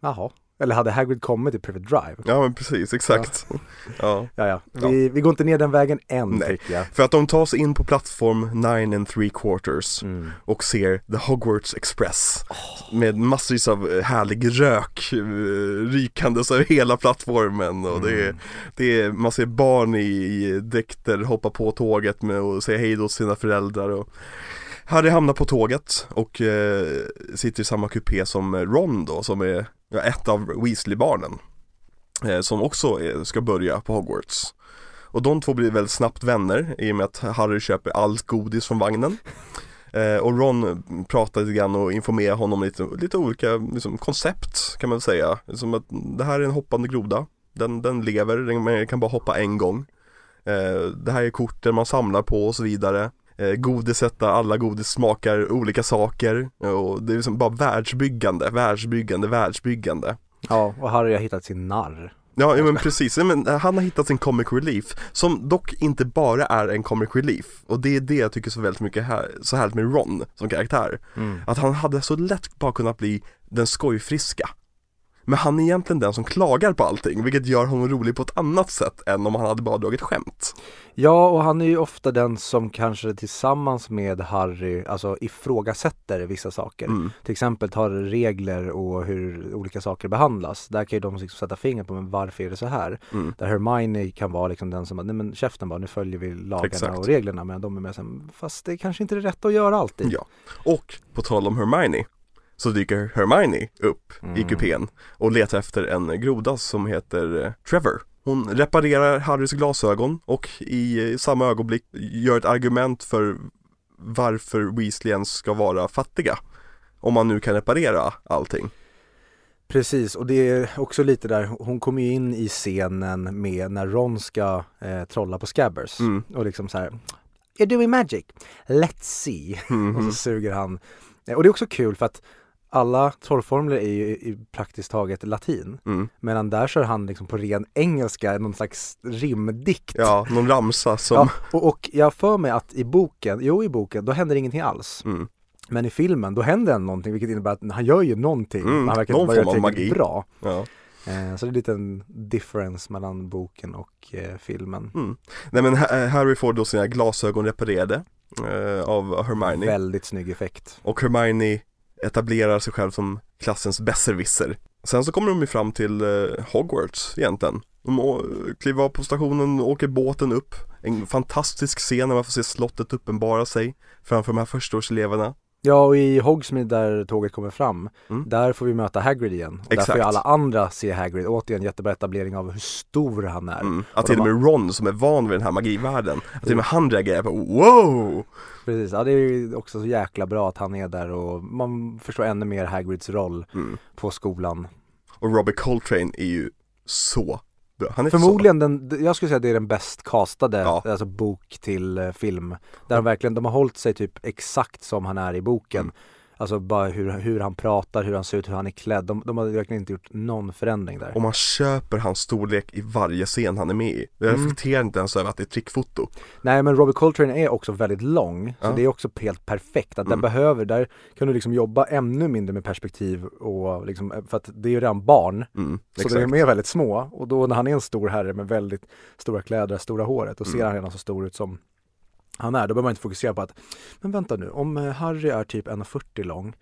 Speaker 1: jaha. Eller hade Hagrid kommit till Private Drive?
Speaker 2: Ja men precis, exakt ja.
Speaker 1: Ja, ja. Vi, vi går inte ner den vägen än
Speaker 2: Nej.
Speaker 1: tycker jag.
Speaker 2: För att de tar sig in på plattform 9 and 3 quarters
Speaker 1: Mm.
Speaker 2: och ser The Hogwarts Express Med massvis av eh, härlig rök eh, rykandes över hela plattformen och det, är,
Speaker 1: Mm.
Speaker 2: det är, man ser barn i, i dräkter hoppa på tåget med och säga hej då till sina föräldrar och Harry hamnar på tåget och eh, sitter i samma kupé som eh, Ron då som är ja, ett av Weasley-barnen eh, Som också är, ska börja på Hogwarts. Och de två blir väldigt snabbt vänner i och med att Harry köper allt godis från vagnen. Eh, Och Ron pratar lite grann och informerar honom lite, lite olika liksom, koncept kan man säga. Som att det här är en hoppande groda Den, den lever, den kan bara hoppa en gång. Eh, Det här är korten man samlar på och så vidare. Godiset där alla godis smakar olika saker. Och det är liksom bara världsbyggande, världsbyggande, världsbyggande.
Speaker 1: Ja, och Harry har hittat sin narr.
Speaker 2: Ja, men precis, men eh, han har hittat sin comic relief Som dock inte bara är en comic relief. Och det är det jag tycker så väldigt mycket här, så härligt med Ron som karaktär. Att han hade så lätt bara kunnat bli den skojfriska Men han är egentligen den som klagar på allting Vilket gör honom rolig på ett annat sätt än om han hade bara dragit skämt
Speaker 1: Ja, och han är ju ofta den som kanske tillsammans med Harry, alltså ifrågasätter vissa saker.
Speaker 2: mm.
Speaker 1: Till exempel tar regler och hur olika saker behandlas. Där kan ju de liksom sätta fingret på, men varför är det så här?
Speaker 2: Mm.
Speaker 1: Där Hermione kan vara liksom den som, nej men käften bara, nu följer vi lagarna
Speaker 2: Exakt.
Speaker 1: och reglerna. Men de är med sen, fast det kanske inte är det rätta att göra alltid.
Speaker 2: Ja, och på tal om Hermione Så dyker Hermione upp i
Speaker 1: Mm.
Speaker 2: kupén och letar efter en groda som heter eh, Trevor Hon reparerar Harrys glasögon och i eh, samma ögonblick gör ett argument för varför Weasley ens ska vara fattiga Om man nu kan reparera allting
Speaker 1: Precis, och det är också lite där, hon kommer ju in i scenen med när Ron ska eh, trolla på Scabbers.
Speaker 2: Mm.
Speaker 1: Och liksom så här, You're doing magic, let's see.
Speaker 2: Mhm.
Speaker 1: Och så suger han. Och det är också kul för att alla trollformler är ju i praktiskt taget latin.
Speaker 2: mm.
Speaker 1: Medan där kör han liksom på ren engelska, någon slags rimdikt.
Speaker 2: Ja, någon ramsa som
Speaker 1: Ja, och, och jag för mig att i boken, jo i boken, då händer ingenting alls.
Speaker 2: mm.
Speaker 1: Men i filmen, då händer ändå någonting vilket innebär att han gör ju någonting.
Speaker 2: Mm,
Speaker 1: han verkar
Speaker 2: någon
Speaker 1: inte tillräckligt
Speaker 2: magi.
Speaker 1: bra.
Speaker 2: Ja.
Speaker 1: Eh, så det är en difference mellan boken och eh, filmen.
Speaker 2: Mm. Nej men Ha- Harry får då sina glasögon reparerade eh, av Hermione
Speaker 1: Väldigt snygg effekt.
Speaker 2: Och Hermione etablerar sig själv som klassens besserwisser. Sen så kommer de ju fram till eh, Hogwarts egentligen. De kliver av på stationen åker båten upp. En fantastisk scen när man får se slottet uppenbara sig Framför de här förstaårseleverna.
Speaker 1: Ja och i Hogsmeade där tåget kommer fram,
Speaker 2: Mm.
Speaker 1: där får vi möta Hagrid igen. Och där
Speaker 2: Exakt.
Speaker 1: får ju alla andra se Hagrid, återigen jättebra etablering av hur stor han är.
Speaker 2: mm. Att till och med Ron som är van vid den här magivärlden Att till och med han reagerar på wow!
Speaker 1: Precis, ja det är ju också så jäkla bra att han är där och man förstår ännu mer Hagrids roll
Speaker 2: Mm.
Speaker 1: på skolan.
Speaker 2: Och Robbie Coltrane är ju så bra Han är
Speaker 1: Förmodligen den, jag skulle säga det är den bäst castade,
Speaker 2: Ja.
Speaker 1: alltså bok till eh, film. Där de verkligen, de har hållit sig typ exakt som han är i boken.
Speaker 2: Mm.
Speaker 1: Alltså bara hur, hur han pratar, hur han ser ut, hur han är klädd. De, de har verkligen inte gjort någon förändring där.
Speaker 2: Och man köper hans storlek i varje scen han är med i. Jag
Speaker 1: Mm.
Speaker 2: reflekterar inte ens över att det är trickfoto.
Speaker 1: Nej men Robbie Coltrane är också väldigt lång, så
Speaker 2: Ja.
Speaker 1: det är också helt perfekt. Att
Speaker 2: Mm.
Speaker 1: den behöver, där kan du liksom jobba ännu mindre med perspektiv och liksom, för att det är ju redan barn.
Speaker 2: Mm,
Speaker 1: Så
Speaker 2: exakt.
Speaker 1: de är väldigt små och då när han är en stor herre med väldigt stora kläder, stora håret ser
Speaker 2: Mm.
Speaker 1: han redan så stor ut som han är, då behöver man inte fokusera på att Men vänta nu, om eh, Harry är typ 1,40 lång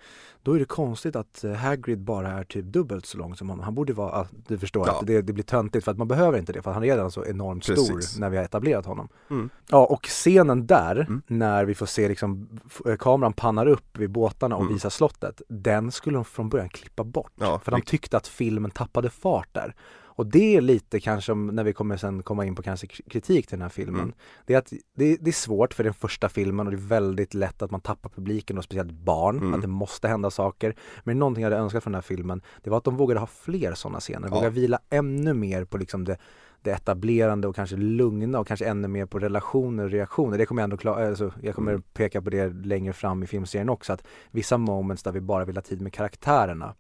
Speaker 1: Då är det konstigt att eh, Hagrid bara är typ dubbelt så lång som honom. Han borde vara, du förstår
Speaker 2: Ja.
Speaker 1: att det, det blir töntigt för att man behöver inte det för han är redan så enormt
Speaker 2: Precis.
Speaker 1: stor när vi har etablerat honom.
Speaker 2: Mm.
Speaker 1: Ja och scenen där,
Speaker 2: Mm.
Speaker 1: när vi får se liksom eh, kameran pannar upp vid båtarna och
Speaker 2: Mm.
Speaker 1: visar slottet, den skulle de från början klippa bort.
Speaker 2: Ja,
Speaker 1: för de tyckte att filmen tappade fart där. Och det är lite kanske, när vi kommer sen komma in på kanske kritik till den här filmen,
Speaker 2: Mm.
Speaker 1: det är att det, det är svårt för den första filmen och det är väldigt lätt att man tappar publiken och speciellt barn,
Speaker 2: Mm.
Speaker 1: att det måste hända saker. Men någonting jag hade önskat från den här filmen, det var att de vågade ha fler sådana scener,
Speaker 2: Ja.
Speaker 1: våga vila ännu mer på liksom det det etablerande och kanske lugna och kanske ännu mer på relationer och reaktioner. Det kommer jag ändå klara, alltså, jag kommer
Speaker 2: Mm.
Speaker 1: peka på det längre fram i filmserien också, att vissa moments där vi bara vill ha tid med karaktärerna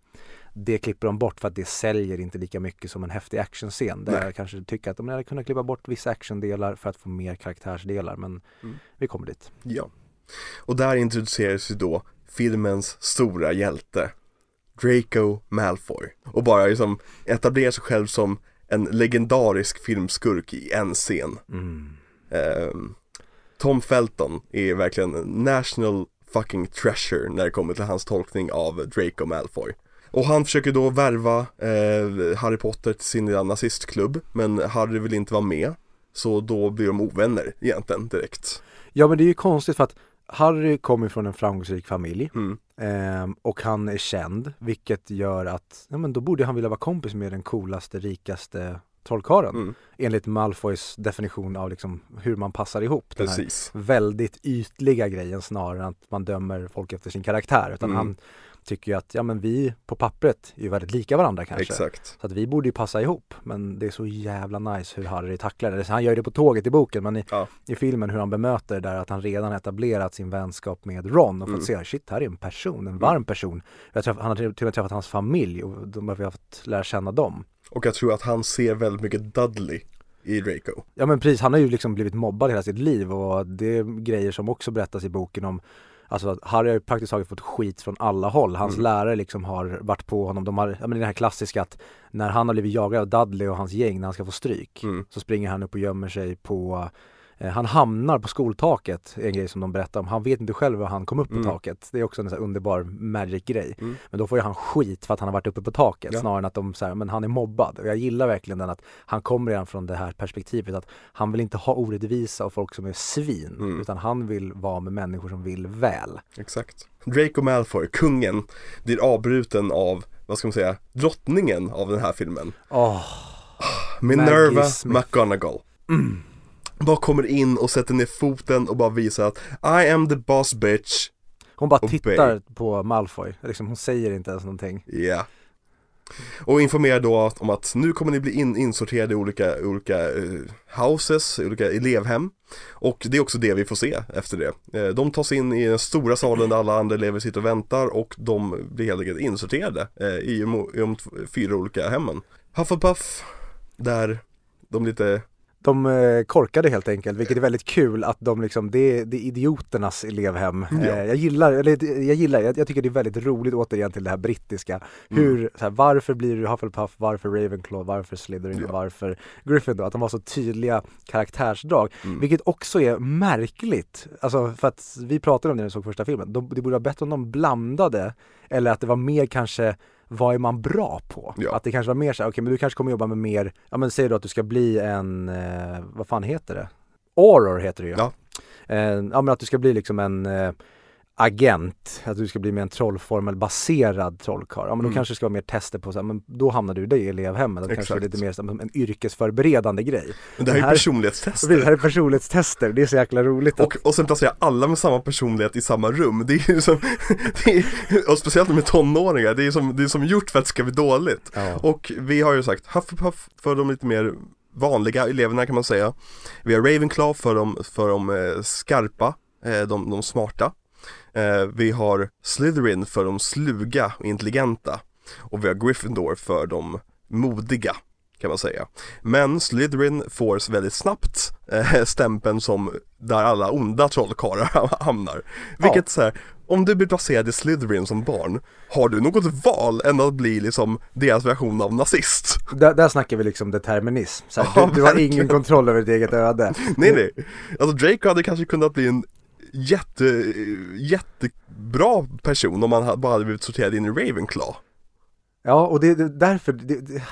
Speaker 1: det klipper de bort för att det säljer inte lika mycket som en häftig actionscen. Där
Speaker 2: Nej.
Speaker 1: jag kanske tycker att de hade kunnat klippa bort vissa actiondelar för att få mer karaktärsdelar men
Speaker 2: Mm.
Speaker 1: vi kommer dit.
Speaker 2: Ja. Och där introduceras ju då filmens stora hjälte, Draco Malfoy. Och bara liksom etablerar sig själv som en legendarisk filmskurk i en scen.
Speaker 1: Mm.
Speaker 2: Ehm, Tom Felton är verkligen national fucking treasure när det kommer till hans tolkning av Draco Malfoy. Och han försöker då värva eh, Harry Potter till sin nazistklubb, men Harry vill inte vara med. Så då blir de ovänner egentligen direkt.
Speaker 1: Ja men det är ju konstigt för att Harry kommer från en framgångsrik familj
Speaker 2: Mm.
Speaker 1: ehm, och han är känd vilket gör att, ja men då borde han vilja vara kompis med den coolaste, rikaste trollkarlen
Speaker 2: Mm.
Speaker 1: enligt Malfoys definition av liksom hur man passar ihop den här
Speaker 2: Precis.
Speaker 1: väldigt ytliga grejen snarare än att man dömer folk efter sin karaktär utan
Speaker 2: Mm.
Speaker 1: han tycker ju att ja men vi på pappret är ju väldigt lika varandra kanske
Speaker 2: Exakt.
Speaker 1: så att vi borde ju passa ihop men det är så jävla nice hur Harry tacklar det. Han gör det på tåget i boken men i,
Speaker 2: Ja.
Speaker 1: i filmen hur han bemöter det där att han redan etablerat sin vänskap med Ron och fått
Speaker 2: Mm.
Speaker 1: se shit här är en person, en varm person. Jag träff, han har till och med träffat hans familj och de har fått lära känna dem.
Speaker 2: Och jag tror att han ser väldigt mycket Dudley i Draco.
Speaker 1: Ja men precis, han har ju liksom blivit mobbad hela sitt liv och det är grejer som också berättas i boken om Alltså att Harry har ju praktiskt taget fått skit från alla håll. Hans
Speaker 2: Mm.
Speaker 1: lärare liksom har varit på honom. De har, ja men det här klassiska att när han har blivit jagad av Dudley och hans gäng när han ska få stryk
Speaker 2: Mm.
Speaker 1: så springer han upp och gömmer sig på han hamnar på skoltaket, en grej som de berättar om. Han vet inte själv hur han kom upp på
Speaker 2: Mm.
Speaker 1: taket. Det är också en sån underbar magic grej.
Speaker 2: Mm.
Speaker 1: Men då får ju han skit för att han har varit uppe på taket
Speaker 2: Ja.
Speaker 1: snarare än att de säger men han är mobbad. Och jag gillar verkligen den att han kommer redan från det här perspektivet att han vill inte ha orättvisa och folk som är svin.
Speaker 2: Mm.
Speaker 1: Utan han vill vara med människor som vill väl.
Speaker 2: Exakt. Draco Malfoy, kungen, blir avbruten av, vad ska man säga, drottningen av den här filmen.
Speaker 1: Åh,
Speaker 2: Minerva
Speaker 1: Maggie Smith.
Speaker 2: McGonagall. Bara kommer in och sätter ner foten och bara visar att I am the boss bitch.
Speaker 1: hon bara tittar på Malfoy. Liksom, hon säger inte ens någonting.
Speaker 2: Ja. Och informerar då om att nu kommer ni bli in, insorterade i olika, olika eh, houses, olika elevhem. Och det är också det vi får se efter det. Eh, de tas in i den stora salen där alla andra elever sitter och väntar och de blir helt enkelt insorterade eh, i, i de fyra olika hemmen. Hufflepuff, där de lite
Speaker 1: De eh, korkade helt enkelt, vilket är väldigt kul att de liksom, det är, det är idioternas elevhem.
Speaker 2: Ja.
Speaker 1: Eh, jag gillar, eller jag gillar, jag, jag tycker det är väldigt roligt återigen till det här brittiska. Hur, så här, varför blir du Hufflepuff, varför Ravenclaw, varför Slytherin
Speaker 2: Ja.
Speaker 1: varför Gryffindor? Att de har så tydliga karaktärsdrag.
Speaker 2: Mm.
Speaker 1: Vilket också är märkligt. Alltså för att vi pratade om det när vi såg första filmen. De, det borde vara bättre om de blandade, eller att det var mer kanske vad är man bra på?
Speaker 2: Ja.
Speaker 1: Att det kanske var mer så här, okej men du kanske kommer jobba med mer, ja men säg då att du ska bli en, eh, vad fan heter det? Auror heter det ju.
Speaker 2: Ja.
Speaker 1: Eh, ja men att du ska bli liksom en eh, agent, att du ska bli mer en trollformelbaserad trollkarl. Ja men då
Speaker 2: Mm.
Speaker 1: kanske det ska vara mer tester på så här, men då hamnar du i elevhemmet. Det kanske är lite mer som en yrkesförberedande grej.
Speaker 2: Men det här är
Speaker 1: här-
Speaker 2: personlighetstester.
Speaker 1: Det här är personlighetstester, det är så jäkla roligt. Att,
Speaker 2: Och, och sen placerar alla med samma personlighet i samma rum. Det är ju som, det är, och speciellt med tonåringar, det är som, det är som gjort för att det ska bli dåligt.
Speaker 1: ja.
Speaker 2: Och vi har ju sagt Hufflepuff för de lite mer vanliga eleverna kan man säga. Vi har Ravenclaw för de, för de eh, skarpa, eh, de, de smarta. Eh, vi har Slytherin för de sluga och intelligenta. Och vi har Gryffindor för de modiga kan man säga. Men Slytherin får väldigt snabbt eh, stämpeln som där alla onda trollkarlar hamnar. Vilket så här, om du blir placerad i Slytherin som barn, har du något val än att bli liksom deras version av nazist?
Speaker 1: Där, där snackar vi liksom determinism. Så här,
Speaker 2: Ja,
Speaker 1: du, du har ingen kontroll över ditt eget öde.
Speaker 2: Nej nej, alltså Draco hade kanske kunnat bli en jätte, jättebra person om man hade- bara hade blivit sorterad in i Ravenclaw.
Speaker 1: Ja, och det är därför, det, det,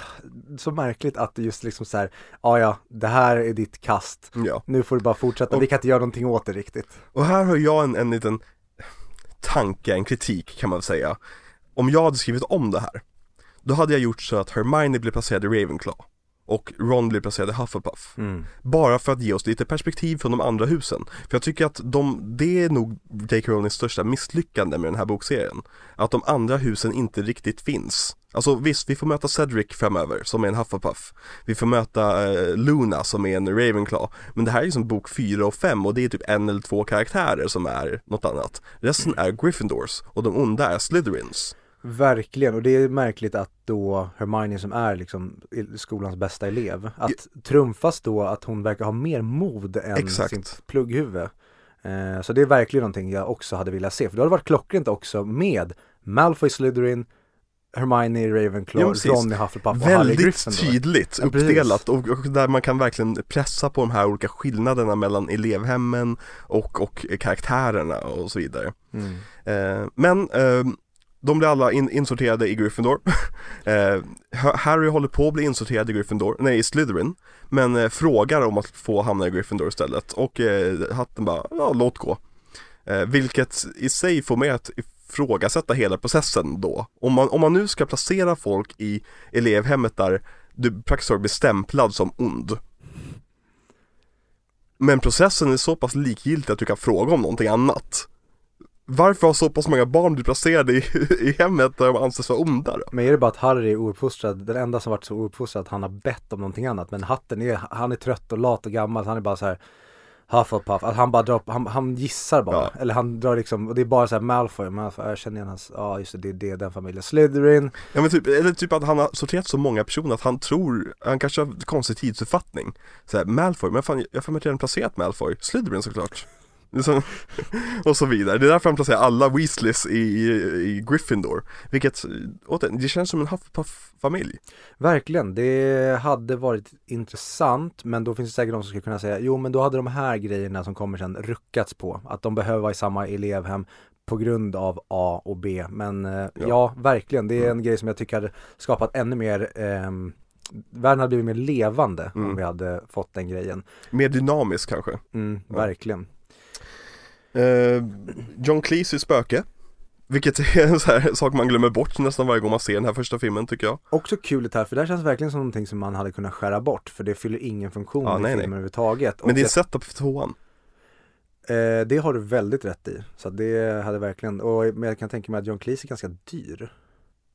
Speaker 1: så märkligt att det just liksom så här, ja ja, det här är ditt kast.
Speaker 2: Ja.
Speaker 1: Nu får du bara fortsätta, vi kan inte göra någonting åt det riktigt.
Speaker 2: Och här har jag en, en liten tanke, en kritik kan man säga. Om jag hade skrivit om det här, då hade jag gjort så att Hermione blev placerad i Ravenclaw och Ron blev placerad i Hufflepuff. Bara för att ge oss lite perspektiv från de andra husen. För jag tycker att de, det är nog J.K. Rowlings största misslyckande med den här bokserien. Att de andra husen inte riktigt finns. Alltså visst, vi får möta Cedric framöver som är en Hufflepuff. Vi får möta eh, Luna som är en Ravenclaw. Men det här är ju som bok 4 och 5 och det är typ en eller två karaktärer som är något annat. Resten är Gryffindors och de onda är Slytherins.
Speaker 1: Verkligen, och det är märkligt att då Hermione som är liksom skolans bästa elev, att trumfas då att hon verkar ha mer mod än
Speaker 2: Exakt.
Speaker 1: sitt plugghuvud. Eh, så det är verkligen någonting jag också hade velat se, för då hade det varit klockrent också med Malfoy Slytherin, Hermione Ravenclaw,
Speaker 2: Ja, precis.
Speaker 1: Ron i Hufflepuff och Harry
Speaker 2: Väldigt
Speaker 1: Gryffindor.
Speaker 2: tydligt
Speaker 1: Ja,
Speaker 2: uppdelat och, och där man kan verkligen pressa på de här olika skillnaderna mellan elevhemmen och, och karaktärerna och så vidare.
Speaker 1: Mm.
Speaker 2: Eh, men eh, de blir alla in, insorterade i Gryffindor. eh, Harry håller på att bli insorterad i Gryffindor, nej i Slytherin. Men eh, frågar om att få hamna i Gryffindor istället och eh, hatten bara, ja låt gå. Eh, vilket i sig får mig att ifrågasätta hela processen då. Om man, om man nu ska placera folk i elevhemmet där du praktiskt taget blir stämplad som ond. Men processen är så pass likgiltig att du kan fråga om någonting annat. Varför har så pass många barn blivit placerade i, i hemmet där de anses vara onda då?
Speaker 1: Men är det bara att Harry är ouppfostrad, den enda som varit så ouppfostrad att han har bett om någonting annat. Men hatten är, han är trött och lat och gammal, så han är bara så här Hufflepuff, att han bara drar, han, han gissar bara.
Speaker 2: Ja.
Speaker 1: Eller han drar liksom, och det är bara så här Malfoy, Malfoy, jag känner igen hans, ja just det, det är det, den familjen. Slytherin,
Speaker 2: Ja men typ, eller typ att han har sorterat så många personer att han tror, han kanske har konstig tidsuppfattning. Såhär, Malfoy, men fan, jag har för mig redan placerat Malfoy, Slytherin såklart. Liksom, och så vidare. Det är därför han placerar alla Weasleys i, i, i Gryffindor. Vilket, återigen, det känns som en Hufflepuff-familj.
Speaker 1: verkligen, det hade varit intressant, men då finns det säkert de som skulle kunna säga, jo men då hade de här grejerna som kommer sen ruckats på. Att de behöver vara i samma elevhem på grund av A och B. Men eh, ja. verkligen, det är en grej som jag tycker hade skapat ännu mer ehm, Världen hade blivit mer levande om
Speaker 2: Mm.
Speaker 1: vi hade fått den grejen.
Speaker 2: Mer dynamisk kanske.
Speaker 1: Mm,
Speaker 2: Ja. Eh, John Cleesys spöke. Vilket är en sån här sak man glömmer bort nästan varje gång man ser den här första filmen tycker jag.
Speaker 1: Också kul det här, för det här känns verkligen som någonting som man hade kunnat skära bort, för det fyller ingen funktion
Speaker 2: Ja,
Speaker 1: i
Speaker 2: nej, nej.
Speaker 1: filmen överhuvudtaget.
Speaker 2: Men det är
Speaker 1: jag-
Speaker 2: setup för tvåan.
Speaker 1: Eh, det har du väldigt rätt i. Så det hade verkligen, och men jag kan tänka mig att John Cleese är ganska dyr.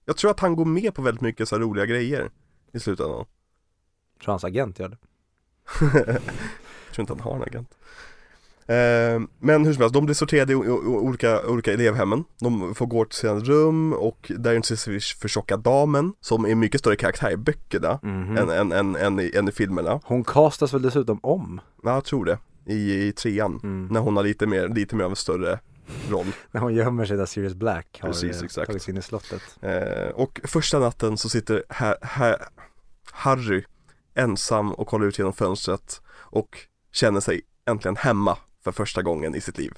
Speaker 2: Jag tror att han går med på väldigt mycket så roliga grejer i slutändan.
Speaker 1: Jag tror hans agent gör det.
Speaker 2: Jag tror inte han har en agent. Eh, men hur som helst, de blir sorterade i olika, olika elevhemmen. De får gå till sina rum och där introducerar vi för tjocka damen som är mycket större karaktär i böckerna
Speaker 1: Mhm.
Speaker 2: än, än, än, än, i, än i filmerna.
Speaker 1: Hon castas väl dessutom om?
Speaker 2: Ja, jag tror det. I, i trean.
Speaker 1: Mm.
Speaker 2: När hon har lite mer, lite mer av en större roll.
Speaker 1: När hon gömmer sig där Sirius Black har
Speaker 2: Precis,
Speaker 1: eh,
Speaker 2: exakt.
Speaker 1: tagit sig in i slottet.
Speaker 2: Eh, och första natten så sitter ha, ha, Harry ensam och kollar ut genom fönstret och känner sig äntligen hemma för första gången i sitt liv.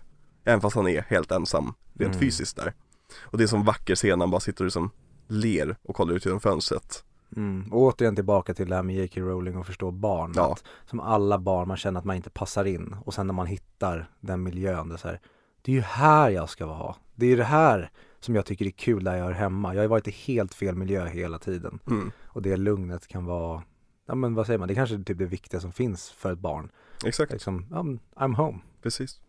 Speaker 2: Även fast han är helt ensam rent
Speaker 1: Mm.
Speaker 2: fysiskt där. Och det är som vacker scen, han bara sitter och liksom ler och kollar ut genom fönstret.
Speaker 1: Mm. Och återigen tillbaka till det här med J.K. Rowling och förstå barn.
Speaker 2: Ja.
Speaker 1: Att, som alla barn, man känner att man inte passar in. Och sen när man hittar den miljön, det är så här, det är ju här jag ska vara. Det är det här som jag tycker är kul där jag hör hemma. Jag har varit i helt fel miljö hela tiden.
Speaker 2: Mm,
Speaker 1: Och det lugnet kan vara, ja men vad säger man, det är kanske är typ det viktiga som finns för ett barn.
Speaker 2: exakt,
Speaker 1: Liksom, I'm home.
Speaker 2: Precis.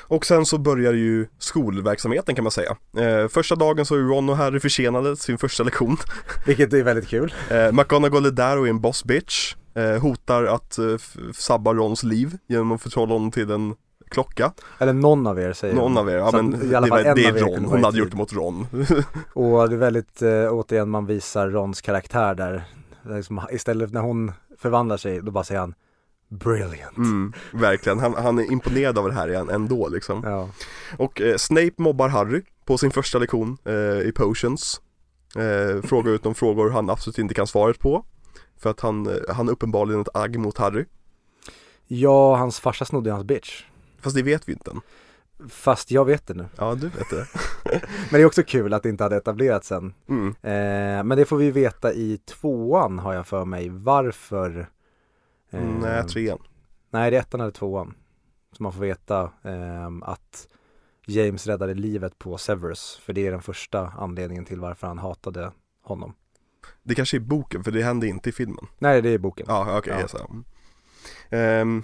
Speaker 2: Och sen så börjar ju skolverksamheten kan man säga. Eh, första dagen så är Ron och Harry försenade sin första lektion.
Speaker 1: Vilket är väldigt kul.
Speaker 2: Eh, McGonagall är där och är en boss bitch. Eh, hotar att eh, sabba Rons liv genom att förtrolla honom till en klocka.
Speaker 1: Eller någon av er säger
Speaker 2: Någon av er, ja
Speaker 1: Så
Speaker 2: men det,
Speaker 1: en
Speaker 2: det är Ron, hon hade gjort det mot Ron.
Speaker 1: Och det är väldigt, eh, återigen man visar Rons karaktär där. Liksom, istället när hon förvandlar sig, då bara säger han Brilliant.
Speaker 2: Mm, verkligen, han, han är imponerad av det här ändå liksom.
Speaker 1: Ja.
Speaker 2: Och eh, Snape mobbar Harry på sin första lektion eh, i Potions. Eh, frågar ut de frågor han absolut inte kan svaret på. För att han, eh, han är uppenbarligen ett agg mot Harry.
Speaker 1: ja, hans farsa snodde hans bitch.
Speaker 2: Fast det vet vi inte än.
Speaker 1: Fast jag vet det nu.
Speaker 2: Ja, du vet det.
Speaker 1: Men det är också kul att det inte hade etablerats än.
Speaker 2: Mm.
Speaker 1: Eh, men det får vi veta i tvåan har jag för mig. Varför?
Speaker 2: Mm, nej, trean.
Speaker 1: Nej, det är ettan eller tvåan. Så man får veta ehm, att James räddade livet på Severus. För det är den första anledningen till varför han hatade honom.
Speaker 2: Det kanske är boken, för det hände inte i filmen.
Speaker 1: Nej, det är boken.
Speaker 2: Ja, okej,
Speaker 1: Ja.
Speaker 2: ja. Ehm,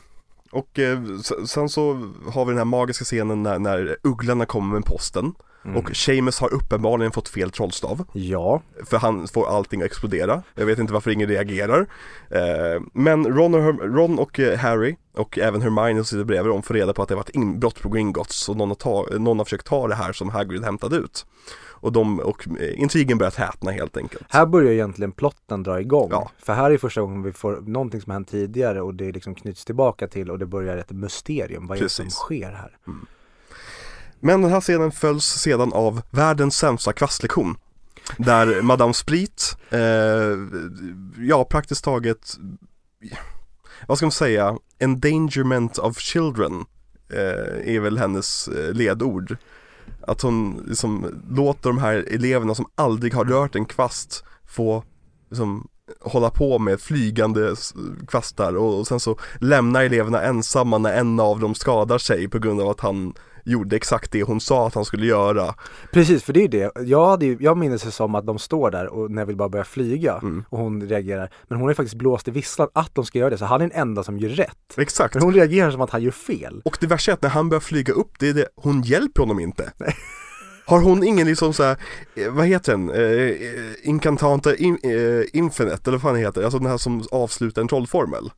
Speaker 2: och eh, sen så har vi den här magiska scenen när, när ugglorna kommer med posten
Speaker 1: Mm.
Speaker 2: och Seamus har uppenbarligen fått fel trollstav
Speaker 1: Ja,
Speaker 2: för han får allting att explodera. Jag vet inte varför ingen reagerar. Eh, men Ron och, Herm- Ron och eh, Harry och även Hermione som sitter bredvid dem får reda på att det har varit inbrott på Gringotts och någon har, ta, någon har försökt ta det här som Hagrid hämtade ut. Och, de, och eh, intrigen börjar tätna helt enkelt.
Speaker 1: här börjar egentligen plotten dra igång.
Speaker 2: Ja.
Speaker 1: För här är första gången vi får någonting som hänt tidigare och det liksom knyts tillbaka till och det börjar ett mysterium. Vad är det som
Speaker 2: Precis.
Speaker 1: sker här?
Speaker 2: Men den här scenen följs sedan av världens sämsta kvastlektion. Där Madame Sprit, eh, ja praktiskt taget, vad ska man säga, endangerment of children eh, är väl hennes eh, ledord. Att hon liksom låter de här eleverna som aldrig har rört en kvast få liksom, hålla på med flygande eh, kvastar och, och sen så lämnar eleverna ensamma när en av dem skadar sig på grund av att han gjorde exakt det hon sa att han skulle göra.
Speaker 1: Precis, för det är det. Jag, hade ju, jag minns det som att de står där och Neville bara börjar flyga
Speaker 2: Mm.
Speaker 1: och hon reagerar. Men hon har ju faktiskt blåst i visslan att de ska göra det, så han är den enda som gör rätt.
Speaker 2: Exakt.
Speaker 1: Men hon reagerar som att han gör fel.
Speaker 2: Och det värsta är att när han börjar flyga upp, det är det, hon hjälper honom inte. Har hon ingen liksom så här, eh, vad heter den, eh, eh, Incantanta in, eh, Infinite eller vad fan heter, alltså den här som avslutar en trollformel.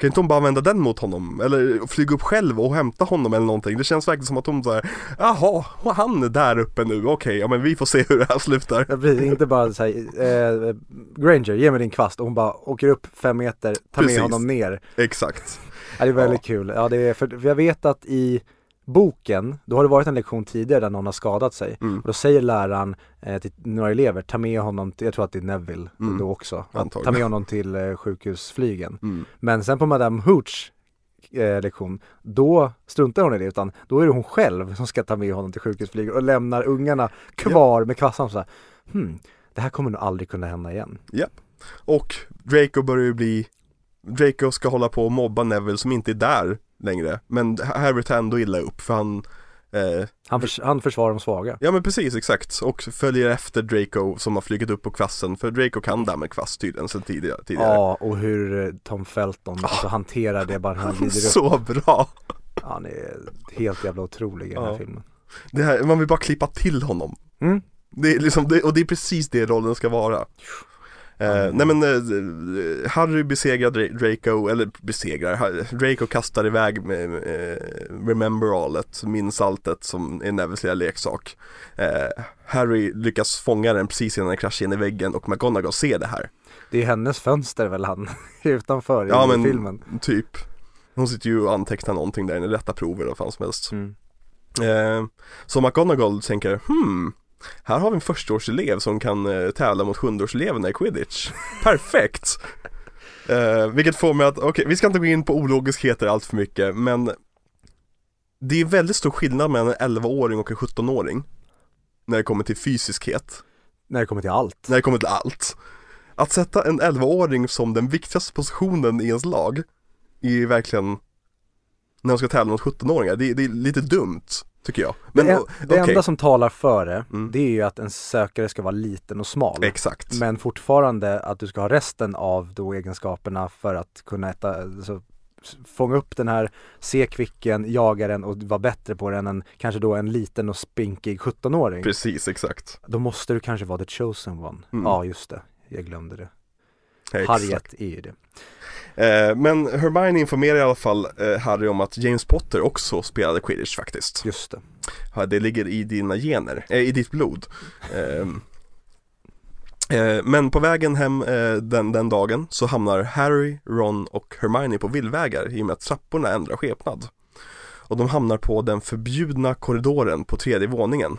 Speaker 2: Kan inte hon bara använda den mot honom? Eller flyga upp själv och hämta honom eller någonting? Det känns verkligen som att hon såhär, jaha, han är där uppe nu, okej, ja men vi får se hur det här slutar.
Speaker 1: Ja, precis, inte bara såhär, eh, Granger, ge mig din kvast och hon bara åker upp fem meter, tar
Speaker 2: Precis.
Speaker 1: med honom ner.
Speaker 2: Exakt.
Speaker 1: Ja, det är väldigt kul. Ja, det är, för, för jag vet att i boken, då har det varit en lektion tidigare där någon har skadat sig.
Speaker 2: Mm.
Speaker 1: Och då säger läraren eh, till några elever, ta med honom, till, jag tror att det är Neville
Speaker 2: Mm.
Speaker 1: då också,
Speaker 2: Antagligen.
Speaker 1: ta med honom till eh, sjukhusflygen.
Speaker 2: Mm.
Speaker 1: Men sen på Madame Hooch eh, lektion, då struntar hon i det utan då är det hon själv som ska ta med honom till sjukhusflyget och lämnar ungarna kvar med kvassan så här. Hmm, det här kommer nog aldrig kunna hända igen.
Speaker 2: Japp. Och Draco börjar ju bli Draco ska hålla på och mobba Neville som inte är där längre Men Harry tar ändå illa upp för han eh,
Speaker 1: Han, förs- han försvarar de svaga.
Speaker 2: Ja men precis exakt och följer efter Draco som har flugit upp på kvassen För Draco kan där med kvast tydligen sen tidigare.
Speaker 1: Ja, och hur eh, Tom Felton alltså, hanterar det bara han glider upp.
Speaker 2: Så bra!
Speaker 1: Han är helt jävla otrolig i den här filmen.
Speaker 2: Det här, man vill bara klippa till honom
Speaker 1: Mm.
Speaker 2: Det är liksom, det, och det är precis det rollen ska vara Eh, nej men eh, Harry besegrar Dra- Draco, eller besegrar, Draco kastar iväg med, med eh, Remember Allet, minns alltet som är Nevilles lilla leksak. Eh, Harry lyckas fånga den precis innan den kraschar in i väggen och McGonagall ser det här.
Speaker 1: Det är hennes fönster väl han utanför
Speaker 2: Ja
Speaker 1: i
Speaker 2: men
Speaker 1: filmen.
Speaker 2: typ. Hon sitter ju och antecknar någonting där inne, rätta prover eller vad fan som helst.
Speaker 1: Mm.
Speaker 2: Eh, så McGonagall tänker, hmm, här har vi en förstaårselev som kan eh, tävla mot sjundeårseleverna i quidditch. Perfekt! Eh, vilket får mig att, okej, vi ska inte gå in på ologiskheter allt för mycket, men det är väldigt stor skillnad mellan en 11-åring och en 17-åring när det kommer till fysiskhet,
Speaker 1: När det kommer till allt.
Speaker 2: när det kommer till allt. Att sätta en 11-åring som den viktigaste positionen i ens lag är ju verkligen när de ska tävla mot 17-åringar, det, det är lite dumt, tycker jag. Men
Speaker 1: det,
Speaker 2: o-
Speaker 1: det
Speaker 2: okej.
Speaker 1: enda som talar för det,
Speaker 2: Mm.
Speaker 1: det är ju att en sökare ska vara liten och smal.
Speaker 2: Exakt.
Speaker 1: Men fortfarande att du ska ha resten av då egenskaperna för att kunna äta, alltså, fånga upp den här, se kvicken, jaga den och vara bättre på den än kanske då en liten och spinkig 17-åring.
Speaker 2: Precis, exakt.
Speaker 1: Då måste du kanske vara the chosen one.
Speaker 2: Mm.
Speaker 1: Ja, just det. Jag glömde det. Harriet är ju det.
Speaker 2: Eh, men Hermione informerar i alla fall eh, Harry om att James Potter också spelade quidditch faktiskt.
Speaker 1: Just det.
Speaker 2: Ja, det ligger i dina gener, eh, i ditt blod. Ehm, eh, men på vägen hem den, den dagen så hamnar Harry, Ron och Hermione på villvägar i och med att trapporna ändrar skepnad. Och de hamnar på den förbjudna korridoren på tredje våningen.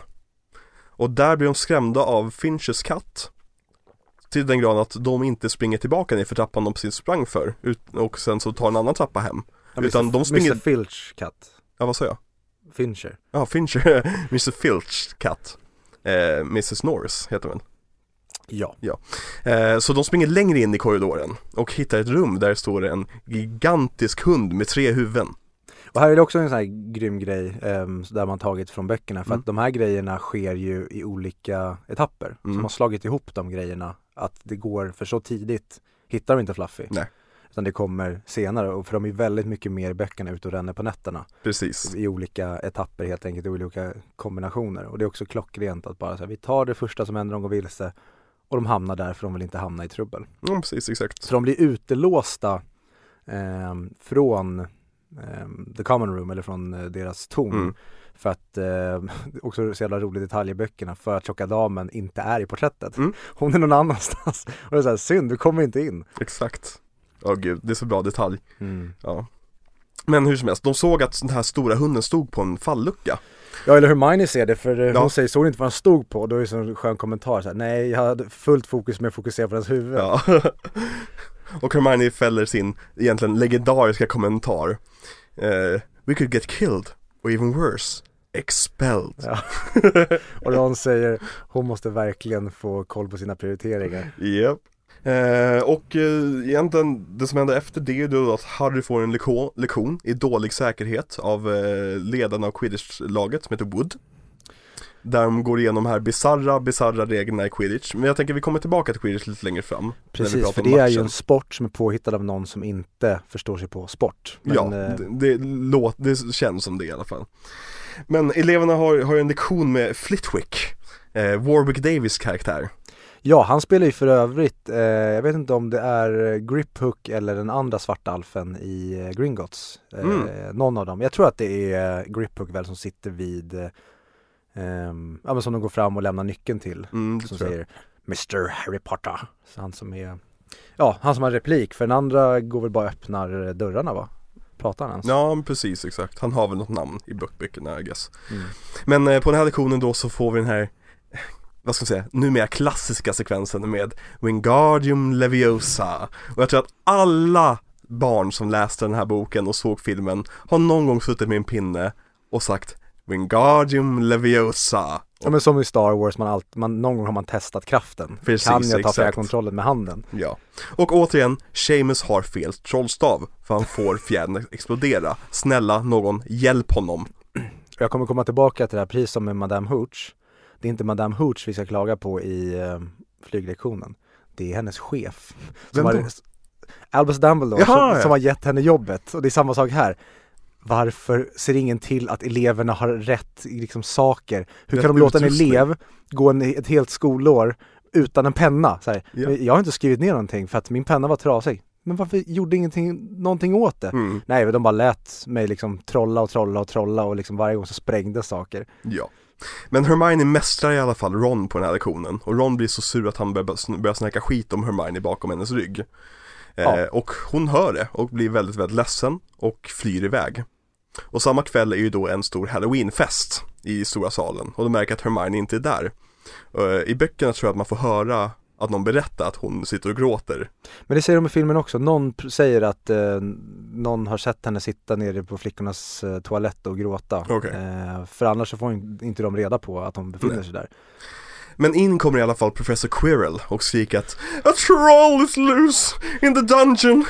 Speaker 2: Och där blir de skrämda av Finches katt. Till den grad att de inte springer tillbaka ner för trappan de precis sprang för. Och sen så tar en annan trappa hem.
Speaker 1: Ja,
Speaker 2: Utan
Speaker 1: Mr.
Speaker 2: de springer-
Speaker 1: Mr. Filch katt.
Speaker 2: Ja, vad sa jag?
Speaker 1: Fincher.
Speaker 2: Ja, Fincher, Mr. Filchs katt. Eh, Mrs. Norris heter den.
Speaker 1: Ja.
Speaker 2: Eh, så de springer längre in i korridoren och hittar ett rum där står det en gigantisk hund med tre huvuden.
Speaker 1: Och här är det också en sån här grym grej ehm, där man tagit från böckerna för
Speaker 2: Mm.
Speaker 1: att de här grejerna sker ju i olika etapper. Så
Speaker 2: Mm.
Speaker 1: de har slagit ihop de grejerna att det går, för så tidigt hittar de inte Fluffy.
Speaker 2: Nej.
Speaker 1: Utan det kommer senare och för de är väldigt mycket mer i böckerna ute och ränner på nätterna
Speaker 2: Precis.
Speaker 1: i olika etapper helt enkelt, i olika kombinationer. Och det är också klockrent att bara säga vi tar det första som händer, de går vilse och de hamnar där för de vill inte hamna i trubbel.
Speaker 2: Ja, precis, exakt.
Speaker 1: Så de blir utelåsta ehm, från ehm, the common room eller från eh, deras torn.
Speaker 2: Mm.
Speaker 1: För att, eh, också så jävla rolig detalj i böckerna, för att tjocka damen inte är i porträttet.
Speaker 2: Mm.
Speaker 1: Hon är någon annanstans. Och det är såhär, synd, du kommer inte in.
Speaker 2: Exakt. Ja gud, det är så bra detalj.
Speaker 1: Mm.
Speaker 2: Ja. Men hur som helst, de såg att den här stora hunden stod på en fallucka.
Speaker 1: Ja eller Hermione ser det, för eh,
Speaker 2: Ja.
Speaker 1: hon säger, såg inte vad han stod på? Då är det så en skön kommentar så här, nej jag hade fullt fokus med att fokusera på hans huvud.
Speaker 2: Ja. Och Hermione fäller sin egentligen legendariska kommentar. Eh, We could get killed, or even worse, expelled.
Speaker 1: Ja. Och Ron säger, hon måste verkligen få koll på sina prioriteringar.
Speaker 2: Japp. Eh, och eh, egentligen det som händer efter det är då att Harry får en lektion, lektion i dålig säkerhet av eh, ledarna av quidditch-laget som heter Wood. Där de går igenom här bizarra, bizarra reglerna i quidditch. Men jag tänker vi kommer tillbaka till quidditch lite längre fram.
Speaker 1: Precis, för det är ju
Speaker 2: matchen.
Speaker 1: en sport som är påhittad av någon som inte förstår sig på sport. Men,
Speaker 2: ja,
Speaker 1: eh,
Speaker 2: det, det, låt, det känns som det i alla fall. Men eleverna har, har en lektion med Flitwick, eh, Warwick Davis karaktär.
Speaker 1: Ja, han spelar ju för övrigt, eh, jag vet inte om det är Griphook eller den andra svarta alfen i eh, Gringotts. Eh,
Speaker 2: Mm.
Speaker 1: Någon av dem. Jag tror att det är eh, Griphook väl som sitter vid, eh, ehm, ja men som de går fram och lämnar nyckeln till.
Speaker 2: Mm,
Speaker 1: Som säger Mr Harry Potter. Så han som är, ja han som har replik, för den andra går väl bara och öppnar dörrarna va? Pratar han ens?
Speaker 2: Ja, precis exakt. Han har väl något namn i böckerna I guess.
Speaker 1: Mm.
Speaker 2: Men eh, på den här lektionen då så får vi den här vad ska man säga, numera klassiska sekvensen med Wingardium Leviosa. Och jag tror att alla barn som läste den här boken och såg filmen har någon gång suttit med en pinne och sagt Wingardium Leviosa.
Speaker 1: Ja men som i Star Wars, man allt, man, någon gång har man testat kraften.
Speaker 2: Precis,
Speaker 1: kan jag ta fjärrkontrollen med handen?
Speaker 2: Ja. Och återigen, Seamus har fel trollstav för han får fjädern att explodera. Snälla någon, hjälp honom.
Speaker 1: Jag kommer komma tillbaka till det här, precis som med Madame Hooch. Det är inte Madame Hooch vi ska klaga på i eh, flyglektionen. Det är hennes chef.
Speaker 2: Vem då?
Speaker 1: har, Albus Dumbledore
Speaker 2: Jaha,
Speaker 1: som, som har gett henne jobbet. Och det är samma sak här. Varför ser ingen till att eleverna har rätt liksom, saker? Hur
Speaker 2: Rätt
Speaker 1: kan de låta en elev gå en, ett helt skolår utan en penna?
Speaker 2: Ja.
Speaker 1: Jag har inte skrivit ner någonting för att min penna var trasig. Men varför gjorde ingenting, någonting åt det?
Speaker 2: Mm,
Speaker 1: Nej, de bara lät mig liksom trolla och trolla och trolla och liksom varje gång så sprängdes saker.
Speaker 2: ja. Men Hermione mästrar i alla fall Ron på den här lektionen och Ron blir så sur att han börjar, börjar snacka skit om Hermione bakom hennes rygg. Eh,
Speaker 1: Ja.
Speaker 2: och hon hör det och blir väldigt, väldigt ledsen och flyr iväg. Och samma kväll är ju då en stor halloweenfest i stora salen och de märker att Hermione inte är där. Eh, I böckerna tror jag att man får höra att någon berättar att hon sitter och gråter.
Speaker 1: Men det säger de i filmen också, någon säger att eh, någon har sett henne sitta nere på flickornas eh, toalett och gråta.
Speaker 2: Okej.
Speaker 1: Eh, för annars så får in- inte de reda på att hon befinner
Speaker 2: Nej.
Speaker 1: sig där.
Speaker 2: Men in kommer i alla fall Professor Quirrell och skriker att A troll is loose in the dungeon!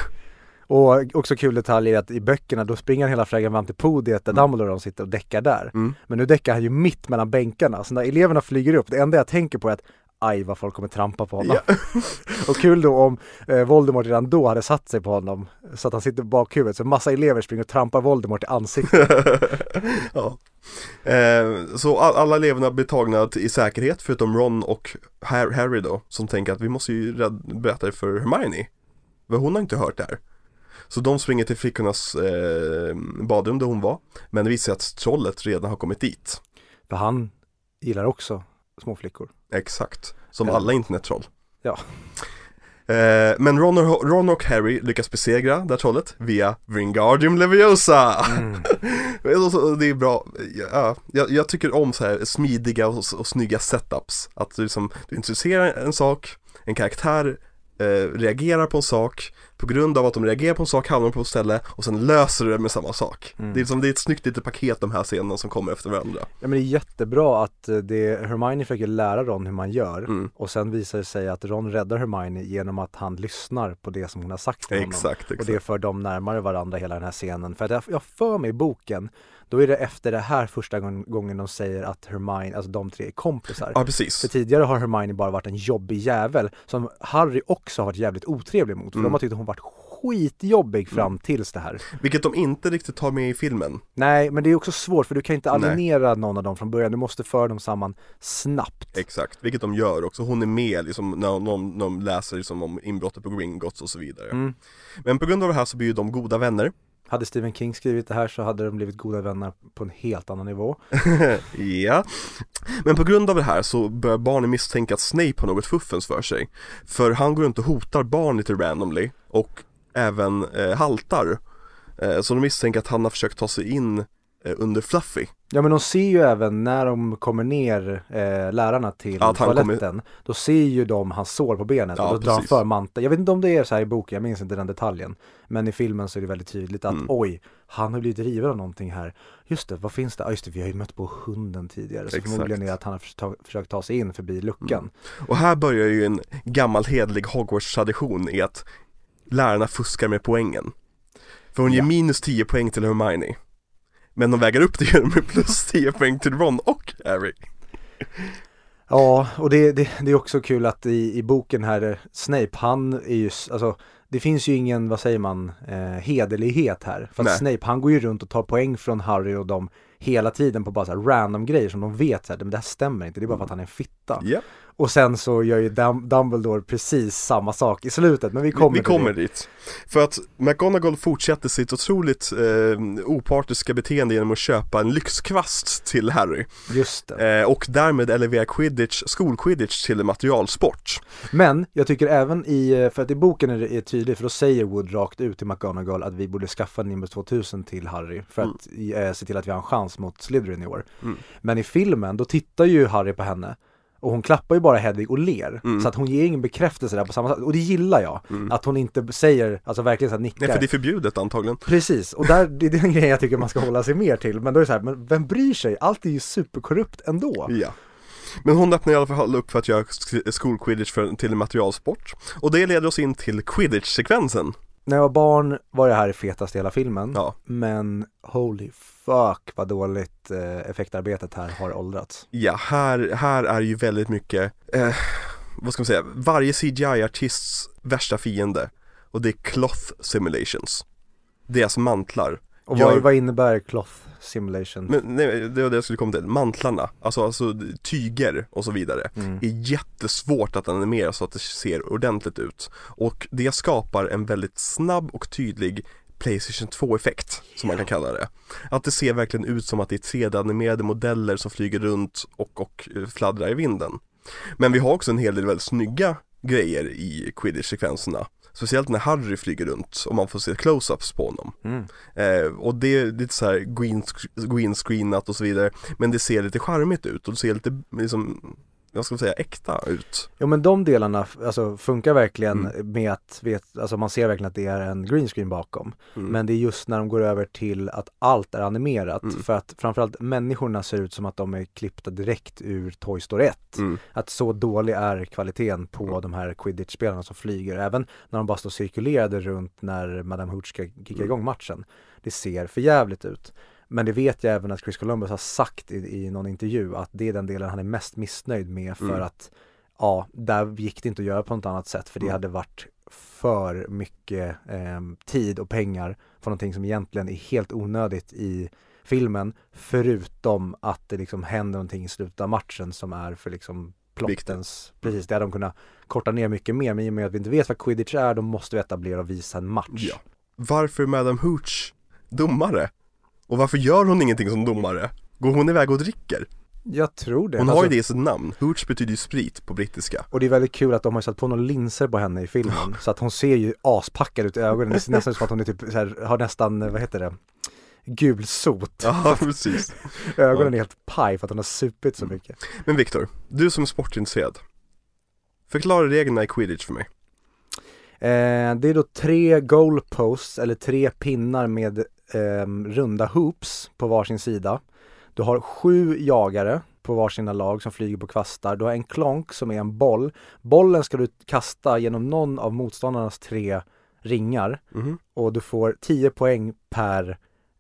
Speaker 1: Och också kul detalj är att i böckerna då springer han hela vägen fram till podiet där
Speaker 2: Mm.
Speaker 1: Dumbledore och de sitter och däckar där.
Speaker 2: Mm.
Speaker 1: Men nu däckar han ju mitt mellan bänkarna, så när eleverna flyger upp, det enda jag tänker på är att aj vad folk kommer trampa på honom.
Speaker 2: Ja.
Speaker 1: och kul då om eh, Voldemort redan då hade satt sig på honom så att han sitter på bakhuvudet, så massa elever springer och trampar Voldemort i ansiktet.
Speaker 2: ja. Eh, så all, alla eleverna blir tagna i säkerhet förutom Ron och Har- Harry då som tänker att vi måste ju berätta det för Hermione. För hon har inte hört det här. Så de springer till flickornas eh, badrum där hon var. Men det visar sig att trollet redan har kommit dit.
Speaker 1: För han gillar också små flickor.
Speaker 2: Exakt, som
Speaker 1: Ja. alla
Speaker 2: internettroll.
Speaker 1: Ja.
Speaker 2: Eh, men Ron och, Ron och Harry lyckas besegra det här trollet via Wingardium Leviosa.
Speaker 1: Mm.
Speaker 2: Det är bra, ja, jag, jag tycker om så här smidiga och, och snygga setups. Att du, liksom, du introducerar en sak, en karaktär reagerar på en sak, på grund av att de reagerar på en sak hamnar de på ett ställe och sen löser det med samma sak.
Speaker 1: Mm.
Speaker 2: Det, är liksom, det är ett snyggt litet paket de här scenerna som kommer efter varandra.
Speaker 1: Ja men det är jättebra att eh, det, Hermione försöker lära Ron hur man gör
Speaker 2: Mm.
Speaker 1: och sen visar det sig att Ron räddar Hermione genom att han lyssnar på det som hon har sagt till honom.
Speaker 2: Exakt, exakt.
Speaker 1: Och det för dem närmare varandra hela den här scenen. För att jag, jag för mig i boken, då är det efter det här första gång, gången de säger att Hermione, alltså de tre är kompisar.
Speaker 2: Ja precis.
Speaker 1: För tidigare har Hermione bara varit en jobbig jävel som Harry också har varit jävligt otrevlig mot. För
Speaker 2: Mm.
Speaker 1: de har tyckt att hon varit skitjobbig fram tills det här.
Speaker 2: Vilket de inte riktigt tar med i filmen.
Speaker 1: Nej, men det är också svårt för du kan inte
Speaker 2: Nej.
Speaker 1: alienera någon av dem från början. Du måste föra dem samman snabbt.
Speaker 2: Exakt, vilket de gör också. Hon är med liksom när de, när de läser liksom om inbrottet på Gringotts och så vidare.
Speaker 1: Mm.
Speaker 2: Men på grund av det här så blir ju de goda vänner.
Speaker 1: Hade Stephen King skrivit det här så hade de blivit goda vänner på en helt annan nivå.
Speaker 2: ja. Men på grund av det här så börjar barnen misstänka att Snape har något fuffens för sig. För han går runt och hotar barn lite randomly och även eh, haltar. Eh, så de misstänker att han har försökt ta sig in eh, under Fluffy.
Speaker 1: Ja men de ser ju även när de kommer ner, eh, lärarna till
Speaker 2: han
Speaker 1: toaletten, då ser ju de hans sår på benet
Speaker 2: Ja,
Speaker 1: och då drar han för manteln. Jag vet inte om det är så här i boken, jag minns inte den detaljen. Men i filmen så är det väldigt tydligt att
Speaker 2: Mm.
Speaker 1: oj, han har blivit riven av någonting här. Just det, vad finns det? Ja just det, vi har ju mött på hunden tidigare. Så
Speaker 2: Exakt.
Speaker 1: förmodligen är det att han har försökt ta, försökt ta sig in förbi luckan.
Speaker 2: Och här börjar ju en gammal hedlig Hogwarts-tradition i att lärarna fuskar med poängen. För hon ger
Speaker 1: Ja.
Speaker 2: minus 10 poäng till Hermione. Men de väger upp det med plus 10 poäng till Ron och Harry.
Speaker 1: Ja, och det, det, det är också kul att i, i boken här, eh, Snape, han är ju, alltså det finns ju ingen, vad säger man, eh, hederlighet här. För att
Speaker 2: Nej.
Speaker 1: Snape, han går ju runt och tar poäng från Harry och dem hela tiden på bara så random grejer som de vet så här, men det här stämmer inte, det är bara för att han är en fitta.
Speaker 2: Ja,
Speaker 1: Och sen så gör ju Dum- Dumbledore precis samma sak i slutet, men vi kommer
Speaker 2: vi, vi kommer dit. För att McGonagall fortsätter sitt otroligt eh, opartiska beteende genom att köpa en lyxkvast till Harry.
Speaker 1: Just det.
Speaker 2: Eh, och därmed elevera quidditch, skolquidditch till en materialsport.
Speaker 1: Men jag tycker även i, eh, för att i boken är det är tydligt, för då säger Wood rakt ut till McGonagall att vi borde skaffa Nimbus 2000 till Harry för att eh, se till att vi har en chans mot Slytherin i år.
Speaker 2: Mm.
Speaker 1: Men i filmen, då tittar ju Harry på henne och hon klappar ju bara Hedvig och ler.
Speaker 2: Mm.
Speaker 1: Så att hon ger ingen bekräftelse där på samma sätt. Och det gillar jag.
Speaker 2: Mm.
Speaker 1: Att hon inte säger, alltså verkligen så här nickar.
Speaker 2: Nej för det är förbjudet antagligen.
Speaker 1: Precis, och där, det är den grejen jag tycker man ska hålla sig mer till. Men då är det så här, men vem bryr sig? Allt är ju superkorrupt ändå.
Speaker 2: Ja. Men hon öppnar i alla fall upp för att göra sk- skolquidditch till materialsport. Och det leder oss in till quidditch-sekvensen.
Speaker 1: När jag var barn var det här fetast i hela filmen.
Speaker 2: Ja.
Speaker 1: Men holy fuck vad dåligt eh, effektarbetet här har åldrats.
Speaker 2: Ja, här, här är ju väldigt mycket, eh, vad ska man säga, varje CGI-artists värsta fiende. Och det är cloth simulations. Deras mantlar.
Speaker 1: Och
Speaker 2: Gör-
Speaker 1: vad, vad innebär cloth simulation?
Speaker 2: Men nej, det var det jag skulle komma till. Mantlarna, alltså, alltså tyger och så vidare.
Speaker 1: Mm.
Speaker 2: är jättesvårt att animera så att det ser ordentligt ut. Och det skapar en väldigt snabb och tydlig Playstation 2-effekt, som man kan kalla det. Att det ser verkligen ut som att det är 3D-animerade modeller som flyger runt och, och eh, fladdrar i vinden. Men vi har också en hel del väldigt snygga grejer i Quidditch-sekvenserna. Speciellt när Harry flyger runt och man får se close-ups på honom.
Speaker 1: Mm.
Speaker 2: Eh, och det är lite så här green, green screenat och så vidare. Men det ser lite charmigt ut och det ser lite liksom, vad ska säga, äkta ut.
Speaker 1: Jo men de delarna alltså, funkar verkligen
Speaker 2: Mm.
Speaker 1: med att, vet, alltså man ser verkligen att det är en green screen bakom.
Speaker 2: Mm.
Speaker 1: Men det är just när de går över till att allt är animerat.
Speaker 2: Mm.
Speaker 1: För att framförallt människorna ser ut som att de är klippta direkt ur Toy Story 1.
Speaker 2: Mm.
Speaker 1: Att så dålig är kvaliteten på de här quidditch-spelarna som flyger. Även när de bara står cirkulerade runt när Madame Hooch ska kicka
Speaker 2: Mm.
Speaker 1: igång matchen. Det ser för jävligt ut. Men det vet jag även att Chris Columbus har sagt i, i någon intervju att det är den delen han är mest missnöjd med för
Speaker 2: Mm.
Speaker 1: att ja, där gick det inte att göra på något annat sätt för det
Speaker 2: Mm.
Speaker 1: hade varit för mycket eh, tid och pengar för någonting som egentligen är helt onödigt i filmen förutom att det liksom händer någonting i slutet av matchen som är för liksom plottens, precis det hade de kunnat korta ner mycket mer men i och med att vi inte vet vad quidditch är då måste vi etablera och visa en match.
Speaker 2: Ja. varför Madame Hooch domare? Och varför gör hon ingenting som domare? Går hon iväg och dricker?
Speaker 1: Jag tror det.
Speaker 2: Hon har
Speaker 1: Alltså,
Speaker 2: ju det i sitt namn, Hooch betyder ju sprit på brittiska
Speaker 1: Och det är väldigt kul att de har satt på några linser på henne i filmen så att hon ser ju aspackad ut i ögonen. Det ser nästan ut som att hon är typ här, har nästan, vad heter det, gulsot.
Speaker 2: Ja, precis
Speaker 1: Ögonen är helt paj för att hon har supit så mycket.
Speaker 2: Men Viktor, du som är sportintresserad Förklara reglerna i quidditch för mig
Speaker 1: Eh, det är då tre goalposts eller tre pinnar med ehm, runda hoops på varsin sida. Du har sju jagare på varsina lag som flyger på kvastar. Du har en klonk som är en boll. Bollen ska du kasta genom någon av motståndarnas tre ringar
Speaker 2: Mhm,
Speaker 1: och du får 10 poäng per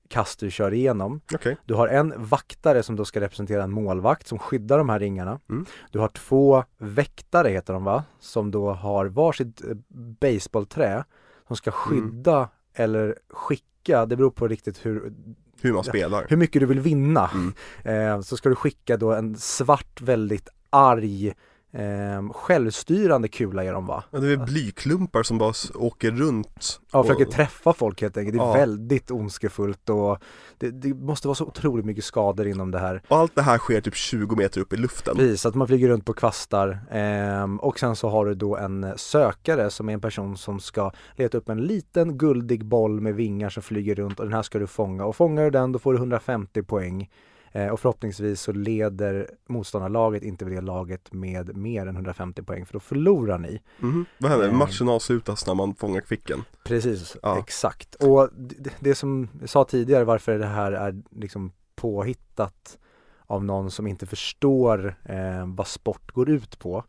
Speaker 1: kast du kör igenom.
Speaker 2: okej
Speaker 1: Du har en vaktare som då ska representera en målvakt som skyddar de här ringarna.
Speaker 2: Mm.
Speaker 1: Du har två väktare heter de va? Som då har varsitt eh, baseballträ som ska skydda eller skicka, det beror på riktigt hur,
Speaker 2: Hur man spelar
Speaker 1: hur mycket du vill vinna.
Speaker 2: Mm.
Speaker 1: Eh, så ska du skicka då en svart väldigt arg eh, självstyrande kula är de va?
Speaker 2: Ja, det är blyklumpar som bara åker runt
Speaker 1: Ja,
Speaker 2: och-
Speaker 1: försöker träffa folk helt enkelt. Det är
Speaker 2: Ja.
Speaker 1: väldigt ondskefullt och det, det måste vara så otroligt mycket skador inom det här.
Speaker 2: Och allt det här sker typ 20 meter upp i luften
Speaker 1: Precis, att man flyger runt på kvastar ehm, och sen så har du då en sökare som är en person som ska leta upp en liten guldig boll med vingar som flyger runt och den här ska du fånga och fångar du den då får du 150 poäng eh, och förhoppningsvis så leder motståndarlaget inte det laget med mer än 150 poäng för då förlorar ni.
Speaker 2: Mhm. Vad händer?
Speaker 1: Mm.
Speaker 2: Matchen avslutas när man fångar kvicken
Speaker 1: Precis,
Speaker 2: Ja.
Speaker 1: exakt. Och det, det som jag sa tidigare varför det här är liksom påhittat av någon som inte förstår eh, vad sport går ut på.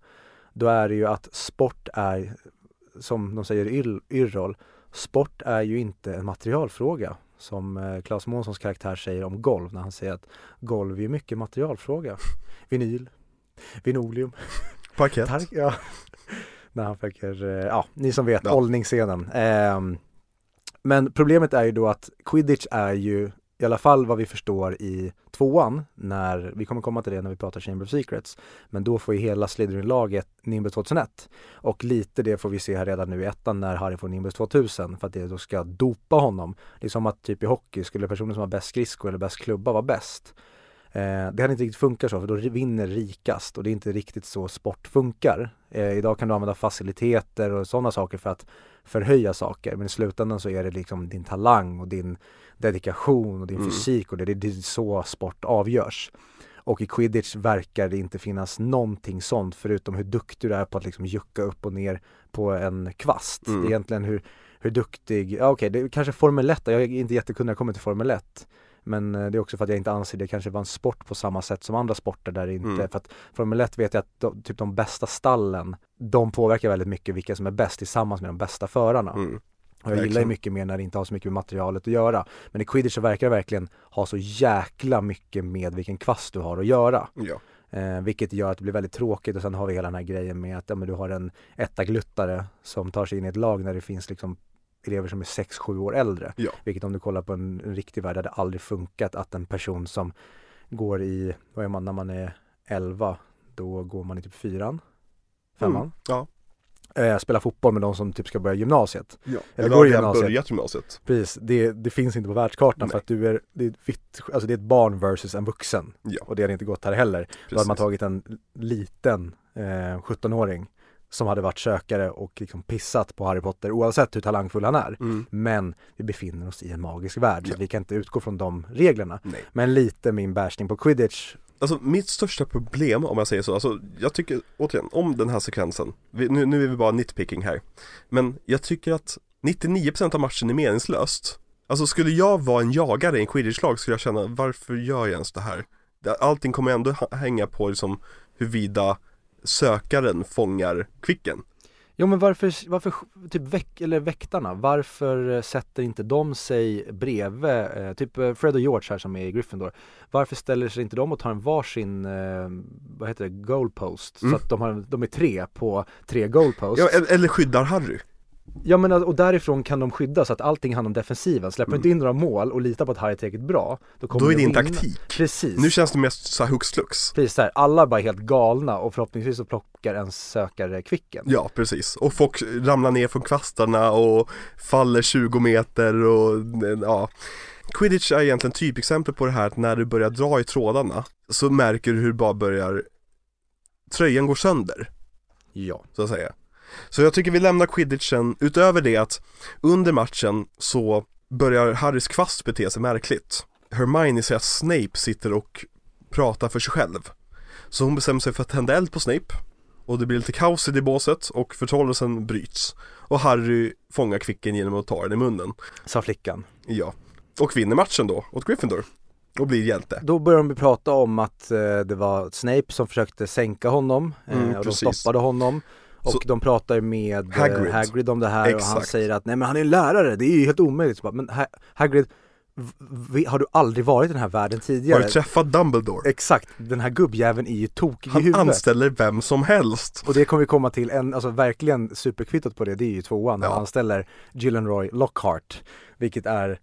Speaker 1: Då är det ju att sport är, som de säger i Yr- Yrrol, sport är ju inte en materialfråga. Som eh, Claes Månssons karaktär säger om golv när han säger att golv är mycket materialfråga. Vinyl, vinolium,
Speaker 2: Parkett
Speaker 1: Tark, ja. När han försöker, eh, ja, ni som vet,
Speaker 2: Ja.
Speaker 1: åldningsscenen. Ehm, men problemet är ju då att quidditch är ju, i alla fall vad vi förstår i tvåan, när, vi kommer komma till det när vi pratar Chamber of Secrets, men då får ju hela Slytherin-laget Nimbus 2001. Och lite det får vi se här redan nu i ettan när Harry får Nimbus 2000 för att det då ska dopa honom. Det är som att typ i hockey skulle personen som har bäst skridsko eller bäst klubba vara bäst. Eh, det hade inte riktigt funkat så för då vinner rikast och det är inte riktigt så sport funkar. Eh, idag kan du använda faciliteter och sådana saker för att förhöja saker men i slutändan så är det liksom din talang och din dedikation och din
Speaker 2: Mm.
Speaker 1: fysik och det, det, det är så sport avgörs. Och i quidditch verkar det inte finnas någonting sånt förutom hur duktig du är på att liksom jucka upp och ner på en kvast.
Speaker 2: Mm.
Speaker 1: Det är egentligen hur, hur duktig, ja okej det är kanske Formel 1, jag är inte jättekunnig det kommer till Formel 1 men eh, det är också för att jag inte anser det kanske var en sport på samma sätt som andra sporter där det inte,
Speaker 2: Mm.
Speaker 1: för att Formel 1 vet jag att de, typ de bästa stallen, de påverkar väldigt mycket vilka som är bäst tillsammans med de bästa förarna.
Speaker 2: mm.
Speaker 1: Och jag gillar ju mycket mer när det inte har så mycket med materialet att göra. Men i quidditch så verkar det verkligen ha så jäkla mycket med vilken kvast du har att göra.
Speaker 2: Ja,
Speaker 1: Eh, vilket gör att det blir väldigt tråkigt och sen har vi hela den här grejen med att ja, du har en etta-gluttare som tar sig in i ett lag när det finns liksom elever som är 6-7 år äldre.
Speaker 2: Ja.
Speaker 1: Vilket om du kollar på en, en riktig värld hade aldrig funkat att en person som går i, vad är man när man är 11, då går man i typ fyran, femman.
Speaker 2: Mm. Ja,
Speaker 1: Eh, spelar fotboll med de som typ ska börja gymnasiet.
Speaker 2: ja.
Speaker 1: Eller
Speaker 2: Eller
Speaker 1: går i gymnasiet.
Speaker 2: börjat gymnasiet
Speaker 1: Precis, det, det finns inte på världskartan för
Speaker 2: Nej.
Speaker 1: att du är, det är, vitt, alltså det är ett barn versus en vuxen.
Speaker 2: Ja.
Speaker 1: Och det hade inte gått här heller. Då hade
Speaker 2: Precis.
Speaker 1: man tagit en liten eh, 17-åring som hade varit sökare och liksom pissat på Harry Potter oavsett hur talangfull han är.
Speaker 2: mm.
Speaker 1: Men vi befinner oss i en magisk värld så
Speaker 2: Ja.
Speaker 1: vi kan inte utgå från de reglerna.
Speaker 2: Nej
Speaker 1: Men lite min bashning på quidditch.
Speaker 2: Alltså mitt största problem om jag säger så, alltså jag tycker återigen om den här sekvensen vi, nu, nu är vi bara nitpicking här Men jag tycker att 99% av matchen är meningslöst Alltså skulle jag vara en jagare i en quidditch-lag skulle jag känna varför gör jag ens det här? Allting kommer ändå hänga på liksom huruvida sökaren fångar kvicken
Speaker 1: Jo men varför, varför typ väck, eller väktarna, varför eh, sätter inte de sig bredvid, eh, typ eh, Fred och George här som är i Gryffindor Varför ställer sig inte de och tar en varsin, eh, vad heter det, goalpost?
Speaker 2: Mm.
Speaker 1: Så att de, har, de är tre på tre goalposts
Speaker 2: Ja, eller, eller skyddar Harry
Speaker 1: Ja men och därifrån kan de skydda så att allting handlar om defensiven. Släpper du inte in några mål och litar på att Harry är bra, då kommer
Speaker 2: Då är
Speaker 1: du
Speaker 2: din taktik.
Speaker 1: Precis.
Speaker 2: Nu känns det mest så här hux flux.
Speaker 1: Precis här, alla bara helt galna och förhoppningsvis så plockar en sökare kvicken.
Speaker 2: Ja, precis. Och folk ramlar ner från kvastarna och faller 20 meter och ja. Quidditch är egentligen typexempel på det här att när du börjar dra i trådarna så märker du hur det bara börjar tröjan går sönder,
Speaker 1: Ja.
Speaker 2: så att säga. Så jag tycker vi lämnar quidditchen, utöver det att under matchen så börjar Harrys kvast bete sig märkligt. Hermione säger att Snape sitter och pratar för sig själv. Så hon bestämmer sig för att tända eld på Snape och det blir lite kaos i det båset och förtrollelsen bryts. Och Harry fångar kvicken genom att ta den i munnen.
Speaker 1: Sa flickan.
Speaker 2: Ja. Och vinner matchen då åt Gryffindor. Och blir hjälte.
Speaker 1: Då börjar de prata om att eh, det var Snape som försökte sänka honom eh,
Speaker 2: Mm,
Speaker 1: och
Speaker 2: precis.
Speaker 1: de stoppade honom. Och
Speaker 2: Så-
Speaker 1: de pratar med eh,
Speaker 2: Hagrid.
Speaker 1: Hagrid om det här och han
Speaker 2: Exakt.
Speaker 1: säger att nej men han är en lärare, det är ju helt omöjligt. Bara, Men ha Hagrid, har du aldrig varit i den här världen
Speaker 2: Har
Speaker 1: tidigare?
Speaker 2: du träffat Dumbledore?
Speaker 1: Exakt, den här gubbjäveln är ju tokig i
Speaker 2: Han
Speaker 1: huvudet.
Speaker 2: anställer vem som helst.
Speaker 1: Och det kommer vi komma till, en, alltså verkligen superkvittot på det, det är ju tvåan
Speaker 2: Ja.
Speaker 1: han anställer Gyllenroy Lockhart Vilket är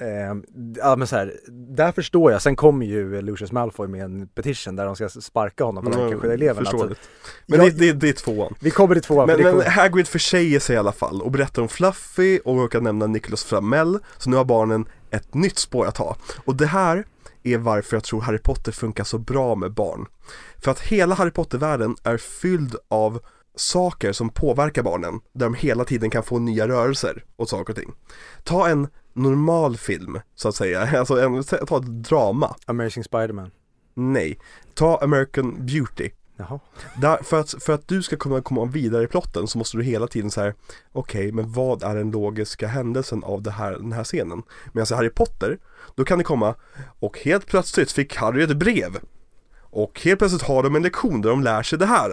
Speaker 1: Eh, ja men så här, där förstår jag, sen kommer ju Lucius Malfoy med en petition där de ska sparka honom kan skydda eleverna. Alltså.
Speaker 2: Men
Speaker 1: jag-
Speaker 2: det, det, det är tvåan.
Speaker 1: vi kommer till tvåan,
Speaker 2: Men, men
Speaker 1: kommer,
Speaker 2: Hagrid försäger sig i alla fall och berättar om Fluffy och råkar nämna Nicholas Flamel Så nu har barnen ett nytt spår att ta Och det här är varför jag tror Harry Potter funkar så bra med barn För att hela Harry Potter-världen är fylld av saker som påverkar barnen Där de hela tiden kan få nya rörelser åt saker och ting. Ta en normal film så att säga, alltså en, ta ett drama.
Speaker 1: Amazing Spiderman.
Speaker 2: Nej, ta American Beauty.
Speaker 1: Jaha,
Speaker 2: där, för, att, för att du ska kunna komma vidare i plotten så måste du hela tiden säga Okej, men vad är den logiska händelsen av det här, den här scenen? Medan i Harry Potter, då kan det komma Och helt plötsligt fick Harry ett brev. Och helt plötsligt har de en lektion där de lär sig det här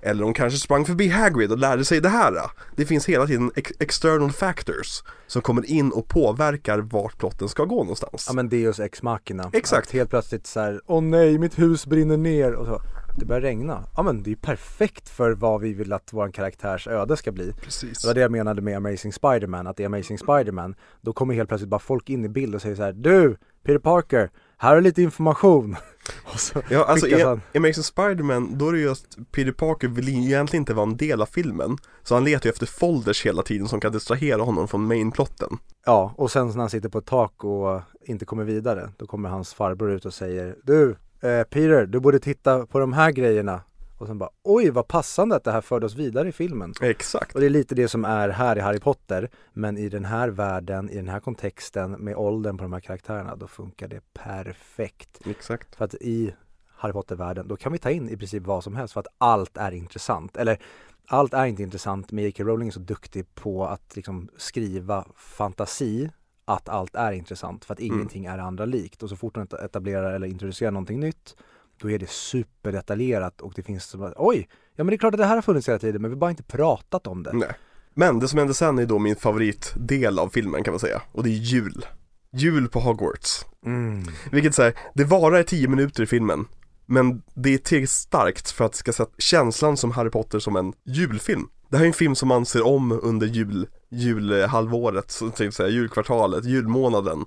Speaker 2: Eller de kanske sprang förbi Hagrid och lärde sig det här. Det finns hela tiden ex- external factors Som kommer in och påverkar vart plotten ska gå någonstans.
Speaker 1: Ja men Deus Ex Machina
Speaker 2: Exakt.
Speaker 1: Att helt plötsligt så här, åh nej mitt hus brinner ner. Och så Det börjar regna, ja men det är perfekt för vad vi vill att våran karaktärs öde ska bli.
Speaker 2: Precis.
Speaker 1: Det var det jag menade med Amazing Spider-Man, att i Amazing Spider-Man Då kommer helt plötsligt bara folk in i bild och säger så här: Du, Peter Parker, här är lite information. Och så
Speaker 2: Ja, alltså i,
Speaker 1: han
Speaker 2: i Amazing Spider-Man, då är det ju att Peter Parker vill egentligen inte vara en del av filmen. Så han letar ju efter folders hela tiden som kan distrahera honom från mainplotten.
Speaker 1: Ja, och sen när han sitter på ett tak och inte kommer vidare Då kommer hans farbror ut och säger Du, eh, Peter, du borde titta på de här grejerna Och sen bara, oj vad passande att det här förde oss vidare i filmen
Speaker 2: Exakt
Speaker 1: Och det är lite det som är här i Harry Potter Men i den här världen, i den här kontexten med åldern på de här karaktärerna Då funkar det perfekt
Speaker 2: Exakt
Speaker 1: För att i Harry Potter-världen, då kan vi ta in i princip vad som helst för att allt är intressant. Eller allt är inte intressant, men J.K. Rowling är så duktig på att liksom skriva fantasi att allt är intressant för att
Speaker 2: Mm.
Speaker 1: ingenting är andra likt. Och så fort hon etablerar eller introducerar någonting nytt då är det superdetaljerat och det finns som att, oj, ja men det är klart att det här har funnits hela tiden men vi har bara inte pratat om det.
Speaker 2: Nej. Men det som hände sen är då min favoritdel av filmen kan man säga Och det är jul. Jul på Hogwarts.
Speaker 1: Mm.
Speaker 2: Vilket säger, det varar 10 minuter i filmen Men det är tillräckligt starkt för att det ska sätta känslan som Harry Potter som en julfilm. Det här är en film som man ser om under jul, julhalvåret, så tänkte säga, julkvartalet, julmånaden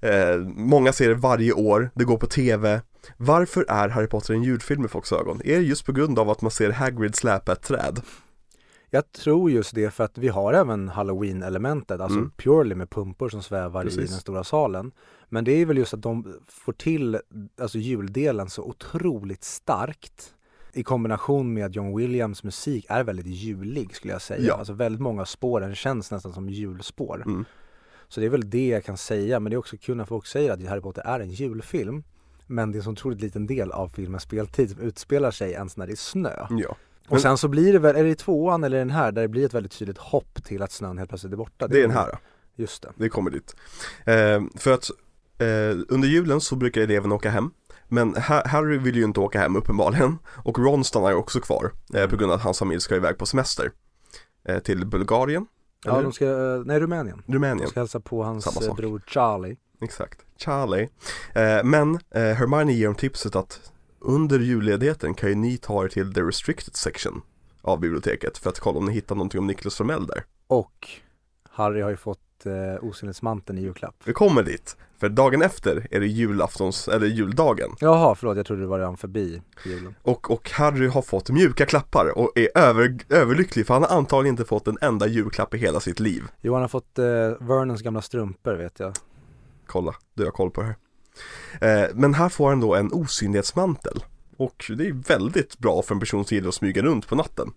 Speaker 2: eh, Många ser det varje år, det går på TV Varför är Harry Potter en julfilm i folks ögon? Är det just på grund av att man ser Hagrid släpa ett träd?
Speaker 1: Jag tror just det för att vi har även halloween-elementet, alltså
Speaker 2: Mm.
Speaker 1: purely med pumpor som svävar i
Speaker 2: Precis.
Speaker 1: den stora salen. Men det är väl just att de får till alltså juldelen så otroligt starkt i kombination med att John Williams musik är väldigt julig skulle jag säga.
Speaker 2: Ja.
Speaker 1: Alltså väldigt många av spåren känns nästan som julspår.
Speaker 2: Mm.
Speaker 1: Så det är väl det jag kan säga, men det är också kul när folk säger att Harry Potter är en julfilm. Men det är en så otroligt liten del av filmens speltid som utspelar sig ens när det är snö.
Speaker 2: Ja
Speaker 1: Och sen så blir det väl, är det tvåan eller den här, där det blir ett väldigt tydligt hopp till att snön helt plötsligt är borta?
Speaker 2: Det är den här
Speaker 1: Just det.
Speaker 2: Det kommer dit. Eh, för att eh, under julen så brukar eleverna åka hem. Men Ha- Harry vill ju inte åka hem uppenbarligen. Och Ron stannar ju också kvar. Eh, på grund av att hans familj ska iväg på semester. Eh, till Bulgarien.
Speaker 1: Ja, de ska, eh, nej Rumänien. De
Speaker 2: Rumänien.
Speaker 1: ska hälsa på hans eh, bror Charlie.
Speaker 2: Exakt. Charlie. Eh, men eh, Hermione ger dem tipset att under julledigheten kan ju ni ta er till the restricted section. av biblioteket för att kolla om ni hittar någonting om Niklas Flamel där.
Speaker 1: Och Harry har ju fått eh, osynlighetsmanteln i julklapp.
Speaker 2: Vi kommer dit, för dagen efter är det julaftons, eller juldagen.
Speaker 1: Jaha, förlåt, jag trodde det var redan förbi julen.
Speaker 2: Och, och Harry har fått mjuka klappar och är över, överlycklig för han har antagligen inte fått en enda julklapp i hela sitt liv.
Speaker 1: Johan har fått eh, Vernons gamla strumpor vet jag.
Speaker 2: Kolla, du har koll på det här. Eh, men här får han då en osynlighetsmantel. Och det är väldigt bra för en person som gillar att smyga runt på natten.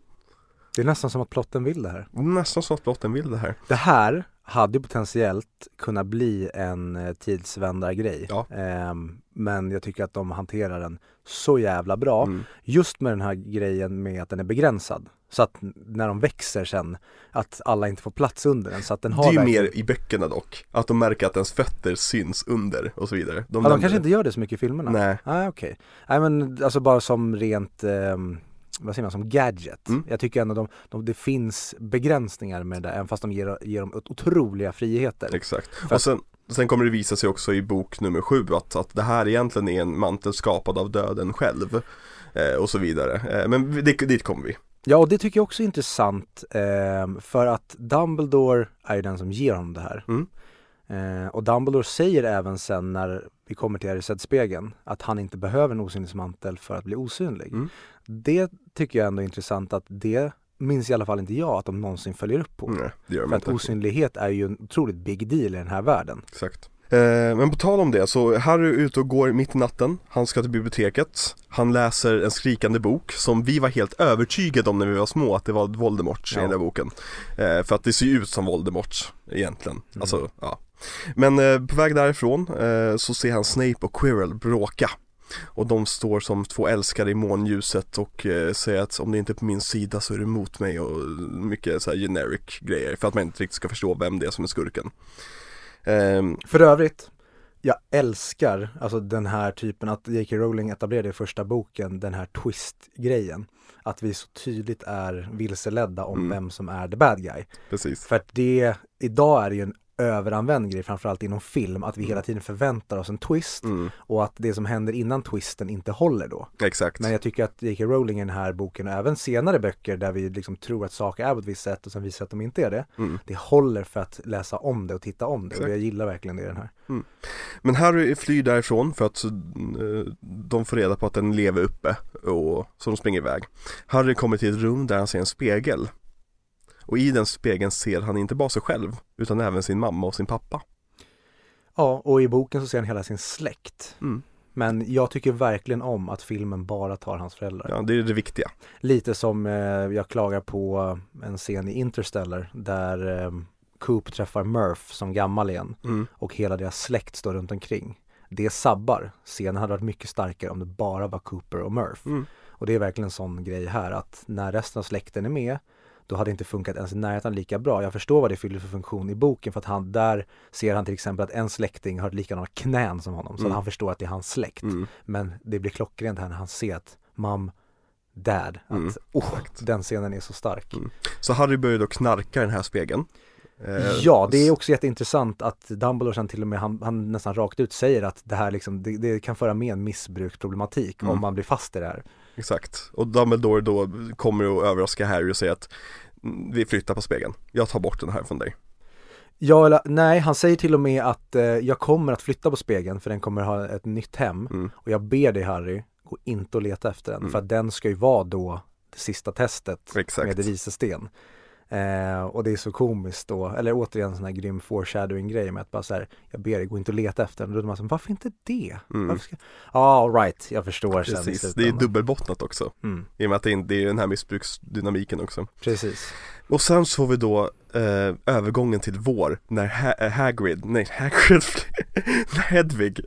Speaker 1: Det är nästan som att plotten vill det här.
Speaker 2: Nästan så att plotten vill det här.
Speaker 1: Det här hade potentiellt kunnat bli en eh, tidsvändargrej.
Speaker 2: Ja.
Speaker 1: Ehm, men jag tycker att de hanterar den så jävla bra.
Speaker 2: Mm.
Speaker 1: Just med den här grejen med att den är begränsad. Så att när de växer sen, att alla inte får plats under den. Så att den
Speaker 2: Det
Speaker 1: har
Speaker 2: är ju
Speaker 1: verkligen-
Speaker 2: mer i böckerna dock. Att de märker att ens fötter syns under och så vidare.
Speaker 1: Ja, de kanske
Speaker 2: det.
Speaker 1: inte gör det så mycket i filmerna.
Speaker 2: Nej,
Speaker 1: Nej okej. Nej men alltså bara som rent, ehm, vad säger man, som gadget.
Speaker 2: Mm.
Speaker 1: Jag tycker ändå de, de, det finns begränsningar med det även fast de ger, ger dem otroliga friheter.
Speaker 2: exakt.
Speaker 1: För-
Speaker 2: Och sen, sen kommer det visa sig också i bok nummer sju att, att det här egentligen är en mantel skapad av döden själv. Eh, och så vidare. Eh, men det, dit kommer vi.
Speaker 1: Ja och det tycker jag också är intressant ehm, för att Dumbledore är ju den som ger honom det här.
Speaker 2: Mm.
Speaker 1: Eh, och Dumbledore säger även sen när vi kommer till Erised-spegeln att han inte behöver en osynlighetsmantel för att bli osynlig.
Speaker 2: Mm.
Speaker 1: Det tycker jag ändå är intressant att det minns i alla fall inte jag att de någonsin följer upp på.
Speaker 2: Nej, det gör
Speaker 1: För
Speaker 2: de
Speaker 1: att
Speaker 2: inte.
Speaker 1: osynlighet är ju en otroligt big deal i den här världen.
Speaker 2: Exakt. Eh, men på tal om det, så Harry är ute och går mitt i natten, han ska till biblioteket, han läser en skrikande bok som vi var helt övertygade om när vi var små att det var Voldemort i
Speaker 1: Ja.
Speaker 2: den där boken. Eh, för att det ser ju ut som Voldemort egentligen,
Speaker 1: Mm.
Speaker 2: alltså ja. Men eh, på väg därifrån eh, så ser han Snape och Quirrell bråka. Och de står som två älskare i månljuset och eh, säger att om det inte är på min sida så är det mot mig och mycket så här generic grejer för att man inte riktigt ska förstå vem det är som är skurken. Ehm,
Speaker 1: För övrigt, jag älskar alltså den här typen att J.K. Rowling etablerade i första boken den här twist-grejen. Att vi så tydligt är vilseledda om
Speaker 2: Mm.
Speaker 1: vem som är the bad guy.
Speaker 2: precis.
Speaker 1: För att det, idag är det ju en överanvänd grej, framförallt inom film, att vi hela tiden förväntar oss en twist
Speaker 2: Mm,
Speaker 1: och att det som händer innan twisten inte håller då.
Speaker 2: exakt.
Speaker 1: Men jag tycker att J.K. Rowling i den här boken och även senare böcker där vi liksom tror att saker är på ett visst sätt och sen visar att de inte är det.
Speaker 2: Mm.
Speaker 1: Det håller för att läsa om det och titta om det
Speaker 2: Exakt.
Speaker 1: och jag gillar verkligen det i den här.
Speaker 2: Men Harry flyr därifrån för att eh, de får reda på att den lever uppe och så de springer iväg. Harry kommer till ett rum där han ser en spegel. Och i den spegeln ser han inte bara sig själv utan även sin mamma och sin pappa.
Speaker 1: Ja, och i boken så ser han hela sin släkt.
Speaker 2: Mm.
Speaker 1: Men jag tycker verkligen om att filmen bara tar hans föräldrar.
Speaker 2: Ja, det är det viktiga.
Speaker 1: Lite som eh, jag klagar på en scen i Interstellar där eh, Coop träffar Murph som gammal igen
Speaker 2: Mm.
Speaker 1: och hela deras släkt står runt omkring. Det sabbar. Scenen hade varit mycket starkare om det bara var Cooper och Murph.
Speaker 2: Mm.
Speaker 1: Och det är verkligen en sån grej här att när resten av släkten är med då hade det inte funkat ens i närheten lika bra. Jag förstår vad det fyller för funktion i boken för att han där ser han till exempel att en släkting har likadana knän som honom så
Speaker 2: Mm.
Speaker 1: han förstår att det är hans släkt.
Speaker 2: Mm.
Speaker 1: Men det blir klockrent här när han ser att mom, dad, att
Speaker 2: Mm,
Speaker 1: oh, den scenen är så stark.
Speaker 2: Mm. Så Harry börjar då knarka den här spegeln. Eh,
Speaker 1: Ja, det är också jätteintressant att Dumbledore sen till och med, han, han nästan rakt ut säger att det här liksom, det, det kan föra med en missbruksproblematik
Speaker 2: Mm.
Speaker 1: om man blir fast i det här.
Speaker 2: Exakt. Och Dumbledore då kommer att överraska Harry och säga att "Mm, vi flyttar på spegeln. Jag tar bort den här från dig.
Speaker 1: Ja, eller, nej, han säger till och med att eh, jag kommer att flytta på spegeln för den kommer ha ett nytt hem
Speaker 2: Mm.
Speaker 1: och jag ber dig Harry, gå inte och leta efter den
Speaker 2: Mm.
Speaker 1: för att den ska ju vara då det sista testet
Speaker 2: Exakt.
Speaker 1: med det vises sten. Eh, och det är så komiskt då, eller återigen en sån här grym foreshadowing grej med att bara så här, jag ber dig gå inte och leta efter den. Och då är man så, varför inte det?
Speaker 2: Mm.
Speaker 1: All right, jag förstår sen i
Speaker 2: Precis, det är dubbelbottnat också.
Speaker 1: Mm,
Speaker 2: I och med att det är, det är den här missbruksdynamiken också.
Speaker 1: precis.
Speaker 2: Och sen så får vi då eh, övergången till vår när ha- eh, Hagrid, nej Hagrid, när Hedvig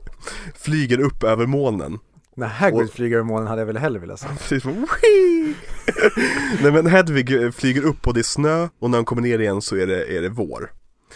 Speaker 2: flyger upp över molnen.
Speaker 1: När Hagrid
Speaker 2: Och-
Speaker 1: flyger över månen hade jag väl hellre velat se.
Speaker 2: Precis! Nej men Hedvig eh, flyger upp och det är snö och när han kommer ner igen så är det, är det vår.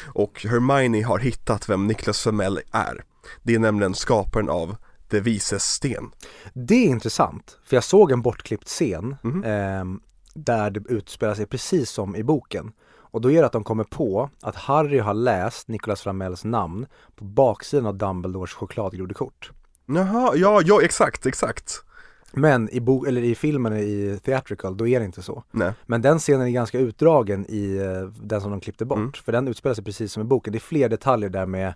Speaker 2: Och Hermione har hittat vem Niklas Flamel är. Det är nämligen skaparen av Det vises sten.
Speaker 1: Det är intressant, för jag såg en bortklippt scen
Speaker 2: Mhm.
Speaker 1: ehm, där det utspelar sig precis som i boken. Och då är det att de kommer på att Harry har läst Nicolas Flamels namn på baksidan av Dumbledores chokladgrodekort.
Speaker 2: Jaha, ja, ja exakt, exakt.
Speaker 1: Men i, bo, eller i filmen, i theatrical, då är det inte så.
Speaker 2: Nej.
Speaker 1: Men den scenen är ganska utdragen i eh, den som de klippte bort.
Speaker 2: Mm.
Speaker 1: För den utspelar sig precis som i boken. Det är fler detaljer där med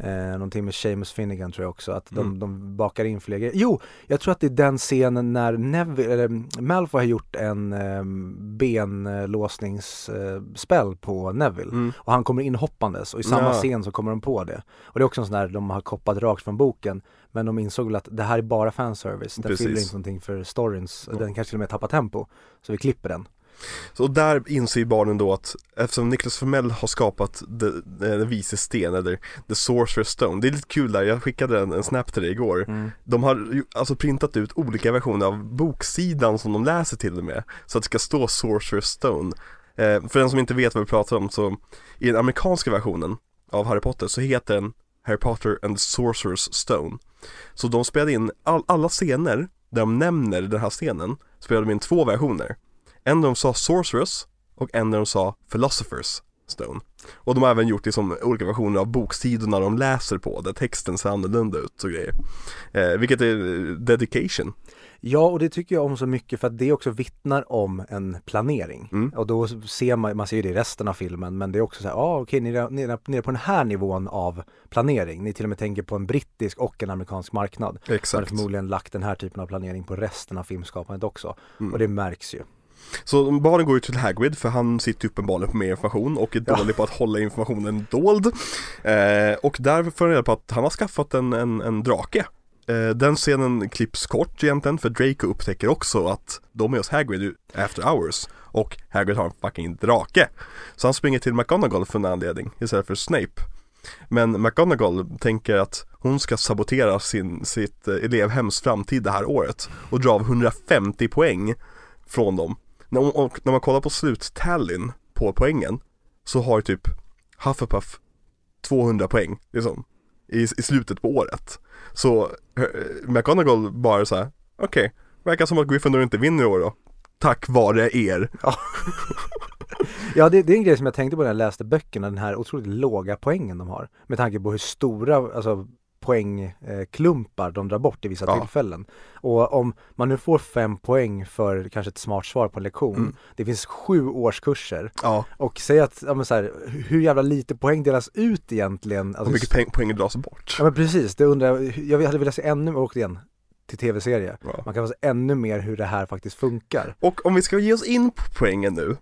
Speaker 1: eh, någonting med Seamus Finnegan tror jag också. Att de,
Speaker 2: Mm.
Speaker 1: de bakar in fler grejer. Jo, jag tror att det är den scenen när Neville, eller Malfoy har gjort en eh, benlåsningsspel på Neville.
Speaker 2: Mm.
Speaker 1: Och han kommer in hoppandes och i samma
Speaker 2: Ja.
Speaker 1: scen så kommer de på det. Och det är också en sån där de har koppat rakt från boken. Men de insåg väl att det här är bara fanservice. Den
Speaker 2: Precis.
Speaker 1: fyller inte någonting för storyns.
Speaker 2: Ja.
Speaker 1: Den kanske till och med tappar tempo. Så vi klipper den.
Speaker 2: Så där inser ju barnen då att eftersom Niklas Formell har skapat den vise sten eller The Sorcerer's Stone Det är lite kul där, jag skickade en, en snap till dig igår
Speaker 1: Mm.
Speaker 2: De har alltså printat ut olika versioner av boksidan som de läser till och med Så att det ska stå Sorcerer's Stone eh, För den som inte vet vad vi pratar om så I den amerikanska versionen av Harry Potter så heter den Harry Potter and the Sorcerer's Stone så de spelade in all, alla scener där de nämner den här scenen Spelade de in två versioner. En där de sa Sorceress och en där de sa Philosopher's Stone. Och de har även gjort liksom olika versioner av boksidorna de läser på där texten ser annorlunda ut och grejer. Eh, Vilket är eh, dedication.
Speaker 1: Ja, och det tycker jag om så mycket för att det också vittnar om en planering.
Speaker 2: Mm.
Speaker 1: Och då ser man, man ser ju det i resten av filmen, men det är också så här, ja ah, okej, ni är nere, nere på den här nivån av planering. Ni till och med tänker på en brittisk och en amerikansk marknad. Så har
Speaker 2: Exakt
Speaker 1: förmodligen lagt den här typen av planering på resten av filmskapandet också.
Speaker 2: Mm.
Speaker 1: Och det märks ju.
Speaker 2: Så barnen går ju till Hagrid för han sitter uppenbarligen på mer information och är
Speaker 1: Ja.
Speaker 2: dålig på att hålla informationen dold eh, Och där får han reda på att han har skaffat en, en, en drake Eh, den scenen klipps kort egentligen för Draco upptäcker också att de är hos Hagrid after hours Och Hagrid har en fucking drake. Så han springer till McGonagall för en anledning istället för Snape. Men McGonagall tänker att hon ska sabotera sin, sitt eh, elevhems framtid det här året och dra av 150 poäng från dem. Och när man kollar på sluttallyn på poängen så har typ Hufflepuff 200 poäng liksom i, i slutet på året. Så eh, McGonagall bara så här: okej, verkar som att Gryffindor inte vinner i år då. Tack vare er.
Speaker 1: Ja, det, det är en grej som jag tänkte på när jag läste böckerna, den här otroligt låga poängen de har. Med tanke på hur stora, alltså poängklumpar klumpar de drar bort i vissa
Speaker 2: Ja.
Speaker 1: tillfällen. Och om man nu får fem poäng för kanske ett smart svar på en lektion,
Speaker 2: Mm.
Speaker 1: det finns sju årskurser
Speaker 2: Ja,
Speaker 1: och säg att, ja men så här, hur jävla lite poäng delas ut egentligen?
Speaker 2: hur
Speaker 1: Alltså,
Speaker 2: mycket poäng, poäng dras bort.
Speaker 1: Ja men precis, det undrar jag, jag hade velat se ännu, och igen, till tv-serie.
Speaker 2: Ja.
Speaker 1: Man kan få se ännu mer hur det här faktiskt funkar.
Speaker 2: Och om vi ska ge oss in på poängen nu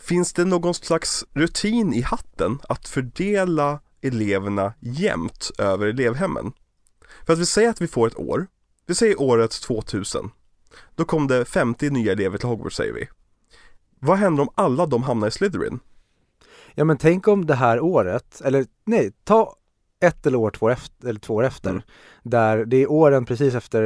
Speaker 2: Finns det någon slags rutin i hatten att fördela eleverna jämnt över elevhemmen? För att vi säger att vi får ett år Vi säger året 2000 Då kom det 50 nya elever till Hogwarts säger vi Vad händer om alla de hamnar i Slytherin?
Speaker 1: Ja men tänk om det här året, eller nej, ta ett eller år, två efter, eller två år efter,
Speaker 2: Mm.
Speaker 1: där det är åren precis efter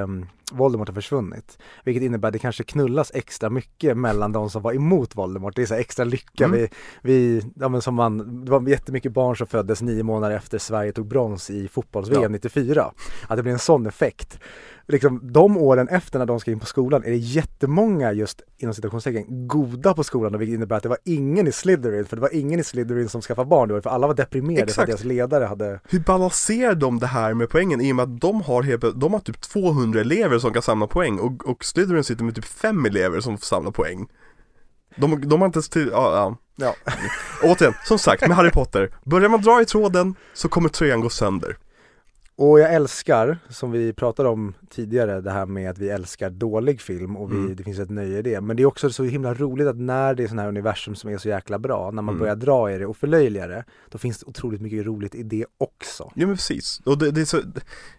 Speaker 1: eh, Voldemort har försvunnit. Vilket innebär att det kanske knullas extra mycket mellan de som var emot Voldemort. Det är så extra lycka.
Speaker 2: Mm.
Speaker 1: Vi, vi, ja, men som man, det var jättemycket barn som föddes nio månader efter Sverige tog brons i fotbolls-VM
Speaker 2: Ja.
Speaker 1: 94. Att det blir en sån effekt. Liksom, de åren efter när de ska in på skolan är det jättemånga just inom citationstecken goda på skolan vilket innebär att det var ingen i Slytherin för det var ingen i Slytherin som skaffade barn då för alla var deprimerade för att
Speaker 2: Exakt.
Speaker 1: deras ledare hade
Speaker 2: Hur balanserar de det här med poängen i och med att de har, de har typ 200 elever som kan samla poäng och, och Slytherin sitter med typ 5 elever som får samla poäng de, de har inte ens till, ja, ja.
Speaker 1: Ja.
Speaker 2: Återigen, som sagt med Harry Potter Börjar man dra i tråden så kommer tröjan gå sönder
Speaker 1: Och jag älskar, som vi pratade om tidigare, det här med att vi älskar dålig film och vi,
Speaker 2: Mm.
Speaker 1: det finns ett nöje i det. Men det är också så himla roligt att när det är sådana här universum som är så jäkla bra, när man
Speaker 2: Mm.
Speaker 1: börjar dra i det och förlöjliga det, då finns det otroligt mycket roligt i det också.
Speaker 2: Ja men precis, och det, det är så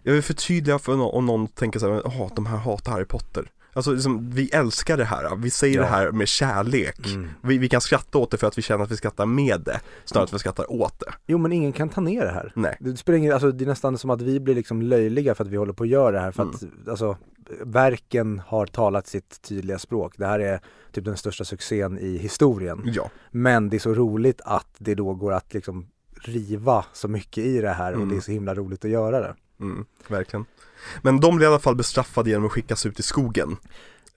Speaker 2: Jag vill förtydliga för någon, om någon tänker så här, jaha de här hatar Harry Potter Alltså liksom, vi älskar det här, vi säger
Speaker 1: Ja.
Speaker 2: det här med kärlek
Speaker 1: Mm.
Speaker 2: vi, vi kan skratta åt det för att vi känner att vi skrattar med det Snarare än att vi skrattar åt det
Speaker 1: Jo men ingen kan ta ner det här.
Speaker 2: Nej,
Speaker 1: Det spelar ingen, alltså det är nästan som att vi blir liksom löjliga för att vi håller på att göra det här för att alltså verken har talat sitt tydliga språk. Det här är typ den största succén i historien.
Speaker 2: ja
Speaker 1: Men det är så roligt att det då går att liksom riva så mycket i det här och
Speaker 2: Mm.
Speaker 1: det är så himla roligt att göra det.
Speaker 2: Mm, verkligen. Men de blir i alla fall bestraffade genom att skickas ut i skogen.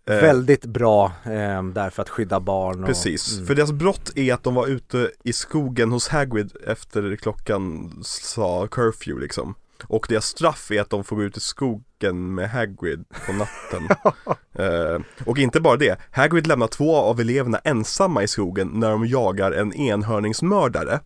Speaker 2: Eh,
Speaker 1: Väldigt bra eh, där för att skydda barn. Och,
Speaker 2: Precis,
Speaker 1: Mm.
Speaker 2: för deras brott är att de var ute i skogen hos Hagrid efter klockan sa curfew liksom. Och deras straff är att de får gå ut i skogen med Hagrid på natten eh, Och inte bara det, Hagrid lämnar två av eleverna ensamma i skogen när de jagar en enhörningsmördare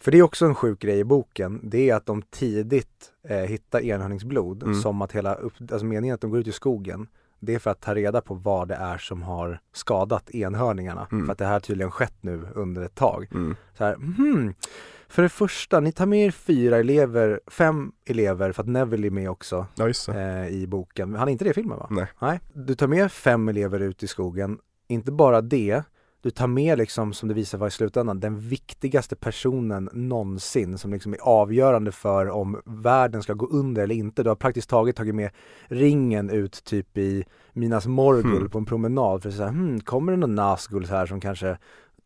Speaker 1: För det är också en sjuk grej i boken, det är att de tidigt eh, hittar enhörningsblod
Speaker 2: Mm.
Speaker 1: som att hela, upp, alltså meningen att de går ut i skogen det är för att ta reda på vad det är som har skadat enhörningarna.
Speaker 2: Mm.
Speaker 1: För att det här har tydligen skett nu under ett tag.
Speaker 2: mm.
Speaker 1: Så här, hmm, för det första, ni tar med er fyra elever, fem elever, för att Neville är med också
Speaker 2: Ja
Speaker 1: eh, i boken. Han är inte det i filmen va?
Speaker 2: Nej.
Speaker 1: Nej. Du tar med fem elever ut i skogen, inte bara det, du tar med liksom, som det visar var i slutändan, den viktigaste personen någonsin som liksom är avgörande för om världen ska gå under eller inte. Du har praktiskt taget tagit med ringen ut typ i Minas Morgul
Speaker 2: Hmm.
Speaker 1: på en promenad för att säga, hmm, kommer det någon Nazgul här som kanske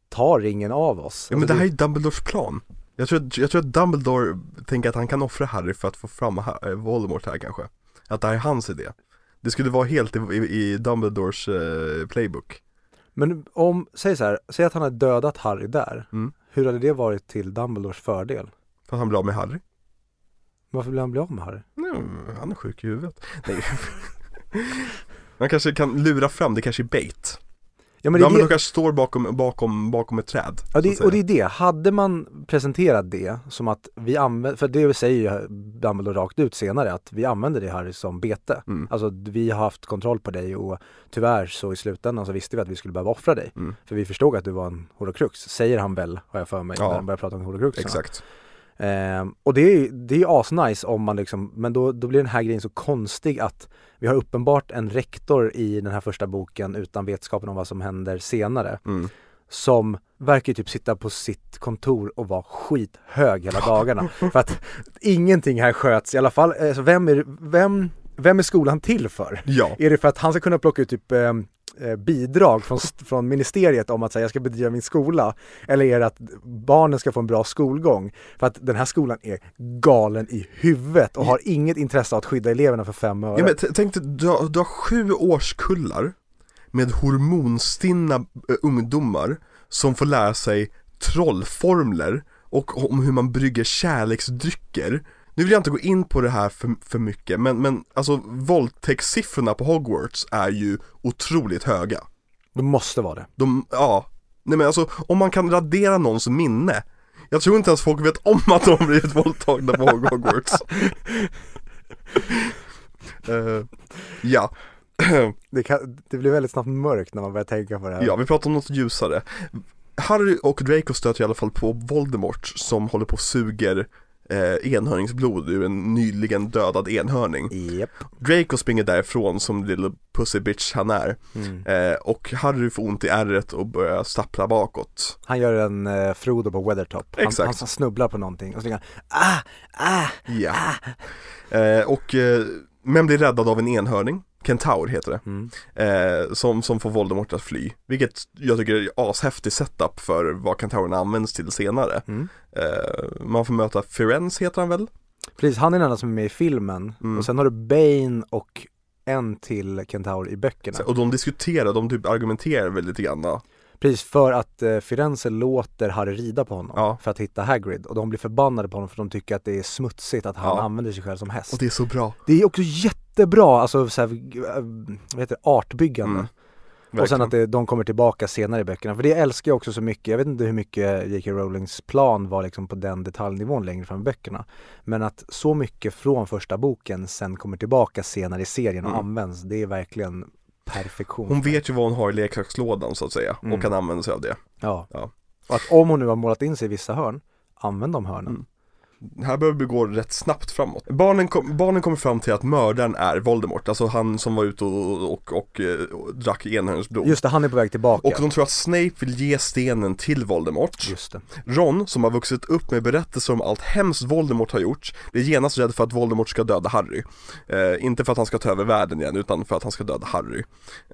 Speaker 1: tar ringen av oss?
Speaker 2: Ja men
Speaker 1: Alltså,
Speaker 2: det här är Dumbledores plan jag tror, jag tror att Dumbledore tänker att han kan offra Harry för att få fram eh, Voldemort här kanske Att det här är hans idé Det skulle vara helt i, i, i Dumbledores eh, playbook
Speaker 1: Men om, säg så här, säg att han har dödat Harry där.
Speaker 2: Mm.
Speaker 1: Hur hade det varit till Dumbledores fördel?
Speaker 2: För att han blir av med Harry
Speaker 1: Varför vill han bli av med Harry?
Speaker 2: Nej, han är sjuk i huvudet Nej Man kanske kan lura fram, det kanske är bait
Speaker 1: Ja men är
Speaker 2: Dumbledore
Speaker 1: det,
Speaker 2: kanske står bakom, bakom, bakom ett träd
Speaker 1: ja, det, och det är det, hade man presenterat det som att vi använder, för det säger ju Dumbledore rakt ut senare att vi använder det Harry som bete.
Speaker 2: Mm.
Speaker 1: Alltså vi har haft kontroll på dig och tyvärr så i slutändan så visste vi att vi skulle behöva offra dig.
Speaker 2: Mm.
Speaker 1: För vi förstod att du var en horocrux, säger han väl har jag för mig
Speaker 2: Ja.
Speaker 1: när han börjar prata om horocruxerna.
Speaker 2: Exakt
Speaker 1: Ehm, och det är det är asnice om man liksom, men då, då blir den här grejen så konstig att vi har uppenbart en rektor i den här första boken utan vetskapen om vad som händer senare
Speaker 2: mm.
Speaker 1: som verkar typ sitta på sitt kontor och vara skithög hela dagarna. För att ingenting här sköts, i alla fall, alltså vem är, vem, vem är skolan till för?
Speaker 2: Ja,
Speaker 1: Är det för att han ska kunna plocka ut typ eh, eh, bidrag från, från ministeriet om att säga jag ska bedriva min skola? Eller är det att barnen ska få en bra skolgång? För att den här skolan är galen i huvudet och har inget intresse av att skydda eleverna för fem öre.
Speaker 2: ja men tänk dig, du har, du har sju årskullar med hormonstinna eh, ungdomar som får lära sig trollformler och om hur man brygger kärleksdrycker Nu vill jag inte gå in på det här för, för mycket men, men alltså våldtäktssiffrorna på Hogwarts är ju otroligt höga.
Speaker 1: Det måste vara det.
Speaker 2: De, ja, nej men alltså om man kan radera någons minne Jag tror inte ens folk vet om att de har blivit våldtagna på Hogwarts. Eh, Ja,
Speaker 1: Det, kan, det blir väldigt snabbt mörkt när man börjar tänka på det här.
Speaker 2: ja vi pratar om något ljusare. Harry och Draco stöter i alla fall på Voldemort som håller på och suger eh, enhörningsblod ur en nyligen dödad enhörning
Speaker 1: Japp.
Speaker 2: Draco springer därifrån som lille pussy bitch han är
Speaker 1: Mm.
Speaker 2: eh, och Harry får ont i ärret och börjar stappla bakåt
Speaker 1: Han gör en eh, Frodo på Weathertop. Han,
Speaker 2: Exakt.
Speaker 1: han, snubblar på någonting och så tänker han ah, ah,
Speaker 2: Ja. Eh, och, eh, men blir räddad av en enhörning, Kentaur heter det,
Speaker 1: mm.
Speaker 2: eh, som, som får Voldemort att fly. Vilket jag tycker är ashäftig setup för vad Kentaurerna används till senare.
Speaker 1: Mm.
Speaker 2: Eh, man får möta Firenze heter han väl?
Speaker 1: Precis, han är den enda som är med i filmen
Speaker 2: Mm.
Speaker 1: och sen har du Bane och en till Kentaur i böckerna.
Speaker 2: Och de diskuterar, de typ argumenterar väl lite grann.
Speaker 1: Precis, för att eh, Firenze låter Harry rida på honom
Speaker 2: Ja.
Speaker 1: för att hitta Hagrid och de blir förbannade på honom för de tycker att det är smutsigt att han
Speaker 2: Ja.
Speaker 1: använder sig själv som häst.
Speaker 2: Och det är så bra.
Speaker 1: Det är också jättebra, alltså så här, vad heter det, artbyggande.
Speaker 2: Mm.
Speaker 1: Och sen att det, de kommer tillbaka senare i böckerna, för det älskar jag också så mycket. Jag vet inte hur mycket J.K. Rowlings plan var liksom på den detaljnivån längre fram i böckerna. Men att så mycket från första boken sen kommer tillbaka senare i serien och
Speaker 2: Mm.
Speaker 1: används, det är verkligen perfektion.
Speaker 2: Hon vet ju vad hon har i leksakslådan så att säga
Speaker 1: Mm.
Speaker 2: och kan använda sig av det.
Speaker 1: Ja.
Speaker 2: Ja.
Speaker 1: Och att om hon nu har målat in sig i vissa hörn, använd de hörnen.
Speaker 2: Mm. Här behöver vi gå rätt snabbt framåt. Barnen, kom, barnen kommer fram till att mördaren är Voldemort, alltså han som var ute och, och, och, och drack enhörningsblod.
Speaker 1: Just det, han är på väg tillbaka.
Speaker 2: Och de tror att Snape vill ge stenen till Voldemort.
Speaker 1: Just det.
Speaker 2: Ron, som har vuxit upp med berättelser om allt hemskt Voldemort har gjort, blir genast rädd för att Voldemort ska döda Harry. Eh, inte för att han ska ta över världen igen, utan för att han ska döda Harry.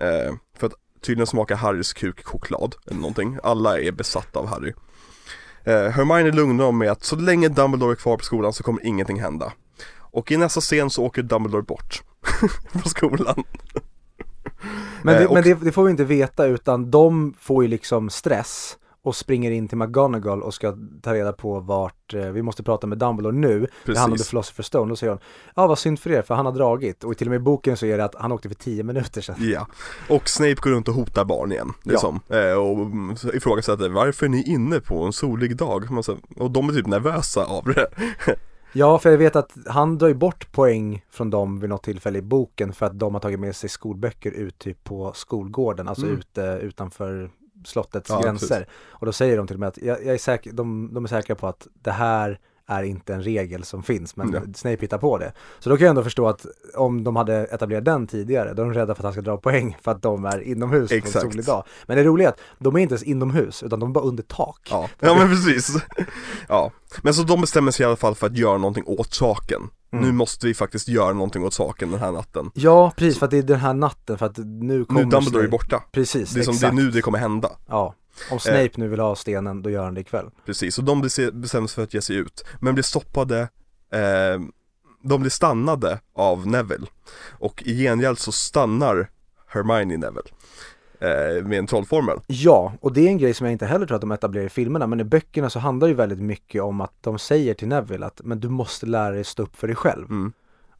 Speaker 2: Eh, för att tydligen smakar Harrys kuk choklad, eller någonting. Alla är besatta av Harry. Eh, Hermione lugnar dem med att så länge Dumbledore är kvar på skolan så kommer ingenting hända. Och i nästa scen så åker Dumbledore bort på skolan.
Speaker 1: Men, det,
Speaker 2: Eh, och-
Speaker 1: men det, det får vi inte veta utan de får ju liksom stress och springer in till McGonagall och ska ta reda på vart, eh, vi måste prata med Dumbledore nu, det handlar om The Philosopher's Stone, då säger hon, ja vad synd för er för han har dragit och till och med i boken så är det att han åkte för tio minuter sedan.
Speaker 2: Ja, och Snape går runt och hotar barn igen, liksom. Ja. och ifrågasätter varför är ni inne på en solig dag? Och de är typ nervösa av det.
Speaker 1: Ja, för jag vet att han drar ju bort poäng från dem vid något tillfälle i boken för att de har tagit med sig skolböcker ut typ på skolgården, alltså mm. ute utanför slottets ja, gränser. Precis. Och då säger de till och med att jag, jag är säker, de, de är säkra på att det här är inte en regel som finns men ja. Snape hittar på det. Så då kan jag ändå förstå att om de hade etablerat den tidigare då är de rädda för att han ska dra poäng för att de är inomhus Exakt. på en solig dag. Men det roliga är att de är inte ens inomhus utan de är bara under tak.
Speaker 2: Ja, ja men precis. ja, men så de bestämmer sig i alla fall för att göra någonting åt saken. Mm. Nu måste vi faktiskt göra någonting åt saken den här natten.
Speaker 1: Ja, precis för att det är den här natten för att nu kommer
Speaker 2: Nu Dumbledore är borta.
Speaker 1: Precis,
Speaker 2: det är, som, det är nu det kommer hända.
Speaker 1: Ja. Om Snape eh, nu vill ha stenen, då gör han det ikväll.
Speaker 2: Precis, och de bestämmer sig för att ge sig ut, men blir stoppade eh, De blir stannade av Neville Och i gengäld så stannar Hermione Neville eh, med en trollformel.
Speaker 1: Ja, och det är en grej som jag inte heller tror att de etablerar i filmerna, men i böckerna så handlar det ju väldigt mycket om att de säger till Neville att men du måste lära dig stå upp för dig själv. Mm.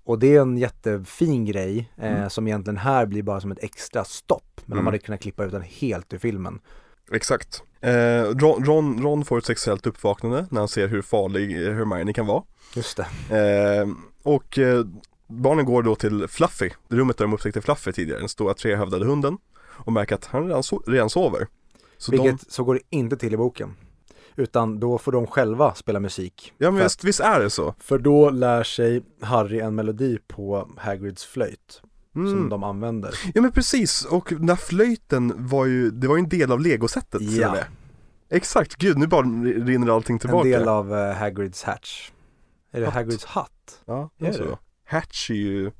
Speaker 1: Och det är en jättefin grej eh, mm. som egentligen här blir bara som ett extra stopp. Men mm. de hade kunnat klippa ut den helt ur filmen.
Speaker 2: Exakt. Eh, Ron, Ron, Ron, får ett sexuellt uppvaknande när han ser hur farlig Hermione kan vara.
Speaker 1: Just det.
Speaker 2: Eh, och eh, barnen går då till Fluffy, det rummet där de upptäckte Fluffy tidigare, den stora trehövdade hunden. Och märker att han redan, so redan sover.
Speaker 1: Så Vilket, de... så går det inte till i boken. Utan då får de själva spela musik.
Speaker 2: Ja men visst, visst är det så.
Speaker 1: För då lär sig Harry en melodi på Hagrids flöjt mm. som de använder.
Speaker 2: Ja men precis, och den där flöjten var ju, det var ju en del av legosättet ja. Exakt, gud nu bara rinner allting tillbaka.
Speaker 1: En del av uh, Hagrids hatch. Är det hatt. Hagrids hatt?
Speaker 2: Ja, det är så. Hatch är ju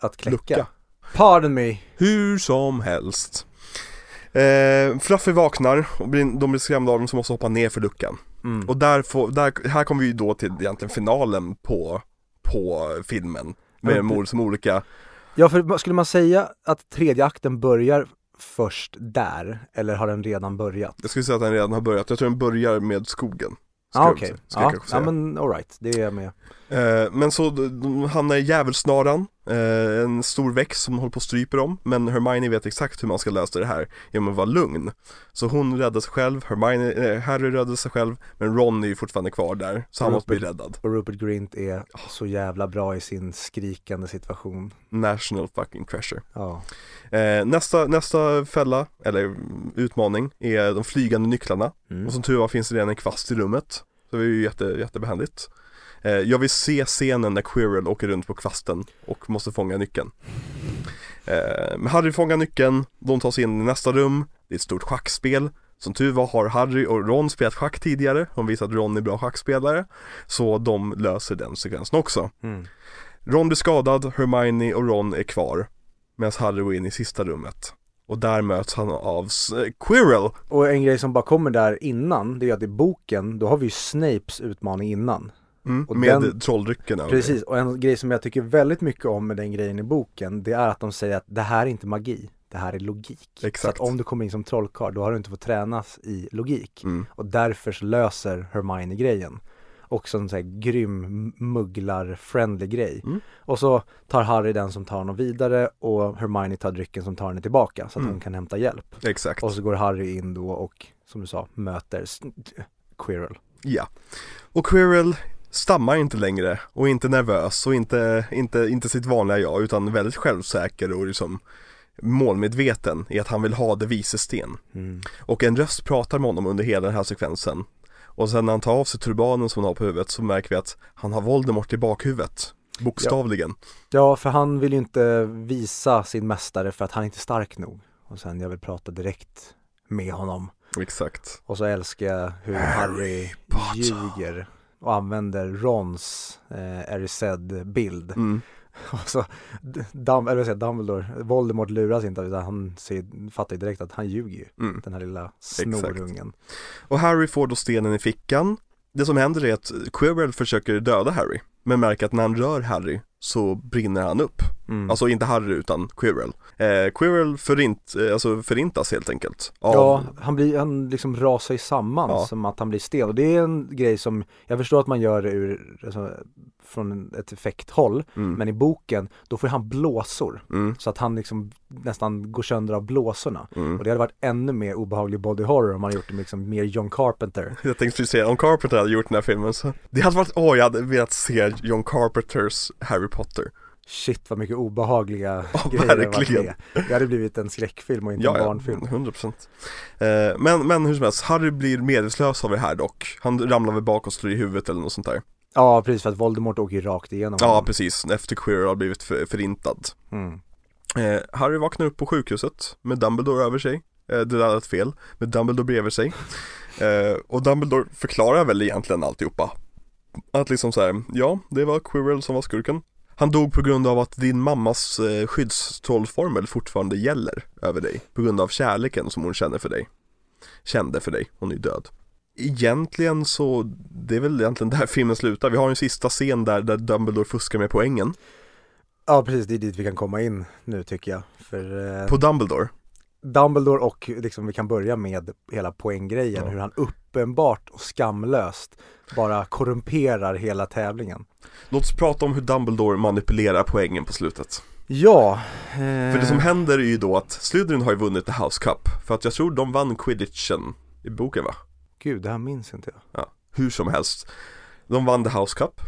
Speaker 1: Att kläcka. Lucka. Pardon me.
Speaker 2: Hur som helst. Eh, Fluffy vaknar och blir, de blir skrämda av dem som måste hoppa ner för luckan. Mm. Och där, får, där, här kommer vi ju då till egentligen finalen på, på filmen. Med mm. som olika
Speaker 1: Ja, för skulle man säga att tredje akten börjar först där, eller har den redan börjat?
Speaker 2: Jag skulle säga att den redan har börjat, jag tror den börjar med skogen.
Speaker 1: Ah, okej, okay. ja, ja men alright, det är jag med.
Speaker 2: Eh, men så de hamnar i djävulsnaran, eh, en stor växt som håller på att strypa dem, men Hermione vet exakt hur man ska lösa det här genom att vara lugn. Så hon räddar sig själv, Hermione, eh, Harry räddar sig själv, men Ron är ju fortfarande kvar där, så han Rupert, måste bli räddad.
Speaker 1: Och Rupert Grint är så jävla bra i sin skrikande situation.
Speaker 2: National fucking treasure.
Speaker 1: Ja.
Speaker 2: Nästa, nästa fälla, eller utmaning, är de flygande nycklarna. Mm. Och som tur var finns det redan en kvast i rummet. Så det är ju jätte, jättebehändigt. Eh, jag vill se scenen när Quirrell åker runt på kvasten och måste fånga nyckeln. Eh, men Harry fångar nyckeln, de tar sig in i nästa rum, det är ett stort schackspel. Som tur var har Harry och Ron spelat schack tidigare, de visar att Ron är bra schackspelare. Så de löser den sekvensen också. Mm. Ron blir skadad, Hermione och Ron är kvar. Medan Harry går in i sista rummet. Och där möts han av Quirrell.
Speaker 1: Och en grej som bara kommer där innan, det är att i boken, då har vi ju Snapes utmaning innan.
Speaker 2: Mm, och med den, trolldrycken
Speaker 1: Precis, och en grej som jag tycker väldigt mycket om med den grejen i boken, det är att de säger att det här är inte magi, det här är logik. Exakt. Så att om du kommer in som trollkarl, då har du inte fått tränas i logik. Mm. Och därför så löser Hermione grejen också en sån här grym mugglar-friendly grej. Mm. Och så tar Harry den som tar honom vidare och Hermione tar drycken som tar henne tillbaka så att mm. hon kan hämta hjälp.
Speaker 2: Exakt.
Speaker 1: Och så går Harry in då och som du sa möter Quirrell.
Speaker 2: Ja. Och Quirrell stammar inte längre och inte nervös och inte, inte, inte sitt vanliga jag utan väldigt självsäker och liksom målmedveten i att han vill ha det vises sten. Mm. Och en röst pratar med honom under hela den här sekvensen och sen när han tar av sig turbanen som han har på huvudet så märker vi att han har Voldemort i bakhuvudet. Bokstavligen.
Speaker 1: Ja. ja, för han vill ju inte visa sin mästare för att han är inte stark nog. Och sen jag vill prata direkt med honom.
Speaker 2: Exakt.
Speaker 1: Och så älskar jag hur Harry, Harry ljuger och använder Rons eh, Erised bild. Mm. Och så, Dum, eller säga, Dumbledore, Voldemort luras inte utan han ser, fattar ju direkt att han ljuger ju, mm. den här lilla snorungen.
Speaker 2: Och Harry får då stenen i fickan. Det som händer är att Quirrell försöker döda Harry, men märker att när han rör Harry så brinner han upp.
Speaker 1: Mm.
Speaker 2: Alltså inte Harry utan Quirrell. Eh, Quirrell förint, eh, alltså förintas helt enkelt. Av,
Speaker 1: Ja, han blir, han liksom rasar ju samman
Speaker 2: Ja.
Speaker 1: som att han blir stel och det är en grej som, jag förstår att man gör ur, alltså, från ett effekthåll,
Speaker 2: Mm,
Speaker 1: men i boken, då får han blåsor.
Speaker 2: mm,
Speaker 1: Så att han liksom nästan går sönder av blåsorna.
Speaker 2: mm.
Speaker 1: Och det hade varit ännu mer obehaglig body horror om man hade gjort det liksom mer John Carpenter.
Speaker 2: Jag tänkte precis säga, om Carpenter hade gjort den här filmen så Det hade varit, åh jag hade velat se John Carpenters Harry Potter
Speaker 1: Shit vad mycket obehagliga
Speaker 2: Ja,
Speaker 1: grejer det
Speaker 2: verkligen.
Speaker 1: med. Det hade blivit en skräckfilm och inte en barnfilm.
Speaker 2: 100% eh, men, men hur som helst, Harry blir medvetslös av det här dock Han ramlar väl bak och slår i huvudet eller något sånt där
Speaker 1: Ja precis för att Voldemort åker ju rakt igenom
Speaker 2: Ja
Speaker 1: honom.
Speaker 2: precis, efter Quirrell har blivit för, förintad.
Speaker 1: Mm.
Speaker 2: eh, Harry vaknar upp på sjukhuset med Dumbledore över sig. Eh, Det där lät fel, med Dumbledore bredvid sig. Eh, Och Dumbledore förklarar väl egentligen alltihopa. Att liksom så här, ja det var Quirrell som var skurken. Han dog på grund av att din mammas eh, skyddstrollformel fortfarande gäller över dig. På grund av kärleken som hon känner för dig. Kände för dig, hon är död Egentligen så, det är väl egentligen där filmen slutar Vi har en sista scen där, där Dumbledore fuskar med poängen
Speaker 1: Ja precis, det är dit vi kan komma in nu tycker jag. För eh,
Speaker 2: På Dumbledore
Speaker 1: Dumbledore och liksom vi kan börja med hela poänggrejen,
Speaker 2: Ja.
Speaker 1: hur han uppenbart och skamlöst bara korrumperar hela tävlingen.
Speaker 2: Låt oss prata om hur Dumbledore manipulerar poängen på slutet
Speaker 1: Ja, eh,
Speaker 2: För det som händer är ju då att Slytherin har ju vunnit The House Cup För att jag tror de vann quidditchen i boken va?
Speaker 1: Gud det här minns inte jag.
Speaker 2: Ja, hur som helst. De vann The House Cup.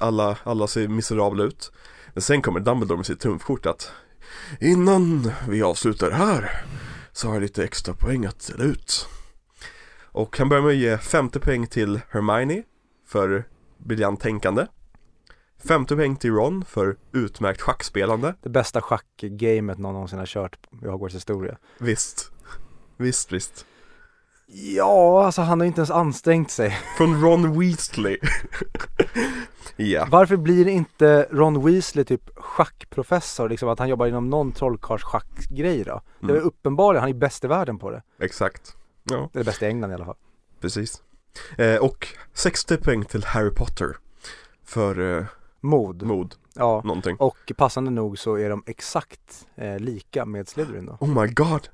Speaker 2: Alla, alla ser miserabla ut. Men sen kommer Dumbledore med sitt trumfkort att Innan vi avslutar här Så har jag lite extra poäng att dela ut. Och han börjar med att ge 50 poäng till Hermione För briljant tänkande. 50 poäng till Ron för utmärkt schackspelande.
Speaker 1: Det bästa schackgamet någon någonsin har kört i Hogwarts historia.
Speaker 2: Visst. Visst, visst
Speaker 1: Ja, alltså han har inte ens ansträngt sig.
Speaker 2: Från Ron Weasley Ja,
Speaker 1: Varför blir inte Ron Weasley typ schackprofessor, liksom att han jobbar inom någon trollkarlsschackgrej då? Det är
Speaker 2: Mm.
Speaker 1: uppenbarligen, han är bäst i världen på det.
Speaker 2: exakt Ja,
Speaker 1: Eller bäst i England i alla fall.
Speaker 2: precis eh, Och 60 poäng till Harry Potter För eh,
Speaker 1: Mod.
Speaker 2: mod,
Speaker 1: Ja.
Speaker 2: någonting
Speaker 1: Och passande nog så är de exakt eh, lika med Slytherin då.
Speaker 2: Oh my god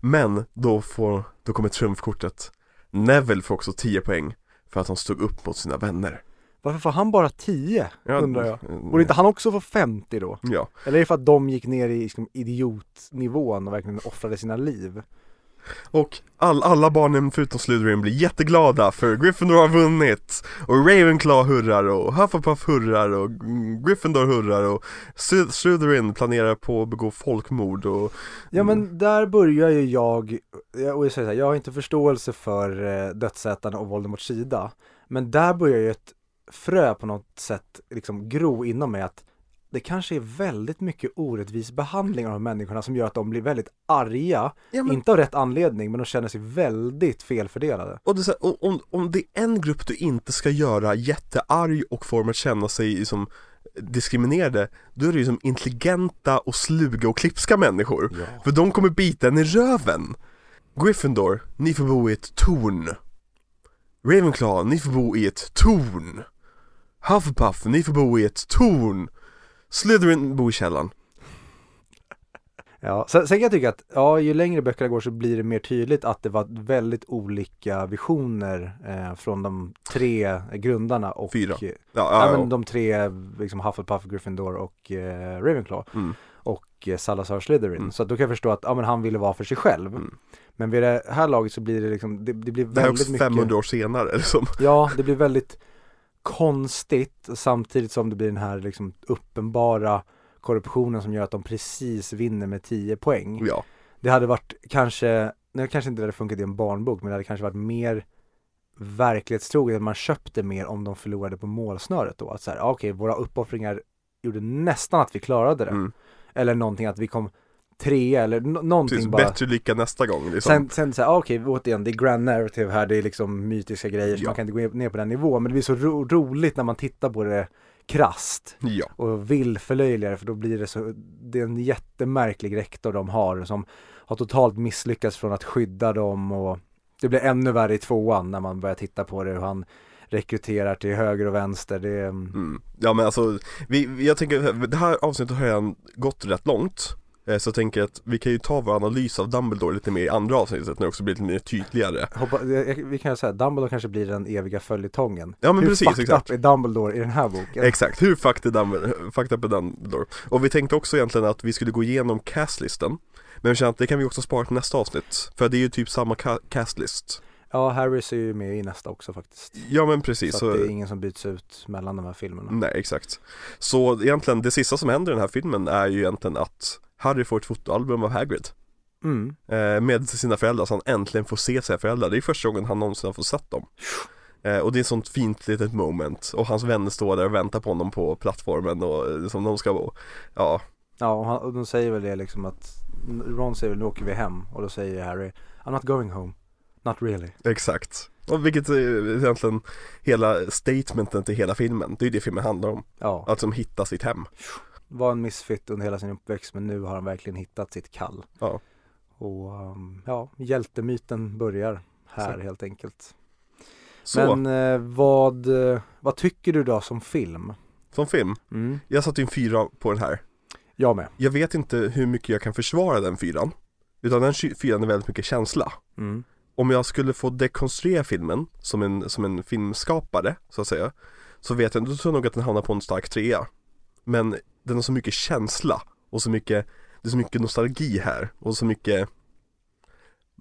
Speaker 2: Men då får, då kommer trumfkortet Neville får också 10 poäng För att han stod upp mot sina vänner
Speaker 1: Varför får han bara 10?
Speaker 2: ja,
Speaker 1: undrar jag.
Speaker 2: mm,
Speaker 1: Borde inte han också få 50 då?
Speaker 2: Ja,
Speaker 1: Eller är det för att de gick ner i liksom, idiotnivån och verkligen offrade sina liv?
Speaker 2: Och all, alla barnen förutom Slytherin blir jätteglada för Gryffindor har vunnit Och Ravenclaw hurrar och Hufflepuff hurrar och mm, Gryffindor hurrar och Sly- Slytherin planerar på att begå folkmord och
Speaker 1: Ja
Speaker 2: Mm.
Speaker 1: men där börjar ju jag, jag- och jag säger så här, jag har inte förståelse för eh, dödsätarna och Voldemorts sida Men där börjar ju ett frö på något sätt liksom gro inom mig att det kanske är väldigt mycket orättvis behandling av de människorna som gör att de blir väldigt arga,
Speaker 2: ja, men,
Speaker 1: inte av rätt anledning men de känner sig väldigt felfördelade.
Speaker 2: och det här, om- om, om det är en grupp du inte ska göra jättearg och få dem att känna sig liksom diskriminerade Då är det ju som intelligenta och sluga och klipska människor.
Speaker 1: Ja.
Speaker 2: För de kommer bita en i röven. Gryffindor, ni får bo i ett torn. Ravenclaw, ni får bo i ett torn. Hufflepuff, ni får bo i ett torn Slytherin bor i källaren
Speaker 1: Ja, sen, sen kan jag tycka att ja, ju längre böckerna går så blir det mer tydligt att det var väldigt olika visioner eh, från de tre grundarna och
Speaker 2: Fyra.
Speaker 1: Ja,
Speaker 2: Ja, ja,
Speaker 1: men de tre, liksom Hufflepuff, Gryffindor och eh, Ravenclaw
Speaker 2: Mm.
Speaker 1: och eh, Salazar Slytherin.
Speaker 2: Mm.
Speaker 1: Så att då kan jag förstå att ja, men han ville vara för sig själv.
Speaker 2: Mm.
Speaker 1: Men vid det här laget så blir det liksom, det, det blir
Speaker 2: Det här är
Speaker 1: väldigt
Speaker 2: också
Speaker 1: mycket
Speaker 2: 500 år senare liksom
Speaker 1: Ja, det blir väldigt konstigt samtidigt som det blir den här liksom uppenbara korruptionen som gör att de precis vinner med 10 poäng.
Speaker 2: Ja,
Speaker 1: Det hade varit kanske, det kanske inte hade funkat i en barnbok, men det hade kanske varit mer verklighetstroget att man köpte mer om de förlorade på målsnöret då. Att så här, ja, okej, våra uppoffringar gjorde nästan att vi klarade det.
Speaker 2: mm.
Speaker 1: Eller någonting att vi kom trea eller någonting
Speaker 2: Precis,
Speaker 1: bara.
Speaker 2: bättre lycka nästa gång liksom
Speaker 1: Sen, sen så här, ah, okej, återigen, det är grand narrative här, det är liksom mytiska grejer,
Speaker 2: Ja.
Speaker 1: man kan inte gå ner på den nivån, men det blir så ro- roligt när man tittar på det krasst
Speaker 2: Ja,
Speaker 1: och vill förlöjliga det, för då blir det så, det är en jättemärklig rektor de har som har totalt misslyckats från att skydda dem och det blir ännu värre i tvåan när man börjar titta på det hur han rekryterar till höger och vänster. Det
Speaker 2: Mm. Ja men alltså, vi, jag tänker, det här avsnittet har redan gått rätt långt Så jag tänker att vi kan ju ta vår analys av Dumbledore lite mer i andra avsnittet när det också blir lite mer tydligare
Speaker 1: hoppa, vi kan ju säga att Dumbledore kanske blir den eviga följetongen.
Speaker 2: Ja men
Speaker 1: Hur
Speaker 2: precis,
Speaker 1: fucked
Speaker 2: exakt
Speaker 1: up är Dumbledore i den här boken?
Speaker 2: Exakt, hur fucked är Dumbledore, fucked up är Dumbledore? Och vi tänkte också egentligen att vi skulle gå igenom castlisten Men vi känner att det kan vi också spara till nästa avsnitt För det är ju typ samma ca- castlist
Speaker 1: Ja, Harris är ju med i nästa också faktiskt.
Speaker 2: Ja men precis,
Speaker 1: så,
Speaker 2: så,
Speaker 1: att det är ingen som byts ut mellan de här filmerna.
Speaker 2: nej exakt Så egentligen det sista som händer i den här filmen är ju egentligen att Harry får ett fotoalbum av Hagrid.
Speaker 1: Mm.
Speaker 2: eh, Med sina föräldrar så han äntligen får se sina föräldrar. Det är första gången han någonsin har fått sett dem. Eh, Och det är ett sånt fint litet moment. Och hans vänner står där och väntar på honom på plattformen och eh, som de ska vara Ja,
Speaker 1: Ja, och, han, och de säger väl det liksom att Ron säger väl nu åker vi hem. Och då säger Harry I'm not going home. Not really.
Speaker 2: exakt. Och vilket är egentligen hela statementen till hela filmen Det är ju det filmen handlar om.
Speaker 1: Ja,
Speaker 2: Att de hittar sitt hem
Speaker 1: var en misfit under hela sin uppväxt men nu har han verkligen hittat sitt kall.
Speaker 2: Ja.
Speaker 1: Och um, ja, hjältemyten börjar här
Speaker 2: Så.
Speaker 1: helt enkelt.
Speaker 2: Så,
Speaker 1: Men eh, vad, eh, vad tycker du då som film?
Speaker 2: som film
Speaker 1: Mm.
Speaker 2: Jag satte in fyra på den här
Speaker 1: Jag med.
Speaker 2: Jag vet inte hur mycket jag kan försvara den fyran Utan den fyran är väldigt mycket känsla
Speaker 1: Mm.
Speaker 2: Om jag skulle få dekonstruera filmen som en, som en filmskapare så att säga Så vet jag, då tror jag nog att den hamnar på en stark trea Men den har så mycket känsla och så mycket Det är så mycket nostalgi här och så mycket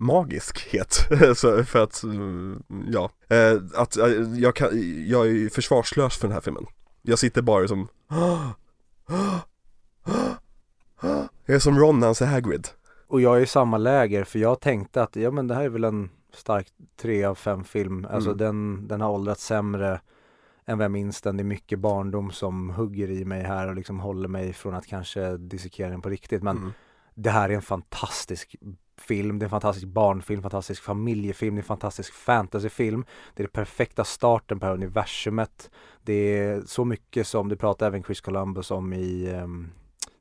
Speaker 2: Magiskhet. Så för att, mm, ja. Eh, Att eh, jag kan, jag är försvarslös för den här filmen. Jag sitter bara som Jag är som Ron när han ser Hagrid.
Speaker 1: Och jag är i samma läger för jag tänkte att ja men det här är väl en stark tre av fem film. Alltså
Speaker 2: Mm.
Speaker 1: den, den har åldrats sämre än vad jag minns den. Det är mycket barndom som hugger i mig här och liksom håller mig från att kanske dissekera den på riktigt. Men
Speaker 2: Mm.
Speaker 1: det här är en fantastisk film, det är en fantastisk barnfilm, fantastisk familjefilm, det är en fantastisk fantasyfilm. Det är den perfekta starten på det här universumet. Det är så mycket som, det pratar även Chris Columbus om i ehm,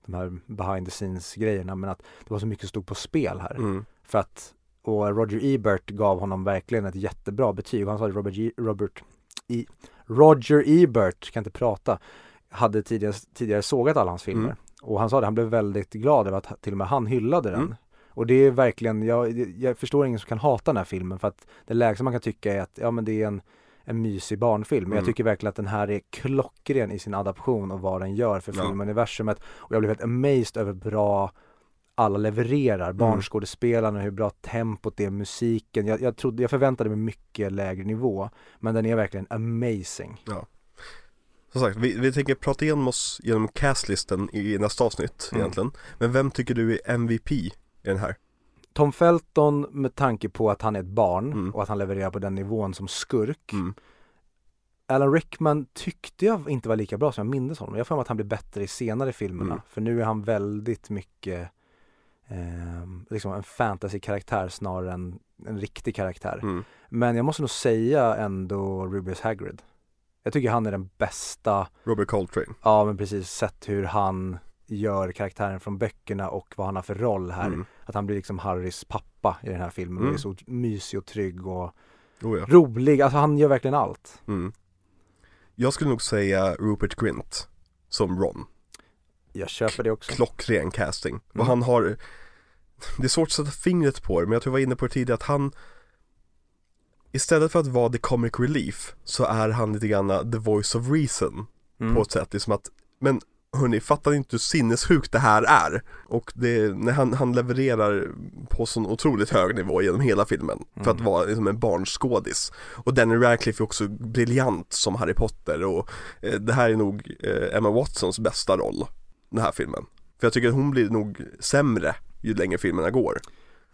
Speaker 1: de här behind the scenes grejerna, men att det var så mycket som stod på spel här.
Speaker 2: Mm.
Speaker 1: För att, och Roger Ebert gav honom verkligen ett jättebra betyg. Han sa att Robert, G, Robert E, Roger Ebert, kan inte prata, hade tidigare, tidigare sågat alla hans filmer.
Speaker 2: Mm.
Speaker 1: Och han sa det, han blev väldigt glad över att till och med han hyllade den.
Speaker 2: Mm.
Speaker 1: Och det är verkligen, jag, jag förstår ingen som kan hata den här filmen för att det lägsta man kan tycka är att, ja men det är en, en mysig barnfilm. Men jag
Speaker 2: Mm.
Speaker 1: tycker verkligen att den här är klockren i sin adaption och vad den gör för
Speaker 2: Ja.
Speaker 1: filmuniversumet. Och jag blev helt amazed över bra alla levererar, barnskådespelarna, hur bra tempot är, musiken. Jag, jag, trodde, jag förväntade mig mycket lägre nivå, men den är verkligen amazing.
Speaker 2: Som sagt, vi, vi tänker prata igenom oss genom castlisten i nästa avsnitt
Speaker 1: Mm.
Speaker 2: egentligen Men vem tycker du är MVP i den här?
Speaker 1: Tom Felton med tanke på att han är ett barn
Speaker 2: Mm.
Speaker 1: och att han levererar på den nivån som skurk.
Speaker 2: Mm.
Speaker 1: Alan Rickman tyckte jag inte var lika bra som jag minns honom. Jag mig att han blir bättre i senare filmerna.
Speaker 2: Mm.
Speaker 1: För nu är han väldigt mycket ehm, liksom en fantasy-karaktär snarare än en riktig karaktär.
Speaker 2: Mm.
Speaker 1: Men jag måste nog säga ändå Rubius Hagrid. Jag tycker han är den bästa,
Speaker 2: Robert Coltrane
Speaker 1: ja men precis, sett hur han gör karaktären från böckerna och vad han har för roll här.
Speaker 2: mm.
Speaker 1: Att han blir liksom Harrys pappa i den här filmen och
Speaker 2: Mm.
Speaker 1: är så mysig och trygg och
Speaker 2: Oh, ja.
Speaker 1: rolig. Alltså han gör verkligen allt.
Speaker 2: mm. Jag skulle nog säga Rupert Grint Som Ron
Speaker 1: Jag köper det också.
Speaker 2: Klockren casting Och
Speaker 1: Mm.
Speaker 2: han har Det är svårt att sätta fingret på det men jag tror jag var inne på det tidigare att han Istället för att vara the comic relief Så är han lite grann the voice of reason
Speaker 1: Mm.
Speaker 2: på ett sätt. Det är som att, men hörni, fattar ni inte hur sinnessjukt det här är? Och det, när han, han levererar på sån otroligt hög nivå genom hela filmen för att
Speaker 1: Mm.
Speaker 2: vara liksom en barnskådis. Och Danny Radcliffe är också briljant som Harry Potter och eh, det här är nog eh, Emma Watsons bästa roll, den här filmen. För jag tycker att hon blir nog sämre ju längre filmerna går.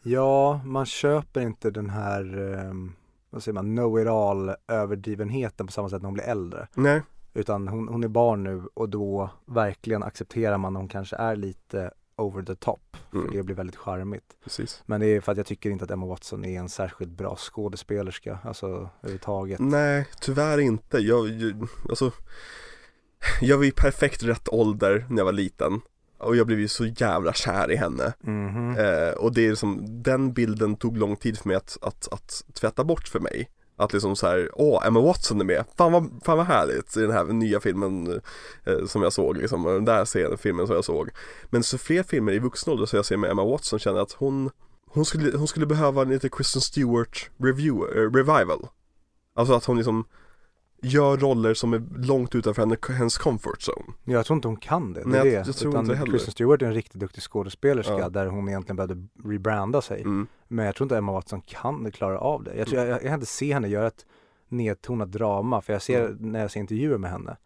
Speaker 1: Ja, man köper inte den här, um, vad säger man, know-it-all överdrivenheten på samma sätt när hon blir äldre.
Speaker 2: Nej,
Speaker 1: Utan hon, hon är barn nu och då verkligen accepterar man att hon kanske är lite over the top. För
Speaker 2: Mm.
Speaker 1: det blir väldigt charmigt.
Speaker 2: precis.
Speaker 1: Men det är för att jag tycker inte att Emma Watson är en särskilt bra skådespelerska, alltså överhuvudtaget.
Speaker 2: Nej, tyvärr inte. Jag, jag, alltså, jag var i perfekt rätt ålder när jag var liten. Och jag blev ju så jävla kär i henne.
Speaker 1: Mhm.
Speaker 2: Eh, och det är som, den bilden tog lång tid för mig att, att, att tvätta bort för mig. Att liksom så här, åh, Emma Watson är med, fan vad, fan vad härligt i den här nya filmen eh, som jag såg liksom, och den där scenen, filmen som jag såg. Men så fler filmer i vuxen ålder som jag ser med Emma Watson känner att hon, hon skulle, hon skulle behöva en lite Kristen Stewart review, eh, revival. Alltså att hon liksom gör roller som är långt utanför henne, hennes comfort zone.
Speaker 1: Jag tror inte hon kan det, det
Speaker 2: Nej, jag- jag tror
Speaker 1: Utan
Speaker 2: inte heller.
Speaker 1: Kristen Stewart är en riktigt duktig skådespelerska
Speaker 2: Ja.
Speaker 1: där hon egentligen behövde rebranda sig.
Speaker 2: Mm.
Speaker 1: Men jag tror inte Emma Watson kan klara av det. Jag, tror, jag, jag kan inte se henne göra ett nedtonat drama för jag ser
Speaker 2: Mm.
Speaker 1: när jag ser intervjuer med henne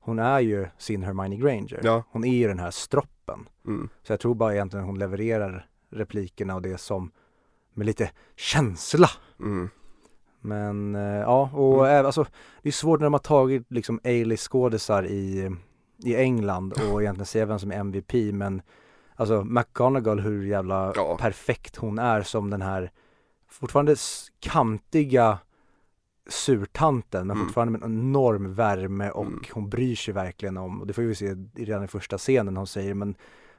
Speaker 1: Hon är ju sin Hermione Granger.
Speaker 2: Ja.
Speaker 1: Hon är ju den här stroppen.
Speaker 2: Mm.
Speaker 1: Så jag tror bara egentligen hon levererar replikerna och det som med lite känsla.
Speaker 2: Mm.
Speaker 1: Men eh, ja, och
Speaker 2: Mm.
Speaker 1: alltså, det är svårt när de har tagit liksom A-list skådisar i, i England och egentligen säga vem som är MVP men Alltså McGonagall hur jävla
Speaker 2: Ja.
Speaker 1: perfekt hon är som den här fortfarande kantiga surtanten men
Speaker 2: Mm.
Speaker 1: fortfarande med en enorm värme och
Speaker 2: Mm.
Speaker 1: hon bryr sig verkligen om, och det får vi se i- redan i första scenen hon säger men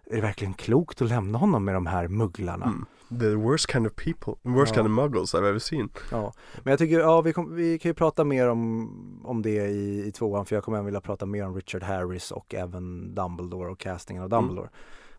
Speaker 1: är det verkligen klokt att lämna honom med de här mugglarna?
Speaker 2: Mm. The worst kind of people, worst
Speaker 1: Ja.
Speaker 2: kind of muggles I've ever seen.
Speaker 1: Ja, men jag tycker, ja vi, kom, vi kan ju prata mer om, om det i, i tvåan för jag kommer även vilja prata mer om Richard Harris och även Dumbledore och castingen av Dumbledore.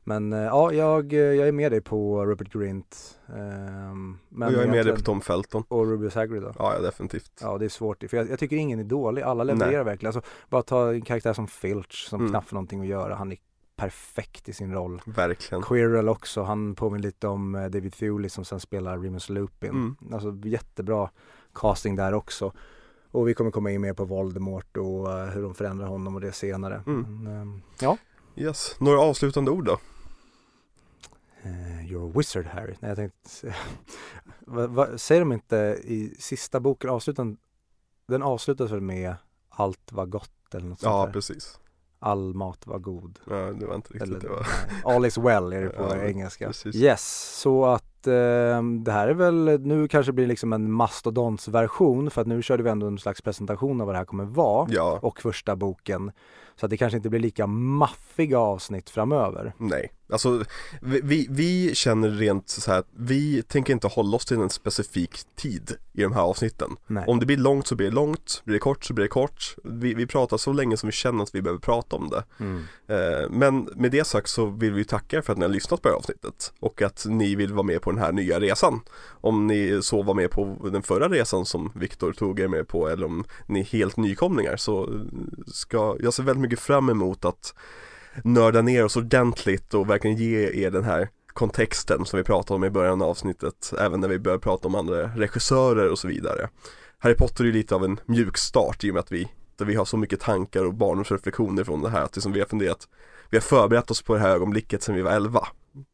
Speaker 1: Men eh, ja, jag, jag är med dig på Rupert Grint. ehm, men
Speaker 2: och jag är med dig på Tom Felton.
Speaker 1: Och Rubius Hagrid då.
Speaker 2: Ja, ja definitivt.
Speaker 1: Ja det är svårt, för jag, jag tycker ingen är dålig, alla levererar verkligen. Alltså, bara ta en karaktär som Filch som
Speaker 2: Mm.
Speaker 1: knappt får någonting att göra, han är perfekt i sin roll.
Speaker 2: Verkligen.
Speaker 1: Quirrell också, han påminner lite om eh, David Thewley som sen spelar Remus Lupin.
Speaker 2: Mm.
Speaker 1: Alltså jättebra casting där också. Och vi kommer komma in mer på Voldemort och eh, hur de förändrar honom och det senare.
Speaker 2: Mm.
Speaker 1: Men, ehm, ja.
Speaker 2: Yes, några avslutande ord då?
Speaker 1: Eh, you're a wizard Harry. Nej jag tänkte, va, va, säger de inte i sista boken, avslutan, den avslutas väl med allt var gott eller något
Speaker 2: Ja,
Speaker 1: sånt där.
Speaker 2: precis.
Speaker 1: All mat var god.
Speaker 2: Ja, det var inte riktigt
Speaker 1: Eller,
Speaker 2: det var.
Speaker 1: nej, all is well är det på
Speaker 2: Ja,
Speaker 1: engelska.
Speaker 2: precis.
Speaker 1: Yes, så att eh, det här är väl, nu kanske det blir liksom en mastodontsversion för att nu körde vi ändå en slags presentation av vad det här kommer vara
Speaker 2: Ja,
Speaker 1: och första boken. Så att det kanske inte blir lika maffiga avsnitt framöver.
Speaker 2: nej. Alltså, vi, vi, vi känner rent så här att vi tänker inte hålla oss till en specifik tid i de här avsnitten.
Speaker 1: Nej.
Speaker 2: Om det blir långt så blir det långt, blir det kort så blir det kort. Vi, vi pratar så länge som vi känner att vi behöver prata om det.
Speaker 1: Mm.
Speaker 2: Eh, Men med det sagt så vill vi tacka er för att ni har lyssnat på det här avsnittet och att ni vill vara med på den här nya resan. Om ni så var med på den förra resan som Viktor tog er med på eller om ni är helt nykomlingar så ska jag ser väldigt mycket fram emot att nörda ner oss ordentligt och verkligen ge er den här kontexten som vi pratade om i början av avsnittet även när vi börjar prata om andra regissörer och så vidare. Harry Potter är ju lite av en mjuk start i och med att vi, där vi har så mycket tankar och barndomsreflektioner från det här att liksom vi har funderat vi har förberett oss på det här ögonblicket sedan vi var 11.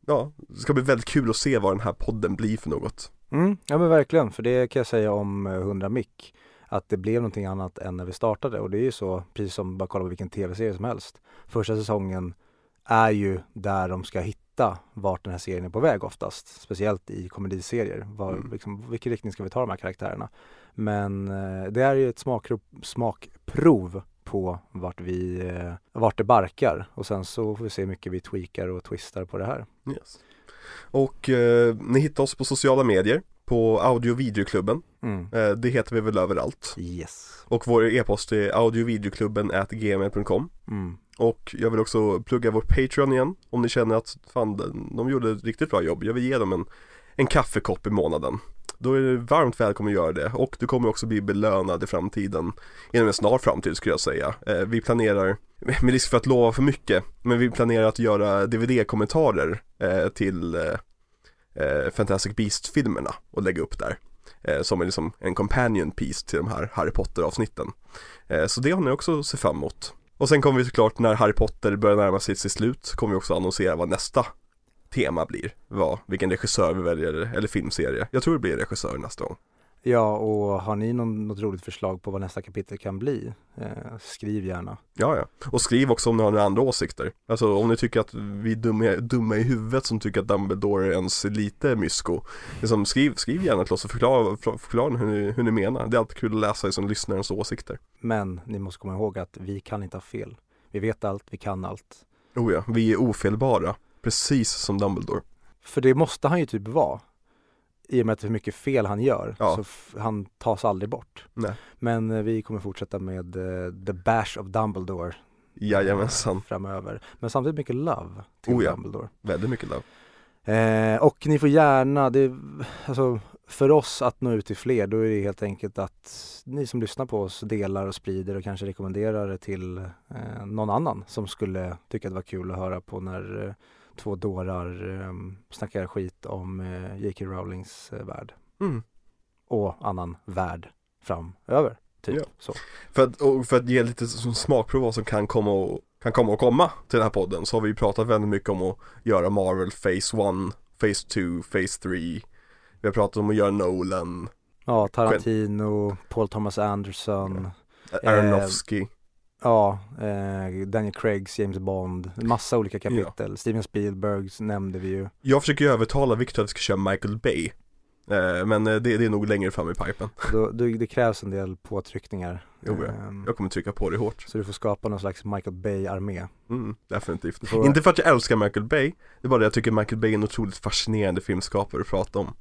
Speaker 2: Ja, det ska bli väldigt kul att se vad den här podden blir för något.
Speaker 1: Mm, ja men verkligen, för det kan jag säga om eh, 100 mick. Att det blev någonting annat än när vi startade och det är ju så, precis som bara kolla på vilken tv-serie som helst. Första säsongen är ju där de ska hitta vart den här serien är på väg oftast. Speciellt i komediserier. Var,
Speaker 2: Mm.
Speaker 1: liksom, vilken riktning ska vi ta de här karaktärerna? Men eh, det är ju ett smakprov, smakprov på vart vi, eh, vart det barkar och sen så får vi se hur mycket vi tweakar och twistar på det här.
Speaker 2: Yes. Och eh, ni hittar oss på sociala medier på audio och videoklubben.
Speaker 1: Mm.
Speaker 2: Eh, det heter vi väl överallt.
Speaker 1: Yes.
Speaker 2: Och vår e-post är audiovideoklubben gmail.com
Speaker 1: Mm.
Speaker 2: Och jag vill också plugga vår Patreon igen om ni känner att fan, de- de gjorde ett riktigt bra jobb. Jag vill ge dem en, en kaffekopp i månaden. Då är du varmt välkommen att göra det och du kommer också bli belönad i framtiden Inom en snar framtid skulle jag säga eh, Vi planerar, med risk för att lova för mycket Men vi planerar att göra DVD-kommentarer eh, till eh, Fantastic Beast-filmerna och lägga upp där eh, Som en, liksom, en companion piece till de här Harry Potter-avsnitten eh, Så det har ni också att se fram emot och sen kommer vi såklart när Harry Potter börjar närma sig sitt slut kommer vi också annonsera vad nästa tema blir. Vad, vilken regissör vi väljer eller filmserie. Jag tror det blir regissör nästa gång.
Speaker 1: Ja, och har ni någon, något roligt förslag på vad nästa kapitel kan bli? Eh, skriv gärna.
Speaker 2: Ja, ja. Och skriv också om ni har några andra åsikter. Alltså om ni tycker att vi är dumma, dumma i huvudet som tycker att Dumbledore är ens lite mysko. Liksom, skriv, skriv gärna till oss och förklara, förklara hur, ni, hur ni menar. Det är alltid kul att läsa som lyssnarens åsikter.
Speaker 1: Men ni måste komma ihåg att vi kan inte ha fel. Vi vet allt, vi kan allt.
Speaker 2: Oh ja, vi är ofelbara. Precis som Dumbledore.
Speaker 1: För det måste han ju typ vara. I och med att hur mycket fel han gör
Speaker 2: Ja.
Speaker 1: så han tas aldrig bort.
Speaker 2: Nej.
Speaker 1: Men eh, vi kommer fortsätta med eh, The Bash of Dumbledore
Speaker 2: Jajamensan,
Speaker 1: framöver. Men samtidigt mycket love till
Speaker 2: Oh ja.
Speaker 1: Dumbledore.
Speaker 2: väldigt mycket love.
Speaker 1: Eh, och ni får gärna, det, alltså för oss att nå ut till fler då är det helt enkelt att ni som lyssnar på oss delar och sprider och kanske rekommenderar det till eh, någon annan som skulle tycka det var kul att höra på när eh, två dårar eh, snackar skit om eh, J.K. Rowlings eh, värld
Speaker 2: Mm.
Speaker 1: och annan värld framöver. Typ
Speaker 2: Ja.
Speaker 1: så.
Speaker 2: För att, för att ge lite som smakprov vad som kan komma och, kan komma och komma till den här podden så har vi pratat väldigt mycket om att göra Marvel Phase 1, Phase 2, Phase 3 Vi har pratat om att göra Nolan,
Speaker 1: Ja, Tarantino, Paul Thomas Anderson,
Speaker 2: Aronofsky
Speaker 1: ja, eh, Daniel Craigs James Bond, massa olika kapitel. Steven Spielbergs nämnde vi ju.
Speaker 2: Jag försöker ju övertala Victor att vi ska köra Michael Bay eh, Men eh, det, det är nog längre fram i pipen
Speaker 1: Då, då, det krävs en del påtryckningar.
Speaker 2: Jo, ja.
Speaker 1: Ehm,
Speaker 2: Jag kommer trycka på det hårt
Speaker 1: Så du får skapa någon slags Michael Bay-armé.
Speaker 2: mm, Definitivt
Speaker 1: Du får-
Speaker 2: Inte för att jag älskar Michael Bay Det är bara det jag tycker Michael Bay är en otroligt fascinerande filmskapare att prata om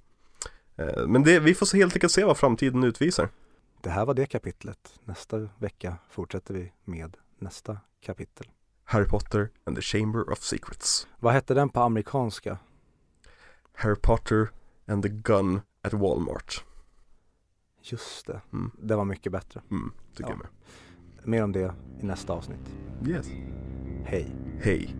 Speaker 2: eh, Men det, vi får så helt enkelt se vad framtiden utvisar
Speaker 1: Det här var det kapitlet. Nästa vecka fortsätter vi med nästa kapitel.
Speaker 2: Harry Potter and the Chamber of Secrets
Speaker 1: Vad hette den på amerikanska?
Speaker 2: Harry Potter and the Gun at Walmart
Speaker 1: Just det,
Speaker 2: Mm,
Speaker 1: det var mycket bättre.
Speaker 2: mm tycker
Speaker 1: Ja.
Speaker 2: jag med
Speaker 1: Mer om det i nästa avsnitt.
Speaker 2: Yes
Speaker 1: Hej!
Speaker 2: Hej